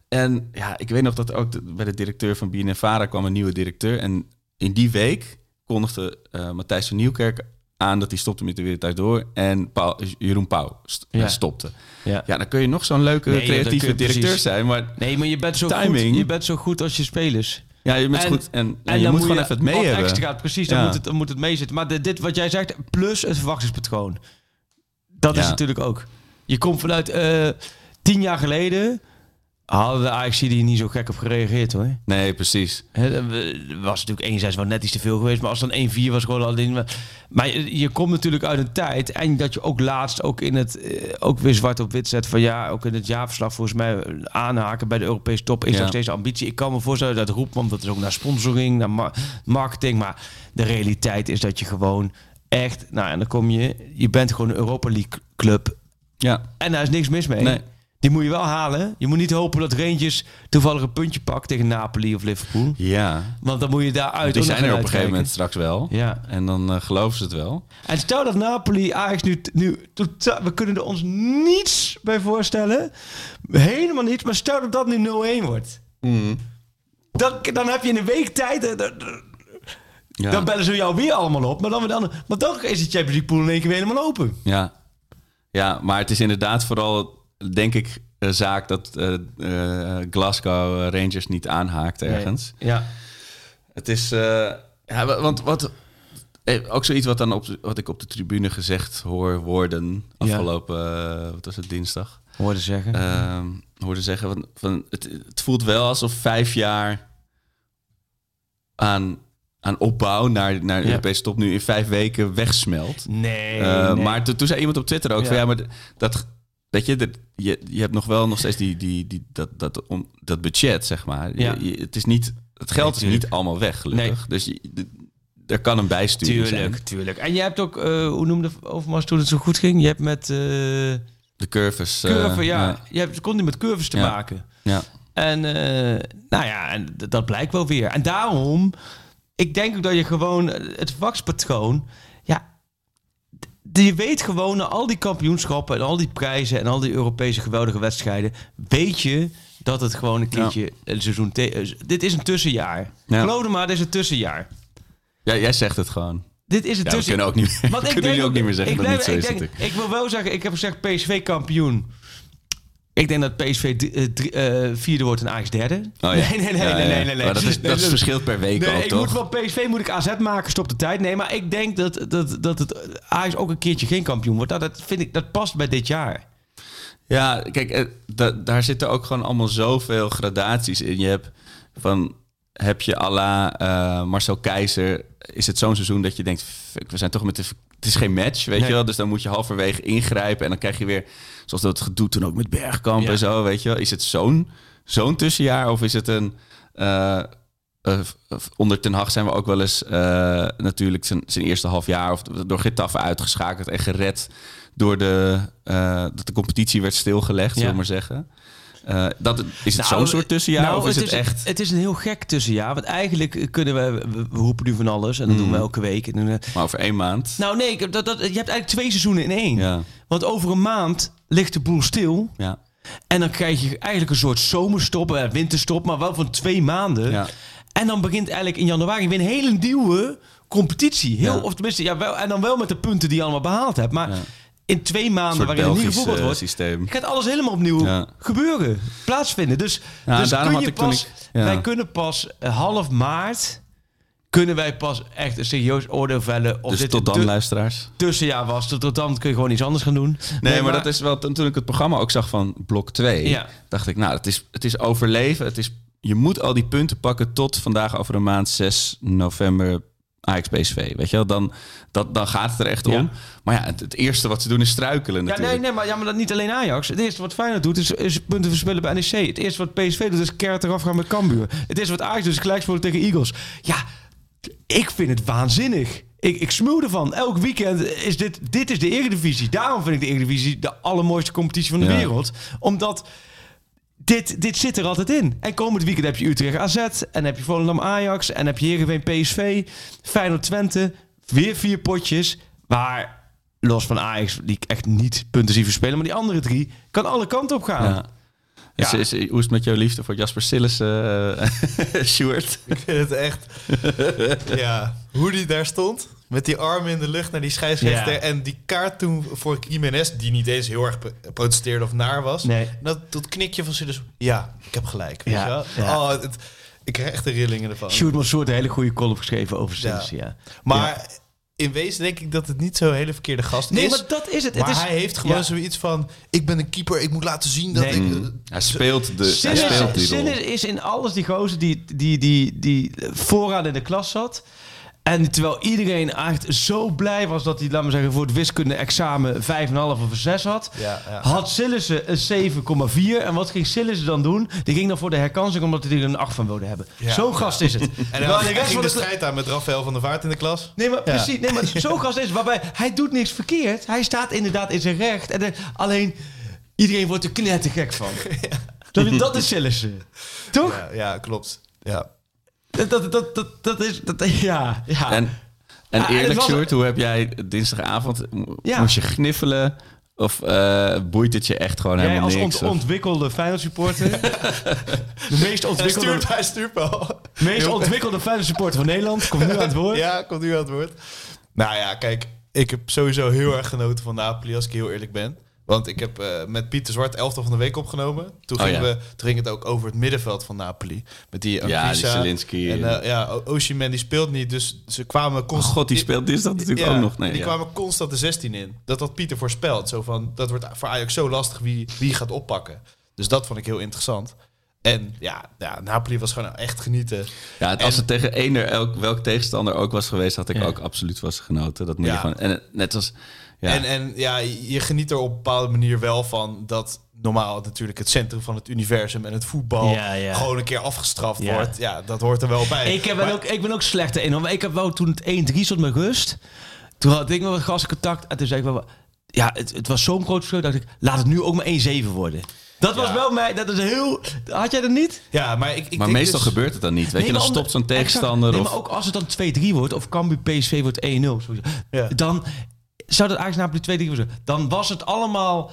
[SPEAKER 3] En ja, ik weet nog dat ook de- bij de directeur van BNNVARA kwam een nieuwe directeur. En in die week kondigde eh, Matthijs van Nieuwkerk aan dat hij stopte met de Wereld Door. En Paul, Jeroen Pauw st-
[SPEAKER 4] Ja.
[SPEAKER 3] eh, stopte.
[SPEAKER 4] Ja.
[SPEAKER 3] Ja, dan kun je nog zo'n leuke
[SPEAKER 4] Nee,
[SPEAKER 3] creatieve directeur
[SPEAKER 4] precies-
[SPEAKER 3] zijn. Maar
[SPEAKER 4] Nee, maar je bent zo
[SPEAKER 3] Timing.
[SPEAKER 4] goed. Je bent zo goed als je spelers.
[SPEAKER 3] ja, je bent
[SPEAKER 4] En-
[SPEAKER 3] goed. En, en,
[SPEAKER 4] En
[SPEAKER 3] je
[SPEAKER 4] dan
[SPEAKER 3] moet gewoon even het mee hebben.
[SPEAKER 4] extra precies, dan, moet het, dan moet het meezitten. Maar de- dit wat jij zegt, plus het verwachtingspatroon. Dat is natuurlijk ook. Je komt vanuit eh, tien jaar geleden. Hadden de Ajax hier niet zo gek op gereageerd hoor.
[SPEAKER 3] Nee, precies.
[SPEAKER 4] Er was natuurlijk 1-6 wel net iets te veel geweest. Maar als dan 1-4 was gewoon alleen... Maar je, je komt natuurlijk uit een tijd... En dat je ook laatst ook in het... eh, Ook weer zwart op wit zet van ja... Ook in het jaarverslag volgens mij aanhaken bij de Europese top... Is
[SPEAKER 3] Ja.
[SPEAKER 4] nog steeds ambitie. Ik kan me voorstellen dat roept... Want dat is ook naar sponsoring, naar ma- marketing. Maar de realiteit is dat je gewoon echt... Nou, en dan kom je... Je bent gewoon een Europa League club.
[SPEAKER 3] Ja,
[SPEAKER 4] En daar is niks mis mee.
[SPEAKER 3] Nee.
[SPEAKER 4] Die moet je wel halen. Je moet niet hopen dat Rangers toevallig een puntje pakt tegen Napoli of Liverpool.
[SPEAKER 3] ja.
[SPEAKER 4] Want dan moet je daaruit
[SPEAKER 3] Die
[SPEAKER 4] ook nog
[SPEAKER 3] zijn er op een gegeven moment straks wel.
[SPEAKER 4] Ja.
[SPEAKER 3] En dan eh, geloven ze het wel.
[SPEAKER 4] En stel dat Napoli Ajax nu, nu totaal, we kunnen er ons niets bij voorstellen. Helemaal niets. Maar stel dat dat nu 0-1 wordt. Dan, dan heb je in een week tijd. Dan-
[SPEAKER 3] Ja.
[SPEAKER 4] Dan bellen ze jou weer allemaal op. Maar dan, dan, maar dan is het Champions League pool in één keer weer helemaal open.
[SPEAKER 3] Ja. ja, maar het is inderdaad vooral, denk ik, een zaak dat eh, eh, Glasgow Rangers niet aanhaakt ergens.
[SPEAKER 4] Ja.
[SPEAKER 3] Het is, eh, ja, wa- want wat, ook zoiets wat, dan op, de- wat ik op de tribune gezegd hoor worden afgelopen, wat was het, dinsdag,
[SPEAKER 4] Hoorde zeggen.
[SPEAKER 3] ehm, hoorde zeggen van, van het, het voelt wel alsof vijf jaar aan, aan opbouw naar, naar de. Europese top nu in vijf weken wegsmelt.
[SPEAKER 4] nee,
[SPEAKER 3] Eh,
[SPEAKER 4] nee.
[SPEAKER 3] Maar to- toen zei iemand op Twitter ook
[SPEAKER 4] Ja.
[SPEAKER 3] van ja, maar dat weet je, dat, je, je hebt nog wel nog steeds die, die, die, dat, dat, om, dat budget, zeg maar.
[SPEAKER 4] Ja.
[SPEAKER 3] je- het is niet, het geld
[SPEAKER 4] Nee,
[SPEAKER 3] is niet allemaal weg, gelukkig. Dus je, er kan een bijsturing
[SPEAKER 4] Tuurlijk,
[SPEAKER 3] zijn.
[SPEAKER 4] tuurlijk. En je hebt ook, eh, hoe noemde Overmars toen het zo goed ging? Je hebt met eh
[SPEAKER 3] De curves.
[SPEAKER 4] curve, ja.
[SPEAKER 3] ja.
[SPEAKER 4] Je hebt, kon niet met curves te
[SPEAKER 3] Ja.
[SPEAKER 4] maken.
[SPEAKER 3] ja.
[SPEAKER 4] En nou ja, en dat blijkt wel weer. En daarom, ik denk ook dat je gewoon het vakpatroon, ja, je weet gewoon na al die kampioenschappen en al die prijzen en al die Europese geweldige wedstrijden, weet je dat het gewoon een keertje een seizoen. eh, dit is een tussenjaar.
[SPEAKER 3] Ja.
[SPEAKER 4] Geloof me maar, dit is een tussenjaar.
[SPEAKER 3] ja, jij zegt het gewoon.
[SPEAKER 4] Dit is een
[SPEAKER 3] Ja, we
[SPEAKER 4] tussen.
[SPEAKER 3] kunnen ook niet, (laughs) we kunnen nu ook niet meer zeggen
[SPEAKER 4] ik
[SPEAKER 3] dat het niet zo
[SPEAKER 4] ik
[SPEAKER 3] is.
[SPEAKER 4] denk-. Ik wil wel zeggen, ik heb gezegd PSV kampioen. Ik denk dat PSV eh, eh, vierde wordt en Ajax derde.
[SPEAKER 3] Oh. (laughs)
[SPEAKER 4] Nee, nee, nee, nee, nee, nee, nee.
[SPEAKER 3] Maar dat is, verschilt per week
[SPEAKER 4] Nee, ik moet van PSV moet ik AZ maken, stop de tijd. Nee, maar ik denk dat, dat, dat het Ajax ook een keertje geen kampioen wordt. Nou, dat vind ik, dat past bij dit jaar.
[SPEAKER 3] Ja, kijk, eh, da- daar zitten ook gewoon allemaal zoveel gradaties in. Je hebt van, heb je à la eh, Marcel Keizer, is het zo'n seizoen dat je denkt, fuck, we zijn toch met de... Het is geen match, weet
[SPEAKER 4] Nee.
[SPEAKER 3] je wel? Dus dan moet je halverwege ingrijpen en dan krijg je weer, zoals dat gedoe toen ook met Bergkamp
[SPEAKER 4] Ja.
[SPEAKER 3] en zo, weet je wel? Is het zo'n zo'n tussenjaar of is het een... eh, eh, onder Ten Hag zijn we ook wel eens natuurlijk zijn, zijn eerste half jaar of door Getafe uitgeschakeld en gered door de, dat de competitie werd stilgelegd, zullen we
[SPEAKER 4] Ja.
[SPEAKER 3] maar zeggen. Eh, dat, is het
[SPEAKER 4] Nou,
[SPEAKER 3] zo'n soort tussenjaar
[SPEAKER 4] nou,
[SPEAKER 3] of is het, echt...
[SPEAKER 4] Het is een heel gek tussenjaar. Want eigenlijk kunnen we... We, roepen nu van alles en dat
[SPEAKER 3] Mm.
[SPEAKER 4] doen we elke week.
[SPEAKER 3] Maar over één maand.
[SPEAKER 4] nou nee, dat, dat, je hebt eigenlijk twee seizoenen in één.
[SPEAKER 3] Ja,
[SPEAKER 4] Want over een maand ligt de boel stil.
[SPEAKER 3] ja,
[SPEAKER 4] En dan krijg je eigenlijk een soort zomerstop, eh, winterstop, maar wel van twee maanden.
[SPEAKER 3] ja.
[SPEAKER 4] En dan begint eigenlijk in januari weer een hele nieuwe competitie. Heel,
[SPEAKER 3] Ja.
[SPEAKER 4] Of tenminste, ja, wel, en dan wel met de punten die je allemaal behaald hebt. Maar
[SPEAKER 3] Ja.
[SPEAKER 4] In twee maanden waarin niet
[SPEAKER 3] Belgisch
[SPEAKER 4] gevoetbald
[SPEAKER 3] eh,
[SPEAKER 4] wordt,
[SPEAKER 3] systeem.
[SPEAKER 4] gaat alles helemaal opnieuw
[SPEAKER 3] Ja.
[SPEAKER 4] gebeuren, plaatsvinden. Dus,
[SPEAKER 3] Ja,
[SPEAKER 4] dus
[SPEAKER 3] daarom
[SPEAKER 4] kun
[SPEAKER 3] had ik toen
[SPEAKER 4] pas,
[SPEAKER 3] ik- ja.
[SPEAKER 4] wij kunnen pas eh, half maart kunnen wij pas echt een serieus oordeel vellen of
[SPEAKER 3] Dus
[SPEAKER 4] dit
[SPEAKER 3] tot dan, luisteraars.
[SPEAKER 4] tussenjaar was. Tot, tot dan kun je gewoon iets anders gaan doen.
[SPEAKER 3] Nee, maar, dat is wel... Toen toen ik het programma ook zag van blok 2...
[SPEAKER 4] Ja.
[SPEAKER 3] dacht ik, nou, het is, het is overleven. Het is, je moet al die punten pakken tot vandaag over een maand, 6 november... Ajax PSV, weet je wel? Dan, dat, dan gaat het er echt
[SPEAKER 4] Ja.
[SPEAKER 3] om. Maar ja, het, het eerste wat ze doen is struikelen
[SPEAKER 4] Ja,
[SPEAKER 3] natuurlijk.
[SPEAKER 4] nee, nee, maar, ja, maar dat niet alleen Ajax. Het eerste wat Feyenoord doet is, is punten verspillen bij NEC. Het eerste wat PSV doet is keihard eraf gaan met Cambuur. Het eerste wat Ajax doet is gelijkspelen tegen Eagles. Ja, ik vind het waanzinnig. Ik, ik smuw ervan. Elk weekend is dit, dit is de Eredivisie. Daarom vind ik de Eredivisie de allermooiste competitie van de
[SPEAKER 3] Ja.
[SPEAKER 4] wereld. Omdat dit, dit zit er altijd in. En komend weekend heb je Utrecht AZ. En heb je Volendam Ajax. En heb je Heerenveen PSV. Feyenoord Twente. Weer vier potjes. Waar, los van Ajax, die ik echt niet punten zie verspelen. Maar die andere drie kan alle kanten op gaan.
[SPEAKER 3] Ja. Is, is, hoe is het met jouw liefde voor Jasper Sillis, eh (laughs) Sjoerd?
[SPEAKER 7] Ik vind het echt... ja, hoe die daar stond. Met die armen in de lucht naar die scheidsrechter.
[SPEAKER 4] Ja.
[SPEAKER 7] En die kaart toen voor Jiménez, die niet eens heel erg pro- protesteerde of naar was.
[SPEAKER 4] Nee.
[SPEAKER 7] Dat, dat knikje van Sillis. Ja, ik heb gelijk. Weet
[SPEAKER 4] Ja,
[SPEAKER 7] je wel?
[SPEAKER 4] ja.
[SPEAKER 7] Oh, het, ik krijg echt de rillingen ervan.
[SPEAKER 4] Sjoerd Mansour, een hele goede column geschreven over
[SPEAKER 7] Ja.
[SPEAKER 4] Sillis. Ja.
[SPEAKER 7] Maar in wezen denk ik dat het niet zo'n hele verkeerde gast
[SPEAKER 4] Nee,
[SPEAKER 7] is.
[SPEAKER 4] maar dat is het.
[SPEAKER 7] Maar
[SPEAKER 4] het is,
[SPEAKER 7] hij heeft gewoon
[SPEAKER 4] ja.
[SPEAKER 7] zoiets van... Ik ben een keeper, ik moet laten zien dat
[SPEAKER 4] Nee.
[SPEAKER 7] ik...
[SPEAKER 3] Mm. Hij speelt, de, hij
[SPEAKER 4] Sillis,
[SPEAKER 3] speelt die rol.
[SPEAKER 4] Is in alles die gozer die, die, die, die vooraan in de klas zat. En terwijl iedereen echt zo blij was dat hij, laten we zeggen, voor het wiskunde-examen 5,5 of een 6 had.
[SPEAKER 7] Ja, ja.
[SPEAKER 4] Had Sillissen een 7,4. En wat ging Sillissen dan doen? Die ging dan voor de herkansing omdat hij er een 8 van wilde hebben.
[SPEAKER 7] Ja.
[SPEAKER 4] Zo'n gast is het.
[SPEAKER 7] En
[SPEAKER 4] de rest
[SPEAKER 7] ging
[SPEAKER 4] van
[SPEAKER 7] de
[SPEAKER 4] de-
[SPEAKER 7] strijd aan met Rafael van der Vaart in de klas.
[SPEAKER 4] Nee, maar precies. Nee, maar zo'n gast is het, waarbij hij doet niks verkeerd. Hij staat inderdaad in zijn recht. En, eh, alleen iedereen wordt er knettergek van. (laughs) Dat, dat is Sillissen. Toch?
[SPEAKER 7] Ja, ja klopt. Ja.
[SPEAKER 4] Dat, dat, dat, dat, dat is... Dat, (laughs) ja, ja.
[SPEAKER 3] En, en
[SPEAKER 4] Ja, het
[SPEAKER 3] eerlijk,
[SPEAKER 4] was-
[SPEAKER 3] Sjoerd, hoe heb jij dinsdagavond...
[SPEAKER 4] Ja.
[SPEAKER 3] Moest je gniffelen? Of eh, boeit het je echt gewoon
[SPEAKER 4] Jij
[SPEAKER 3] helemaal
[SPEAKER 4] als
[SPEAKER 3] niks?
[SPEAKER 4] ont,
[SPEAKER 3] of-
[SPEAKER 4] ontwikkelde Feyenoord supporter. (laughs) de meest
[SPEAKER 7] Hij
[SPEAKER 4] ontwikkelde,
[SPEAKER 7] stuurt, hij stuurt wel.
[SPEAKER 4] meest
[SPEAKER 7] Heel-
[SPEAKER 4] ontwikkelde Feyenoord supporter van Nederland. Komt nu aan het woord.
[SPEAKER 7] Ja, komt nu aan het woord. Nou ja, kijk, ik heb sowieso heel erg genoten van Napoli, als ik heel eerlijk ben. Want ik heb eh, met Pieter Zwart elftal van de week opgenomen. Toen,
[SPEAKER 3] Oh,
[SPEAKER 7] gingen
[SPEAKER 3] ja.
[SPEAKER 7] we, toen ging het ook over het middenveld van Napoli. Met die
[SPEAKER 3] Ja, die
[SPEAKER 7] Anguissa
[SPEAKER 3] Zielinski.
[SPEAKER 7] En eh, ja, O- Osimhen die speelt niet, dus ze kwamen
[SPEAKER 3] Oh
[SPEAKER 7] constant...
[SPEAKER 3] god, die speelt dinsdag natuurlijk
[SPEAKER 7] Ja,
[SPEAKER 3] ook nog. Nee,
[SPEAKER 7] die
[SPEAKER 3] ja.
[SPEAKER 7] kwamen constant de 16 in. Dat had Pieter voorspeld. Zo van, dat wordt voor Ajax zo lastig wie, wie gaat oppakken. Dus dat vond ik heel interessant. En ja, ja Napoli was gewoon echt genieten.
[SPEAKER 3] Ja, het- als het tegen eender elk, welk tegenstander ook was geweest, had ik
[SPEAKER 4] Ja.
[SPEAKER 3] ook absoluut was genoten. Dat moet
[SPEAKER 7] Ja.
[SPEAKER 3] je gewoon. En net als. Ja,
[SPEAKER 7] En, en ja, je geniet er op een bepaalde manier wel van dat normaal natuurlijk het centrum van het universum en het voetbal
[SPEAKER 4] Ja, ja.
[SPEAKER 7] gewoon een keer afgestraft
[SPEAKER 4] Ja.
[SPEAKER 7] wordt. Ja, dat hoort er wel bij.
[SPEAKER 4] Ik ben,
[SPEAKER 7] Maar-
[SPEAKER 4] ook, ik ben ook slechter in. Want ik heb wel toen het 1-3 stond met rust. Toen had ik nog wat gastcontact. En toen zei ik wel... Ja, het, het was zo'n groot verschil. dacht ik, laat het nu ook maar 1-7 worden. Dat was
[SPEAKER 7] Ja.
[SPEAKER 4] wel mij... Dat is heel... Had jij dat niet?
[SPEAKER 7] Ja, maar ik, ik
[SPEAKER 3] maar
[SPEAKER 7] denk
[SPEAKER 3] meestal
[SPEAKER 7] dus-
[SPEAKER 3] gebeurt het dan niet. Weet
[SPEAKER 4] Nee,
[SPEAKER 3] je, dan stopt zo'n tegenstander.
[SPEAKER 4] Exact. Nee,
[SPEAKER 3] of,
[SPEAKER 4] maar ook als het dan 2-3 wordt... Of Cambuur PSV wordt 1-0. sowieso,
[SPEAKER 7] Ja.
[SPEAKER 4] Dan zou dat Ajax Napoli 2-3 worden. Dan was het allemaal...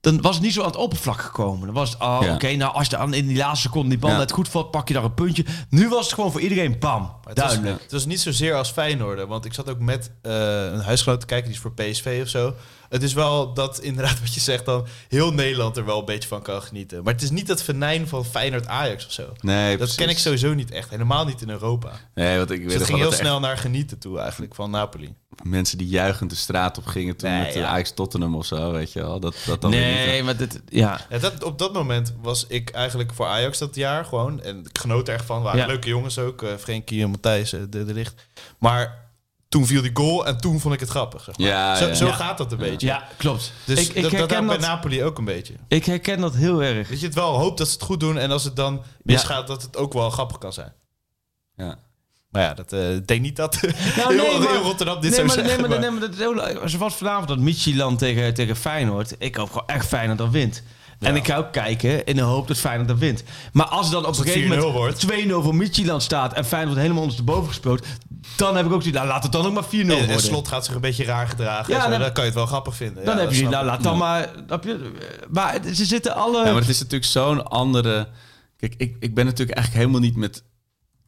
[SPEAKER 4] Dan was het niet zo aan het oppervlak gekomen. Dan was het, oh,
[SPEAKER 3] Ja.
[SPEAKER 4] oké, nou als je dan in die laatste seconde die bal
[SPEAKER 3] Ja.
[SPEAKER 4] net goed valt, pak je daar een puntje. Nu was het gewoon voor iedereen bam.
[SPEAKER 7] Het
[SPEAKER 4] Duidelijk.
[SPEAKER 7] was, het was niet zozeer als Feyenoord. Want ik zat ook met eh, een huisgenoot te kijken, die is voor PSV of zo. Het is wel dat, inderdaad, (laughs) wat je zegt dan, heel Nederland er wel een beetje van kan genieten. Maar het is niet dat venijn van Feyenoord-Ajax of zo.
[SPEAKER 3] Nee,
[SPEAKER 7] dat ken ik sowieso niet echt. Helemaal niet in Europa.
[SPEAKER 3] Nee, want ik
[SPEAKER 7] Dus
[SPEAKER 3] weet
[SPEAKER 7] het
[SPEAKER 3] nog
[SPEAKER 7] ging heel snel naar genieten toe eigenlijk van Napoli.
[SPEAKER 3] mensen die juichend de straat op gingen toen
[SPEAKER 7] Nee,
[SPEAKER 3] met
[SPEAKER 7] ja.
[SPEAKER 3] Ajax Tottenham of zo, weet je wel. Dat, dat dan
[SPEAKER 4] Nee,
[SPEAKER 3] niet-
[SPEAKER 4] maar dit, ja.
[SPEAKER 7] Ja, dat, op dat moment was ik eigenlijk voor Ajax dat jaar gewoon. En ik genoot er echt van. Waren
[SPEAKER 4] Ja.
[SPEAKER 7] leuke jongens ook. eh Frenkie en Matthijs eh, de, de licht. Maar toen viel die goal en toen vond ik het grappig. Zeg maar.
[SPEAKER 3] Ja,
[SPEAKER 7] zo
[SPEAKER 3] ja.
[SPEAKER 7] zo
[SPEAKER 3] Ja.
[SPEAKER 7] gaat dat een beetje.
[SPEAKER 4] Ja, klopt.
[SPEAKER 7] Dus
[SPEAKER 4] ik, ik,
[SPEAKER 7] dat, dat
[SPEAKER 4] herken
[SPEAKER 7] bij
[SPEAKER 4] dat,
[SPEAKER 7] Napoli ook een beetje.
[SPEAKER 4] ik herken dat heel erg.
[SPEAKER 7] Dat je het wel hoopt dat ze het goed doen. En als het dan misgaat, dat het ook wel grappig kan zijn.
[SPEAKER 3] Ja.
[SPEAKER 7] Maar ja, dat, eh, ik denk niet dat (laughs)
[SPEAKER 4] Nou,
[SPEAKER 7] heel,
[SPEAKER 4] nee, maar-
[SPEAKER 7] heel Rotterdam dit
[SPEAKER 4] nee,
[SPEAKER 7] zou
[SPEAKER 4] maar,
[SPEAKER 7] zeggen.
[SPEAKER 4] nee, maar,
[SPEAKER 7] maar-
[SPEAKER 4] nee, maar dat is heel leuk. Zoals vanavond dat Michieland tegen, tegen Feyenoord. Ik hoop gewoon echt Feyenoord dat wint. En ik ga ook kijken in de hoop dat Feyenoord dat wint. Maar als het dan op
[SPEAKER 7] Als
[SPEAKER 4] een gegeven
[SPEAKER 7] 4-0
[SPEAKER 4] moment
[SPEAKER 7] wordt.
[SPEAKER 4] 2-0 voor Michieland staat... en Feyenoord wordt helemaal ondersteboven gespeeld... dan heb ik ook zoiets, nou laat het dan ook maar 4-0
[SPEAKER 7] en,
[SPEAKER 4] worden.
[SPEAKER 7] en Slot gaat zich een beetje raar gedragen.
[SPEAKER 4] Ja, dan-
[SPEAKER 7] dan kan je het wel grappig vinden.
[SPEAKER 4] dan
[SPEAKER 7] Ja,
[SPEAKER 4] heb je, nou laat dan maar... Maar ze zitten alle...
[SPEAKER 3] Ja, maar het is natuurlijk zo'n andere... Kijk, ik, ik ben natuurlijk eigenlijk helemaal niet met...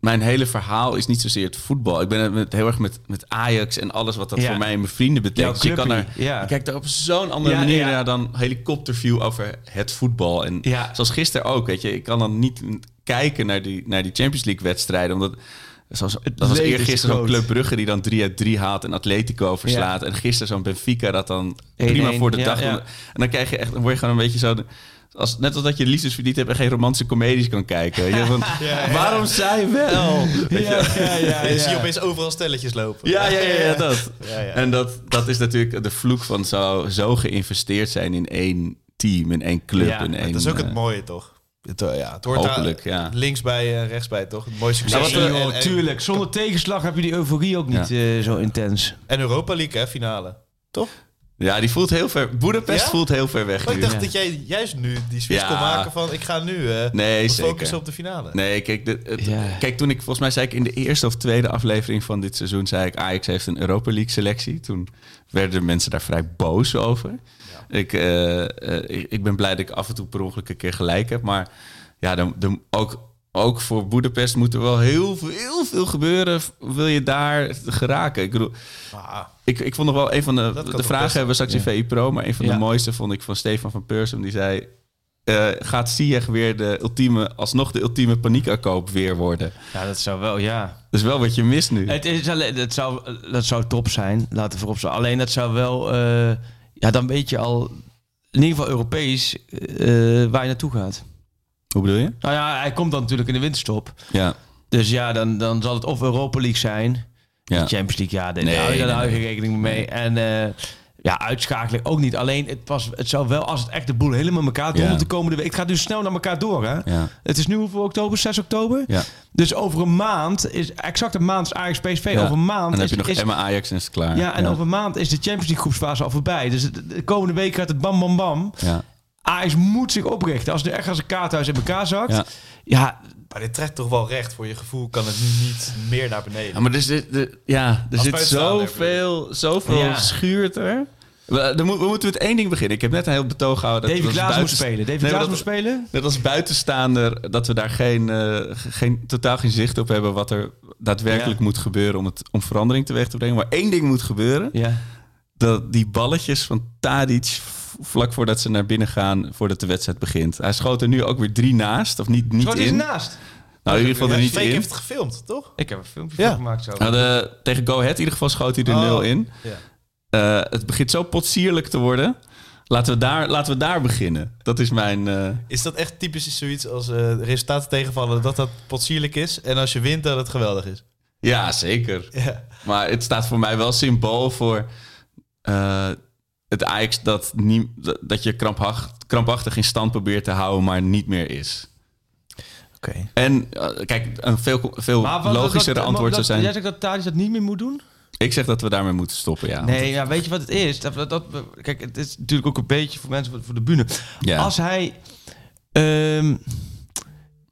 [SPEAKER 3] Mijn hele verhaal is niet zozeer het voetbal. Ik ben het met, heel erg met, met Ajax en alles wat dat
[SPEAKER 4] Ja.
[SPEAKER 3] voor mij en mijn vrienden betekent. Dus je kan er,
[SPEAKER 4] ja.
[SPEAKER 3] kijkt er op zo'n andere
[SPEAKER 4] Ja,
[SPEAKER 3] manier
[SPEAKER 4] ja.
[SPEAKER 3] naar dan helikopterview over het voetbal. En
[SPEAKER 4] Ja.
[SPEAKER 3] zoals gisteren ook, weet je. Ik kan dan niet kijken naar die, naar die Champions League wedstrijden, omdat... Zoals, dat was eergisteren zo'n. Club Brugge die dan 3 uit 3 haalt en Atletico verslaat. En gisteren zo'n Benfica dat dan
[SPEAKER 4] 1-1,
[SPEAKER 3] prima voor de
[SPEAKER 4] ja,
[SPEAKER 3] dag...
[SPEAKER 4] ja.
[SPEAKER 3] En dan krijg je echt, dan word je gewoon een beetje zo... Als, net als dat je liefdesverdriet hebt en geen romantische comedies kan kijken. Je, van, (laughs) Waarom zij wel? Je?
[SPEAKER 4] ja, ja, ja,
[SPEAKER 7] En (laughs) je ziet
[SPEAKER 4] ja.
[SPEAKER 7] opeens overal stelletjes lopen.
[SPEAKER 3] Ja, ja, ja, ja, dat.
[SPEAKER 7] Ja, ja.
[SPEAKER 3] En dat, dat is natuurlijk de vloek van zo, zo geïnvesteerd zijn in één team, in één club. In één,
[SPEAKER 7] dat is ook het
[SPEAKER 3] eh,
[SPEAKER 7] mooie, toch? Het, eh, ja, het hoort
[SPEAKER 3] Hopelijk,
[SPEAKER 7] daar
[SPEAKER 3] ja.
[SPEAKER 7] links bij en rechts bij, toch? Het mooie succes.
[SPEAKER 3] Nou,
[SPEAKER 7] en, en-
[SPEAKER 4] tuurlijk. Zonder tegenslag heb je die euforie ook niet eh, zo intens.
[SPEAKER 7] en Europa League, hè, finale. Toch?
[SPEAKER 3] Ja, die voelt heel ver. Boedapest
[SPEAKER 7] Ja?
[SPEAKER 3] voelt heel ver weg
[SPEAKER 7] Maar ik dacht dat jij juist nu die switch
[SPEAKER 3] Ja.
[SPEAKER 7] kon maken van... ik ga nu eh
[SPEAKER 3] Nee,
[SPEAKER 7] focussen op de finale.
[SPEAKER 3] Nee, kijk, de, het- kijk, toen ik volgens mij zei ik in de eerste of tweede aflevering van dit seizoen, zei ik Ajax heeft een Europa League selectie. Toen werden mensen daar vrij boos over. Ik, eh, eh, ik, ik ben blij dat ik af en toe per ongeluk een keer gelijk heb, maar ja, dan, dan ook, ook voor Boedapest moet er wel heel veel, heel veel gebeuren. Wil je daar geraken? Ik bedoel,
[SPEAKER 7] Ah,
[SPEAKER 3] ik, ik vond nog wel een van de, de vragen
[SPEAKER 7] best.
[SPEAKER 3] hebben we straks in VI Pro, maar een van
[SPEAKER 4] Ja.
[SPEAKER 3] de mooiste vond ik van Stefan van Persum. Die zei: eh, Gaat Ziyech weer de ultieme, alsnog de ultieme paniekaankoop weer worden?
[SPEAKER 4] Ja, dat zou wel, ja.
[SPEAKER 3] Dat is wel wat je mist nu.
[SPEAKER 4] Het is alleen, dat, zou, dat zou top zijn, laten we voorop staan. Alleen dat zou wel, eh, ja, dan weet je al, in ieder geval Europees, eh, waar je naartoe gaat.
[SPEAKER 3] Hoe bedoel je?
[SPEAKER 4] Nou ja, hij komt dan natuurlijk in de winterstop.
[SPEAKER 3] Ja,
[SPEAKER 4] Dus ja, dan, dan zal het of Europa League zijn.
[SPEAKER 3] ja.
[SPEAKER 4] Champions League, ja, daar
[SPEAKER 3] Nee,
[SPEAKER 4] hou je
[SPEAKER 3] nee,
[SPEAKER 4] rekening mee. En eh, ja, uitschakeling ook niet. Alleen, het, was, het zou wel, als het echt de boel helemaal elkaar door
[SPEAKER 3] Ja.
[SPEAKER 4] de komende week. Het gaat nu snel naar elkaar door, hè?
[SPEAKER 3] Ja.
[SPEAKER 4] Het is nu hoeveel oktober? 6 oktober?
[SPEAKER 3] Ja.
[SPEAKER 4] Dus over een maand is exact een maand is Ajax PSV.
[SPEAKER 3] Ja.
[SPEAKER 4] Over een maand
[SPEAKER 3] En dan heb
[SPEAKER 4] is,
[SPEAKER 3] je nog
[SPEAKER 4] is,
[SPEAKER 3] Emma Ajax en is het klaar.
[SPEAKER 4] ja, en over een maand is de Champions League groepsfase al voorbij. Dus de, de komende week gaat het bam bam bam.
[SPEAKER 3] Ja.
[SPEAKER 4] Ajax moet zich oprichten. Als het echt als een kaarthuis in elkaar zakt.
[SPEAKER 3] Ja.
[SPEAKER 4] Ja,
[SPEAKER 7] maar dit trekt toch wel recht. Voor je gevoel kan het nu niet meer naar beneden.
[SPEAKER 3] Ja, maar er zit, de, ja, er
[SPEAKER 7] Als
[SPEAKER 3] zit zoveel, zoveel
[SPEAKER 4] Ja.
[SPEAKER 3] schuurt er. We, moet- we moeten met één ding beginnen. Ik heb net een heel betoog gehouden. dat
[SPEAKER 4] David
[SPEAKER 3] we
[SPEAKER 4] Klaas moet
[SPEAKER 3] buiten-
[SPEAKER 4] spelen. David
[SPEAKER 3] Nee,
[SPEAKER 4] Klaas moet spelen.
[SPEAKER 3] Net als buitenstaander dat we daar geen, eh, geen, totaal geen zicht op hebben wat er daadwerkelijk
[SPEAKER 4] Ja.
[SPEAKER 3] moet gebeuren om, het, om verandering teweeg te brengen. Maar één ding moet gebeuren.
[SPEAKER 4] Ja.
[SPEAKER 3] Dat die balletjes van Tadic vlak voordat ze naar binnen gaan, voordat de wedstrijd begint. Hij schoot er nu ook weer drie naast, of niet, niet
[SPEAKER 4] Zo, die is
[SPEAKER 3] in.
[SPEAKER 4] naast.
[SPEAKER 3] Nou, in ieder geval er niet in.
[SPEAKER 7] heeft het gefilmd, toch?
[SPEAKER 4] Ik heb een filmpje
[SPEAKER 7] Ja.
[SPEAKER 4] van gemaakt zo.
[SPEAKER 3] Nou, de, tegen Go Ahead in ieder geval schoot hij er
[SPEAKER 7] Oh.
[SPEAKER 3] nul in.
[SPEAKER 7] Ja.
[SPEAKER 3] Eh, het begint zo potsierlijk te worden. Laten we daar, laten we daar beginnen. Dat is mijn... eh,
[SPEAKER 7] Is dat echt typisch zoiets als eh, resultaten tegenvallen, dat dat potsierlijk is? En als je wint, dat het geweldig is?
[SPEAKER 3] ja, zeker.
[SPEAKER 7] Ja.
[SPEAKER 3] Maar het staat voor mij wel symbool voor eh, het Ajax dat, nie, dat- je krampachtig, krampachtig in stand probeert te houden, maar niet meer is.
[SPEAKER 7] Oké.
[SPEAKER 3] En eh, kijk, een veel, veel
[SPEAKER 4] wat-
[SPEAKER 3] antwoord zou zijn...
[SPEAKER 4] Jij zegt dat Tadic dat niet meer moet doen?
[SPEAKER 3] Ik zeg dat we daarmee moeten stoppen, ja.
[SPEAKER 4] Nee, ja, weet je wat het is? Dat, dat, dat- kijk, het is natuurlijk ook een beetje voor mensen voor- de bühne.
[SPEAKER 3] Ja.
[SPEAKER 4] Als hij ehm,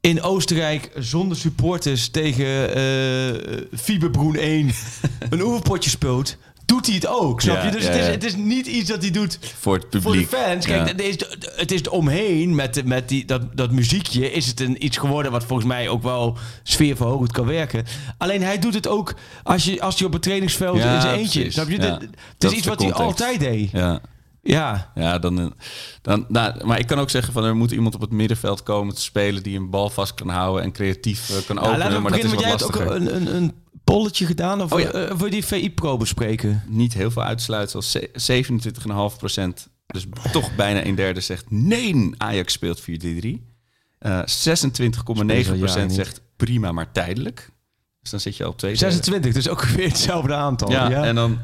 [SPEAKER 4] in Oostenrijk zonder supporters tegen eh Fieberbroen 1 (laughs) een oefenpotje speelt, doet hij het ook. Snap je? Dus het, is, het is niet iets dat hij doet
[SPEAKER 3] voor het publiek.
[SPEAKER 4] voor de fans. Kijk, het, is, het is omheen met, met die, dat, dat muziekje. Is het een, iets geworden wat volgens mij ook wel sfeerverhogend kan werken. Alleen hij doet het ook als, je, als hij op het trainingsveld
[SPEAKER 3] Ja,
[SPEAKER 4] in zijn eentje.
[SPEAKER 3] precies.
[SPEAKER 4] Snap je?
[SPEAKER 3] Ja.
[SPEAKER 4] Het
[SPEAKER 3] Dat
[SPEAKER 4] is iets wat hij altijd deed.
[SPEAKER 3] Ja.
[SPEAKER 4] Ja,
[SPEAKER 3] Ja, dan, eh, dan, nou, maar ik kan ook zeggen van er moet iemand op het middenveld komen te spelen die een bal vast kan houden en creatief eh, kan
[SPEAKER 4] Nou,
[SPEAKER 3] openen. maar dat is wat
[SPEAKER 4] ook
[SPEAKER 3] lastiger.
[SPEAKER 4] een, een, een polletje gedaan. Of
[SPEAKER 3] Oh ja.
[SPEAKER 4] eh, je die VI-pro bespreken?
[SPEAKER 3] Niet heel veel uitsluitsel. Ze- 27,5% Dus toch bijna een derde zegt nee, Ajax speelt 4-3-3. Eh 26,9
[SPEAKER 4] jaren niet.
[SPEAKER 3] zegt prima, maar tijdelijk. Dus dan zit je al op twee derde.
[SPEAKER 4] 26, dus ook weer hetzelfde aantal.
[SPEAKER 3] Ja,
[SPEAKER 4] Ja,
[SPEAKER 3] en dan...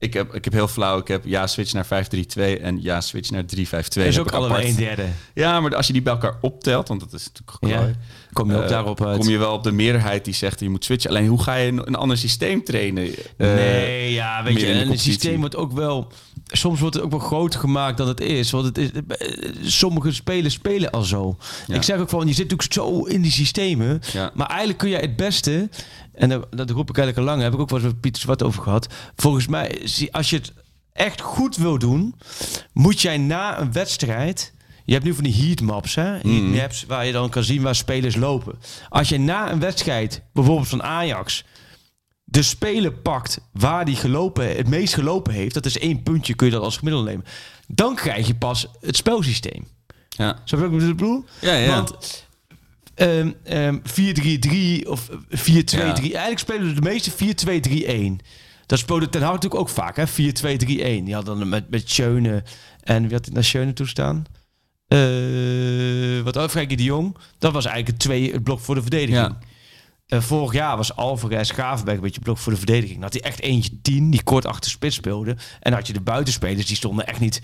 [SPEAKER 3] Ik heb, ik heb heel flauw. Ik heb ja, switch naar 5-3-2 en ja, switch naar 3-5-2.
[SPEAKER 4] dat is ook
[SPEAKER 3] apart.
[SPEAKER 4] een derde.
[SPEAKER 3] Ja, maar als je die bij elkaar optelt, want dat is natuurlijk
[SPEAKER 4] Ja, kom je ook
[SPEAKER 3] eh,
[SPEAKER 4] daarop uit.
[SPEAKER 3] Kom je wel op de meerderheid die zegt je moet switchen. Alleen hoe ga je een, een ander systeem trainen? Eh,
[SPEAKER 4] nee, ja, weet je, en het systeem wordt ook wel... Soms wordt het ook wel groter gemaakt dan het is. Want het is, sommige spelers spelen al zo.
[SPEAKER 3] Ja.
[SPEAKER 4] Ik zeg ook van, je zit natuurlijk zo in die systemen.
[SPEAKER 3] Ja.
[SPEAKER 4] Maar eigenlijk kun je het beste... En dat, dat roep ik eigenlijk al lang. Daar heb ik ook wel eens met Pieter Zwart over gehad. Volgens mij, als je het echt goed wil doen... moet jij na een wedstrijd... Je hebt nu van die heatmaps, hè? Heatmaps, waar je dan kan zien waar spelers lopen. Als je na een wedstrijd, bijvoorbeeld van Ajax de speler pakt waar die gelopen, het meest gelopen heeft, dat is één puntje, kun je dat als gemiddelde nemen. Dan krijg je pas het spelsysteem.
[SPEAKER 3] Ja.
[SPEAKER 4] Zo heb ik ik bedoel?
[SPEAKER 3] Ja, ja.
[SPEAKER 4] Want ehm, ehm, 4-3-3 of 4-2-3, eigenlijk spelen de meeste 4-2-3-1. Dat speelde Ten Hag natuurlijk ook vaak, hè? 4-2-3-1. Die had dan met, met Schöne en wie had naar Schöne toestaan? Eh wat ook Frenkie de Jong. Dat was eigenlijk het, twee, het blok voor de verdediging.
[SPEAKER 3] Ja.
[SPEAKER 4] Eh, vorig jaar was Alvarez Gravenberg een beetje blok voor de verdediging. Dan had hij echt eentje 10 die kort achter spits speelde. En had je de buitenspelers, die stonden echt niet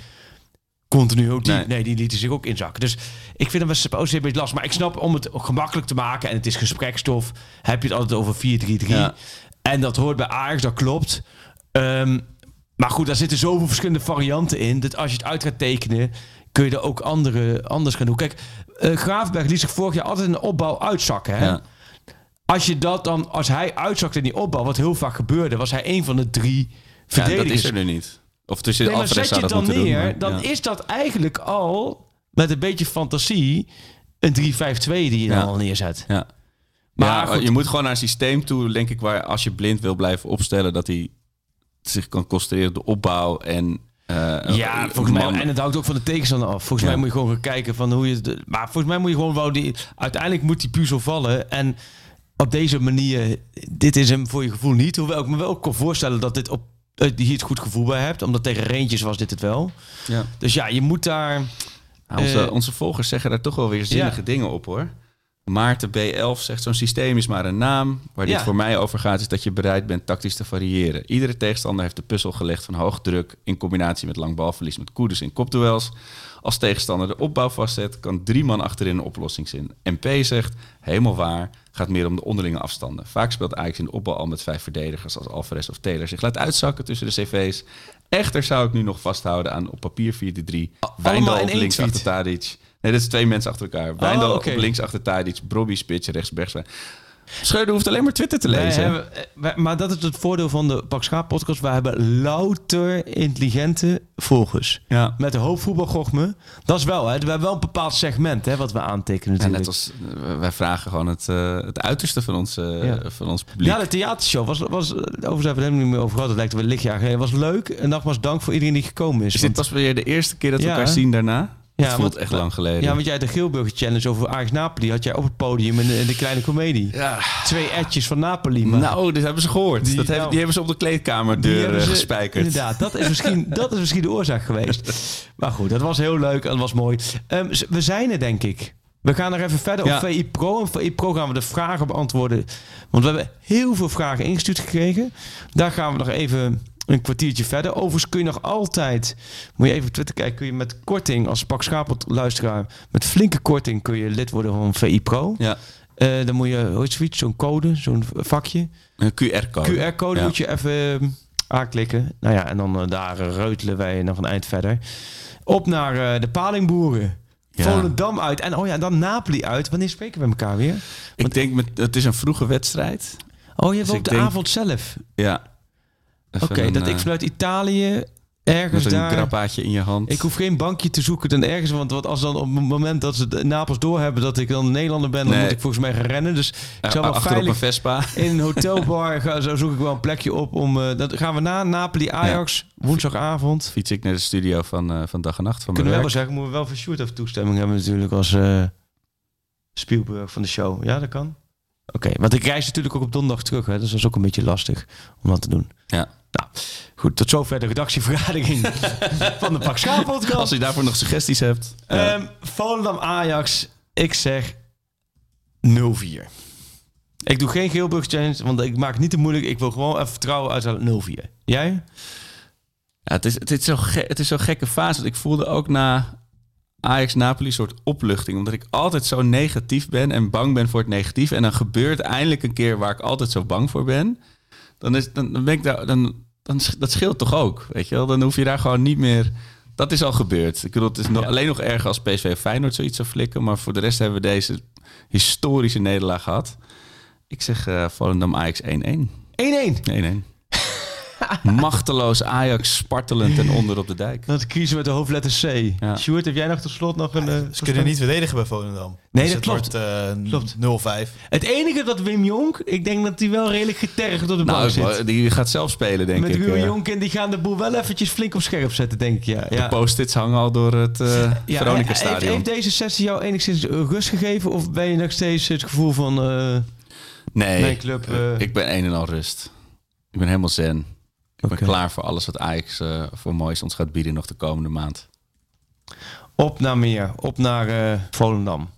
[SPEAKER 4] continu ook die, nee.
[SPEAKER 3] Nee.
[SPEAKER 4] die lieten zich ook inzakken. Dus ik vind hem wel een beetje last. Maar ik snap om het gemakkelijk te maken en het is gesprekstof, heb je het altijd over 4-3-3.
[SPEAKER 3] Ja.
[SPEAKER 4] En dat hoort bij Ajax, dat klopt. Ehm, maar goed, daar zitten zoveel verschillende varianten in. Dat als je het uit gaat tekenen, kun je er ook andere, anders gaan doen. Kijk, eh Gravenberg liet zich vorig jaar altijd in de opbouw uitzakken. Hè?
[SPEAKER 3] Ja.
[SPEAKER 4] Als je dat dan, als hij uitzakte in die opbouw, wat heel vaak gebeurde, was hij een van de drie
[SPEAKER 3] Ja,
[SPEAKER 4] verdedigers.
[SPEAKER 3] dat is er nu niet. Of tussen
[SPEAKER 4] Nee, maar zet je dan neer,
[SPEAKER 3] doen. maar-
[SPEAKER 4] dan
[SPEAKER 3] ja.
[SPEAKER 4] is dat eigenlijk al met een beetje fantasie een 3-5-2 die je dan
[SPEAKER 3] Ja.
[SPEAKER 4] al neerzet.
[SPEAKER 3] Ja.
[SPEAKER 4] Maar
[SPEAKER 3] je moet gewoon naar een systeem toe, denk ik, waar als je blind wil blijven opstellen, dat hij zich kan concentreren op de opbouw en. eh,
[SPEAKER 4] Ja, volgens mij. En het hangt ook van de tegenstander af. Volgens mij moet je gewoon gaan kijken van hoe je. De, maar volgens mij moet je gewoon wel die. Uiteindelijk moet die puzzel vallen. En op deze manier. Dit is hem voor je gevoel niet. Hoewel ik me wel kan voorstellen dat dit op. hier het goed gevoel bij hebt. Omdat tegen Reentjes was dit het wel.
[SPEAKER 3] Ja.
[SPEAKER 4] Dus ja, je moet daar.
[SPEAKER 3] Nou, onze,
[SPEAKER 4] Eh,
[SPEAKER 3] onze volgers zeggen daar toch wel weer zinnige
[SPEAKER 4] Ja.
[SPEAKER 3] dingen op hoor. Maarten B11 zegt zo'n systeem is maar een naam. Waar dit
[SPEAKER 4] Ja.
[SPEAKER 3] voor mij over gaat is dat je bereid bent tactisch te variëren. Iedere tegenstander heeft de puzzel gelegd van hoog druk in combinatie met lang balverlies met koeders in kopduels. Als tegenstander de opbouw vastzet, kan drie man achterin een oplossing. MP zegt, helemaal waar, gaat meer om de onderlinge afstanden. Vaak speelt Ajax in de opbouw al met vijf verdedigers als Alvarez of Taylor zich laat uitzakken tussen de cv's. Echter zou ik nu nog vasthouden aan op papier 4-3. Wijndal op links achter Tadic. Nee, dat is twee mensen achter elkaar. Wijndal
[SPEAKER 4] oké.
[SPEAKER 3] op links achter Tadic, Brobby spits, rechts Bergwijn. Schreuder hoeft alleen maar Twitter te
[SPEAKER 4] Wij
[SPEAKER 3] lezen.
[SPEAKER 4] hebben, eh, wij- maar dat is het voordeel van de Pak Schaap podcast. Wij hebben louter intelligente volgers.
[SPEAKER 3] Ja.
[SPEAKER 4] Met de hoop voetbalgochme. Dat is wel, hè. We hebben wel een bepaald segment hè, wat we aantekenen
[SPEAKER 3] En
[SPEAKER 4] natuurlijk.
[SPEAKER 3] net als eh, wij vragen gewoon het, eh, het uiterste van ons,
[SPEAKER 4] Ja.
[SPEAKER 3] van ons publiek.
[SPEAKER 4] Ja, de theatershow was, was overigens hebben we het helemaal niet meer over gehad. Het lijkt wel een lichtjaar geleden. was leuk. En nogmaals dank voor iedereen die gekomen is.
[SPEAKER 3] is dit
[SPEAKER 4] Want-
[SPEAKER 3] pas weer de eerste keer dat we
[SPEAKER 4] Ja,
[SPEAKER 3] elkaar zien daarna?
[SPEAKER 4] Ja,
[SPEAKER 3] het voelt
[SPEAKER 4] want-
[SPEAKER 3] echt lang geleden.
[SPEAKER 4] ja, want jij had de Geelburger Challenge over Ajax Napoli. Had jij op het podium in de, in de kleine komedie.
[SPEAKER 3] Ja.
[SPEAKER 4] Twee etjes van Napoli. Maar
[SPEAKER 3] Nou, dit hebben ze gehoord.
[SPEAKER 4] Die-
[SPEAKER 3] dat hebben,
[SPEAKER 4] nou,
[SPEAKER 3] die hebben ze op de kleedkamer
[SPEAKER 4] die
[SPEAKER 3] deur
[SPEAKER 4] hebben
[SPEAKER 3] eh,
[SPEAKER 4] ze-
[SPEAKER 3] gespijkerd.
[SPEAKER 4] Inderdaad, dat is, misschien, (laughs) dat is misschien de oorzaak geweest. Maar goed, dat was heel leuk en dat was mooi. Ehm, we zijn er, denk ik. We gaan er even verder
[SPEAKER 3] Ja.
[SPEAKER 4] op VI Pro. En VI Pro gaan we de vragen beantwoorden. Want we hebben heel veel vragen ingestuurd gekregen. Daar gaan we nog even een kwartiertje verder. Overigens kun je nog altijd, moet je even op Twitter kijken, kun je met korting als Pak Schapelt luisteraar, met flinke korting kun je lid worden van VI Pro.
[SPEAKER 3] Ja,
[SPEAKER 4] Eh, dan moet je, hoe zoiets, zo'n code, zo'n vakje.
[SPEAKER 3] een QR-code.
[SPEAKER 4] QR-code
[SPEAKER 3] Ja.
[SPEAKER 4] moet je even eh, aanklikken. Nou ja, en dan eh, daar reutelen wij nog een eind verder. Op naar eh, de Palingboeren.
[SPEAKER 3] Ja.
[SPEAKER 4] Volendam uit. En oh ja, dan Napoli uit. Wanneer spreken we elkaar weer?
[SPEAKER 3] Ik denk, met, het is een vroege wedstrijd.
[SPEAKER 4] Oh, je hebt
[SPEAKER 3] Dus ik
[SPEAKER 4] de
[SPEAKER 3] denk-
[SPEAKER 4] avond zelf.
[SPEAKER 3] Ja.
[SPEAKER 4] Oké, dat ik
[SPEAKER 3] eh,
[SPEAKER 4] vanuit Italië ergens
[SPEAKER 3] Met een
[SPEAKER 4] daar...
[SPEAKER 3] grappaatje in je hand.
[SPEAKER 4] Ik hoef geen bankje te zoeken dan ergens. Want wat als dan op het moment dat ze Napels doorhebben dat ik dan een Nederlander ben, dan
[SPEAKER 3] Nee.
[SPEAKER 4] moet ik volgens mij gaan rennen. Dus ik wel
[SPEAKER 3] Achter op een
[SPEAKER 4] veilig
[SPEAKER 3] Vespa. (laughs)
[SPEAKER 4] in een hotelbar ga, zo zoek ik wel een plekje op om. eh, dat gaan we na Napoli Ajax woensdagavond.
[SPEAKER 3] Fiets ik naar de studio van, eh, van Dag en Nacht van
[SPEAKER 4] Kunnen we wel zeggen, moeten we wel van Sjoerd even toestemming hebben natuurlijk als eh Spielberg van de show. Ja, dat kan. Oké, want ik reis natuurlijk ook op donderdag terug, hè, dus dat is ook een beetje lastig om dat te doen.
[SPEAKER 3] Ja.
[SPEAKER 4] Nou, goed, tot zover de redactievergadering (laughs) van de Pak Schaap podcast.
[SPEAKER 3] Als je daarvoor nog suggesties hebt. ja.
[SPEAKER 4] Ehm Volendam Ajax, ik zeg 0-4. Ik doe geen Geelbrug challenge, want ik maak het niet te moeilijk. Ik wil gewoon even vertrouwen uit 0-4. Jij?
[SPEAKER 3] Ja, het, is, het, is zo het is zo'n gekke fase. Want ik voelde ook na Ajax-Napoli soort opluchting. Omdat ik altijd zo negatief ben en bang ben voor het negatief. En dan gebeurt eindelijk een keer waar ik altijd zo bang voor ben. Dan, is, dan, dan ben ik daar... Dan, dan, dat scheelt toch ook, weet je wel? Dan hoef je daar gewoon niet meer... Dat is al gebeurd. Ik bedoel, het is nog, alleen nog erger als PSV of Feyenoord zoiets zou flikken. Maar voor de rest hebben we deze historische nederlaag gehad. Ik zeg eh Volendam Ajax 1-1.
[SPEAKER 4] 1-1.
[SPEAKER 3] 1-1. (laughs) Machteloos Ajax spartelend ten onder op de dijk.
[SPEAKER 4] Dat kiezen met de hoofdletter C.
[SPEAKER 3] Ja.
[SPEAKER 4] Sjoerd, heb jij nog tot slot nog een... eh,
[SPEAKER 7] Ze kunnen niet verdedigen bij Volendam.
[SPEAKER 4] Nee,
[SPEAKER 7] Dus
[SPEAKER 4] dat
[SPEAKER 7] het
[SPEAKER 4] klopt.
[SPEAKER 7] wordt eh,
[SPEAKER 4] Klopt.
[SPEAKER 7] 0-5.
[SPEAKER 4] Het enige dat Wim Jonk, ik denk dat hij wel redelijk getergd op de bank
[SPEAKER 3] Nou,
[SPEAKER 4] zit.
[SPEAKER 3] die gaat zelf spelen, denk
[SPEAKER 4] Met
[SPEAKER 3] ik.
[SPEAKER 4] Ruben
[SPEAKER 3] eh.
[SPEAKER 4] Jonk en die gaan de boel wel eventjes flink op scherp zetten, denk ik. Ja, ja.
[SPEAKER 3] De post-its hangen al door het eh
[SPEAKER 4] Ja, heeft, heeft deze sessie jou enigszins rust gegeven? Of ben je nog steeds het gevoel van... eh,
[SPEAKER 3] Nee,
[SPEAKER 4] Mijn club, eh.
[SPEAKER 3] ik ben een en al rust. Ik ben helemaal zen. Ik ben klaar voor alles wat Ajax eh, voor moois ons gaat bieden nog de komende maand.
[SPEAKER 4] op naar meer, op naar eh, Volendam.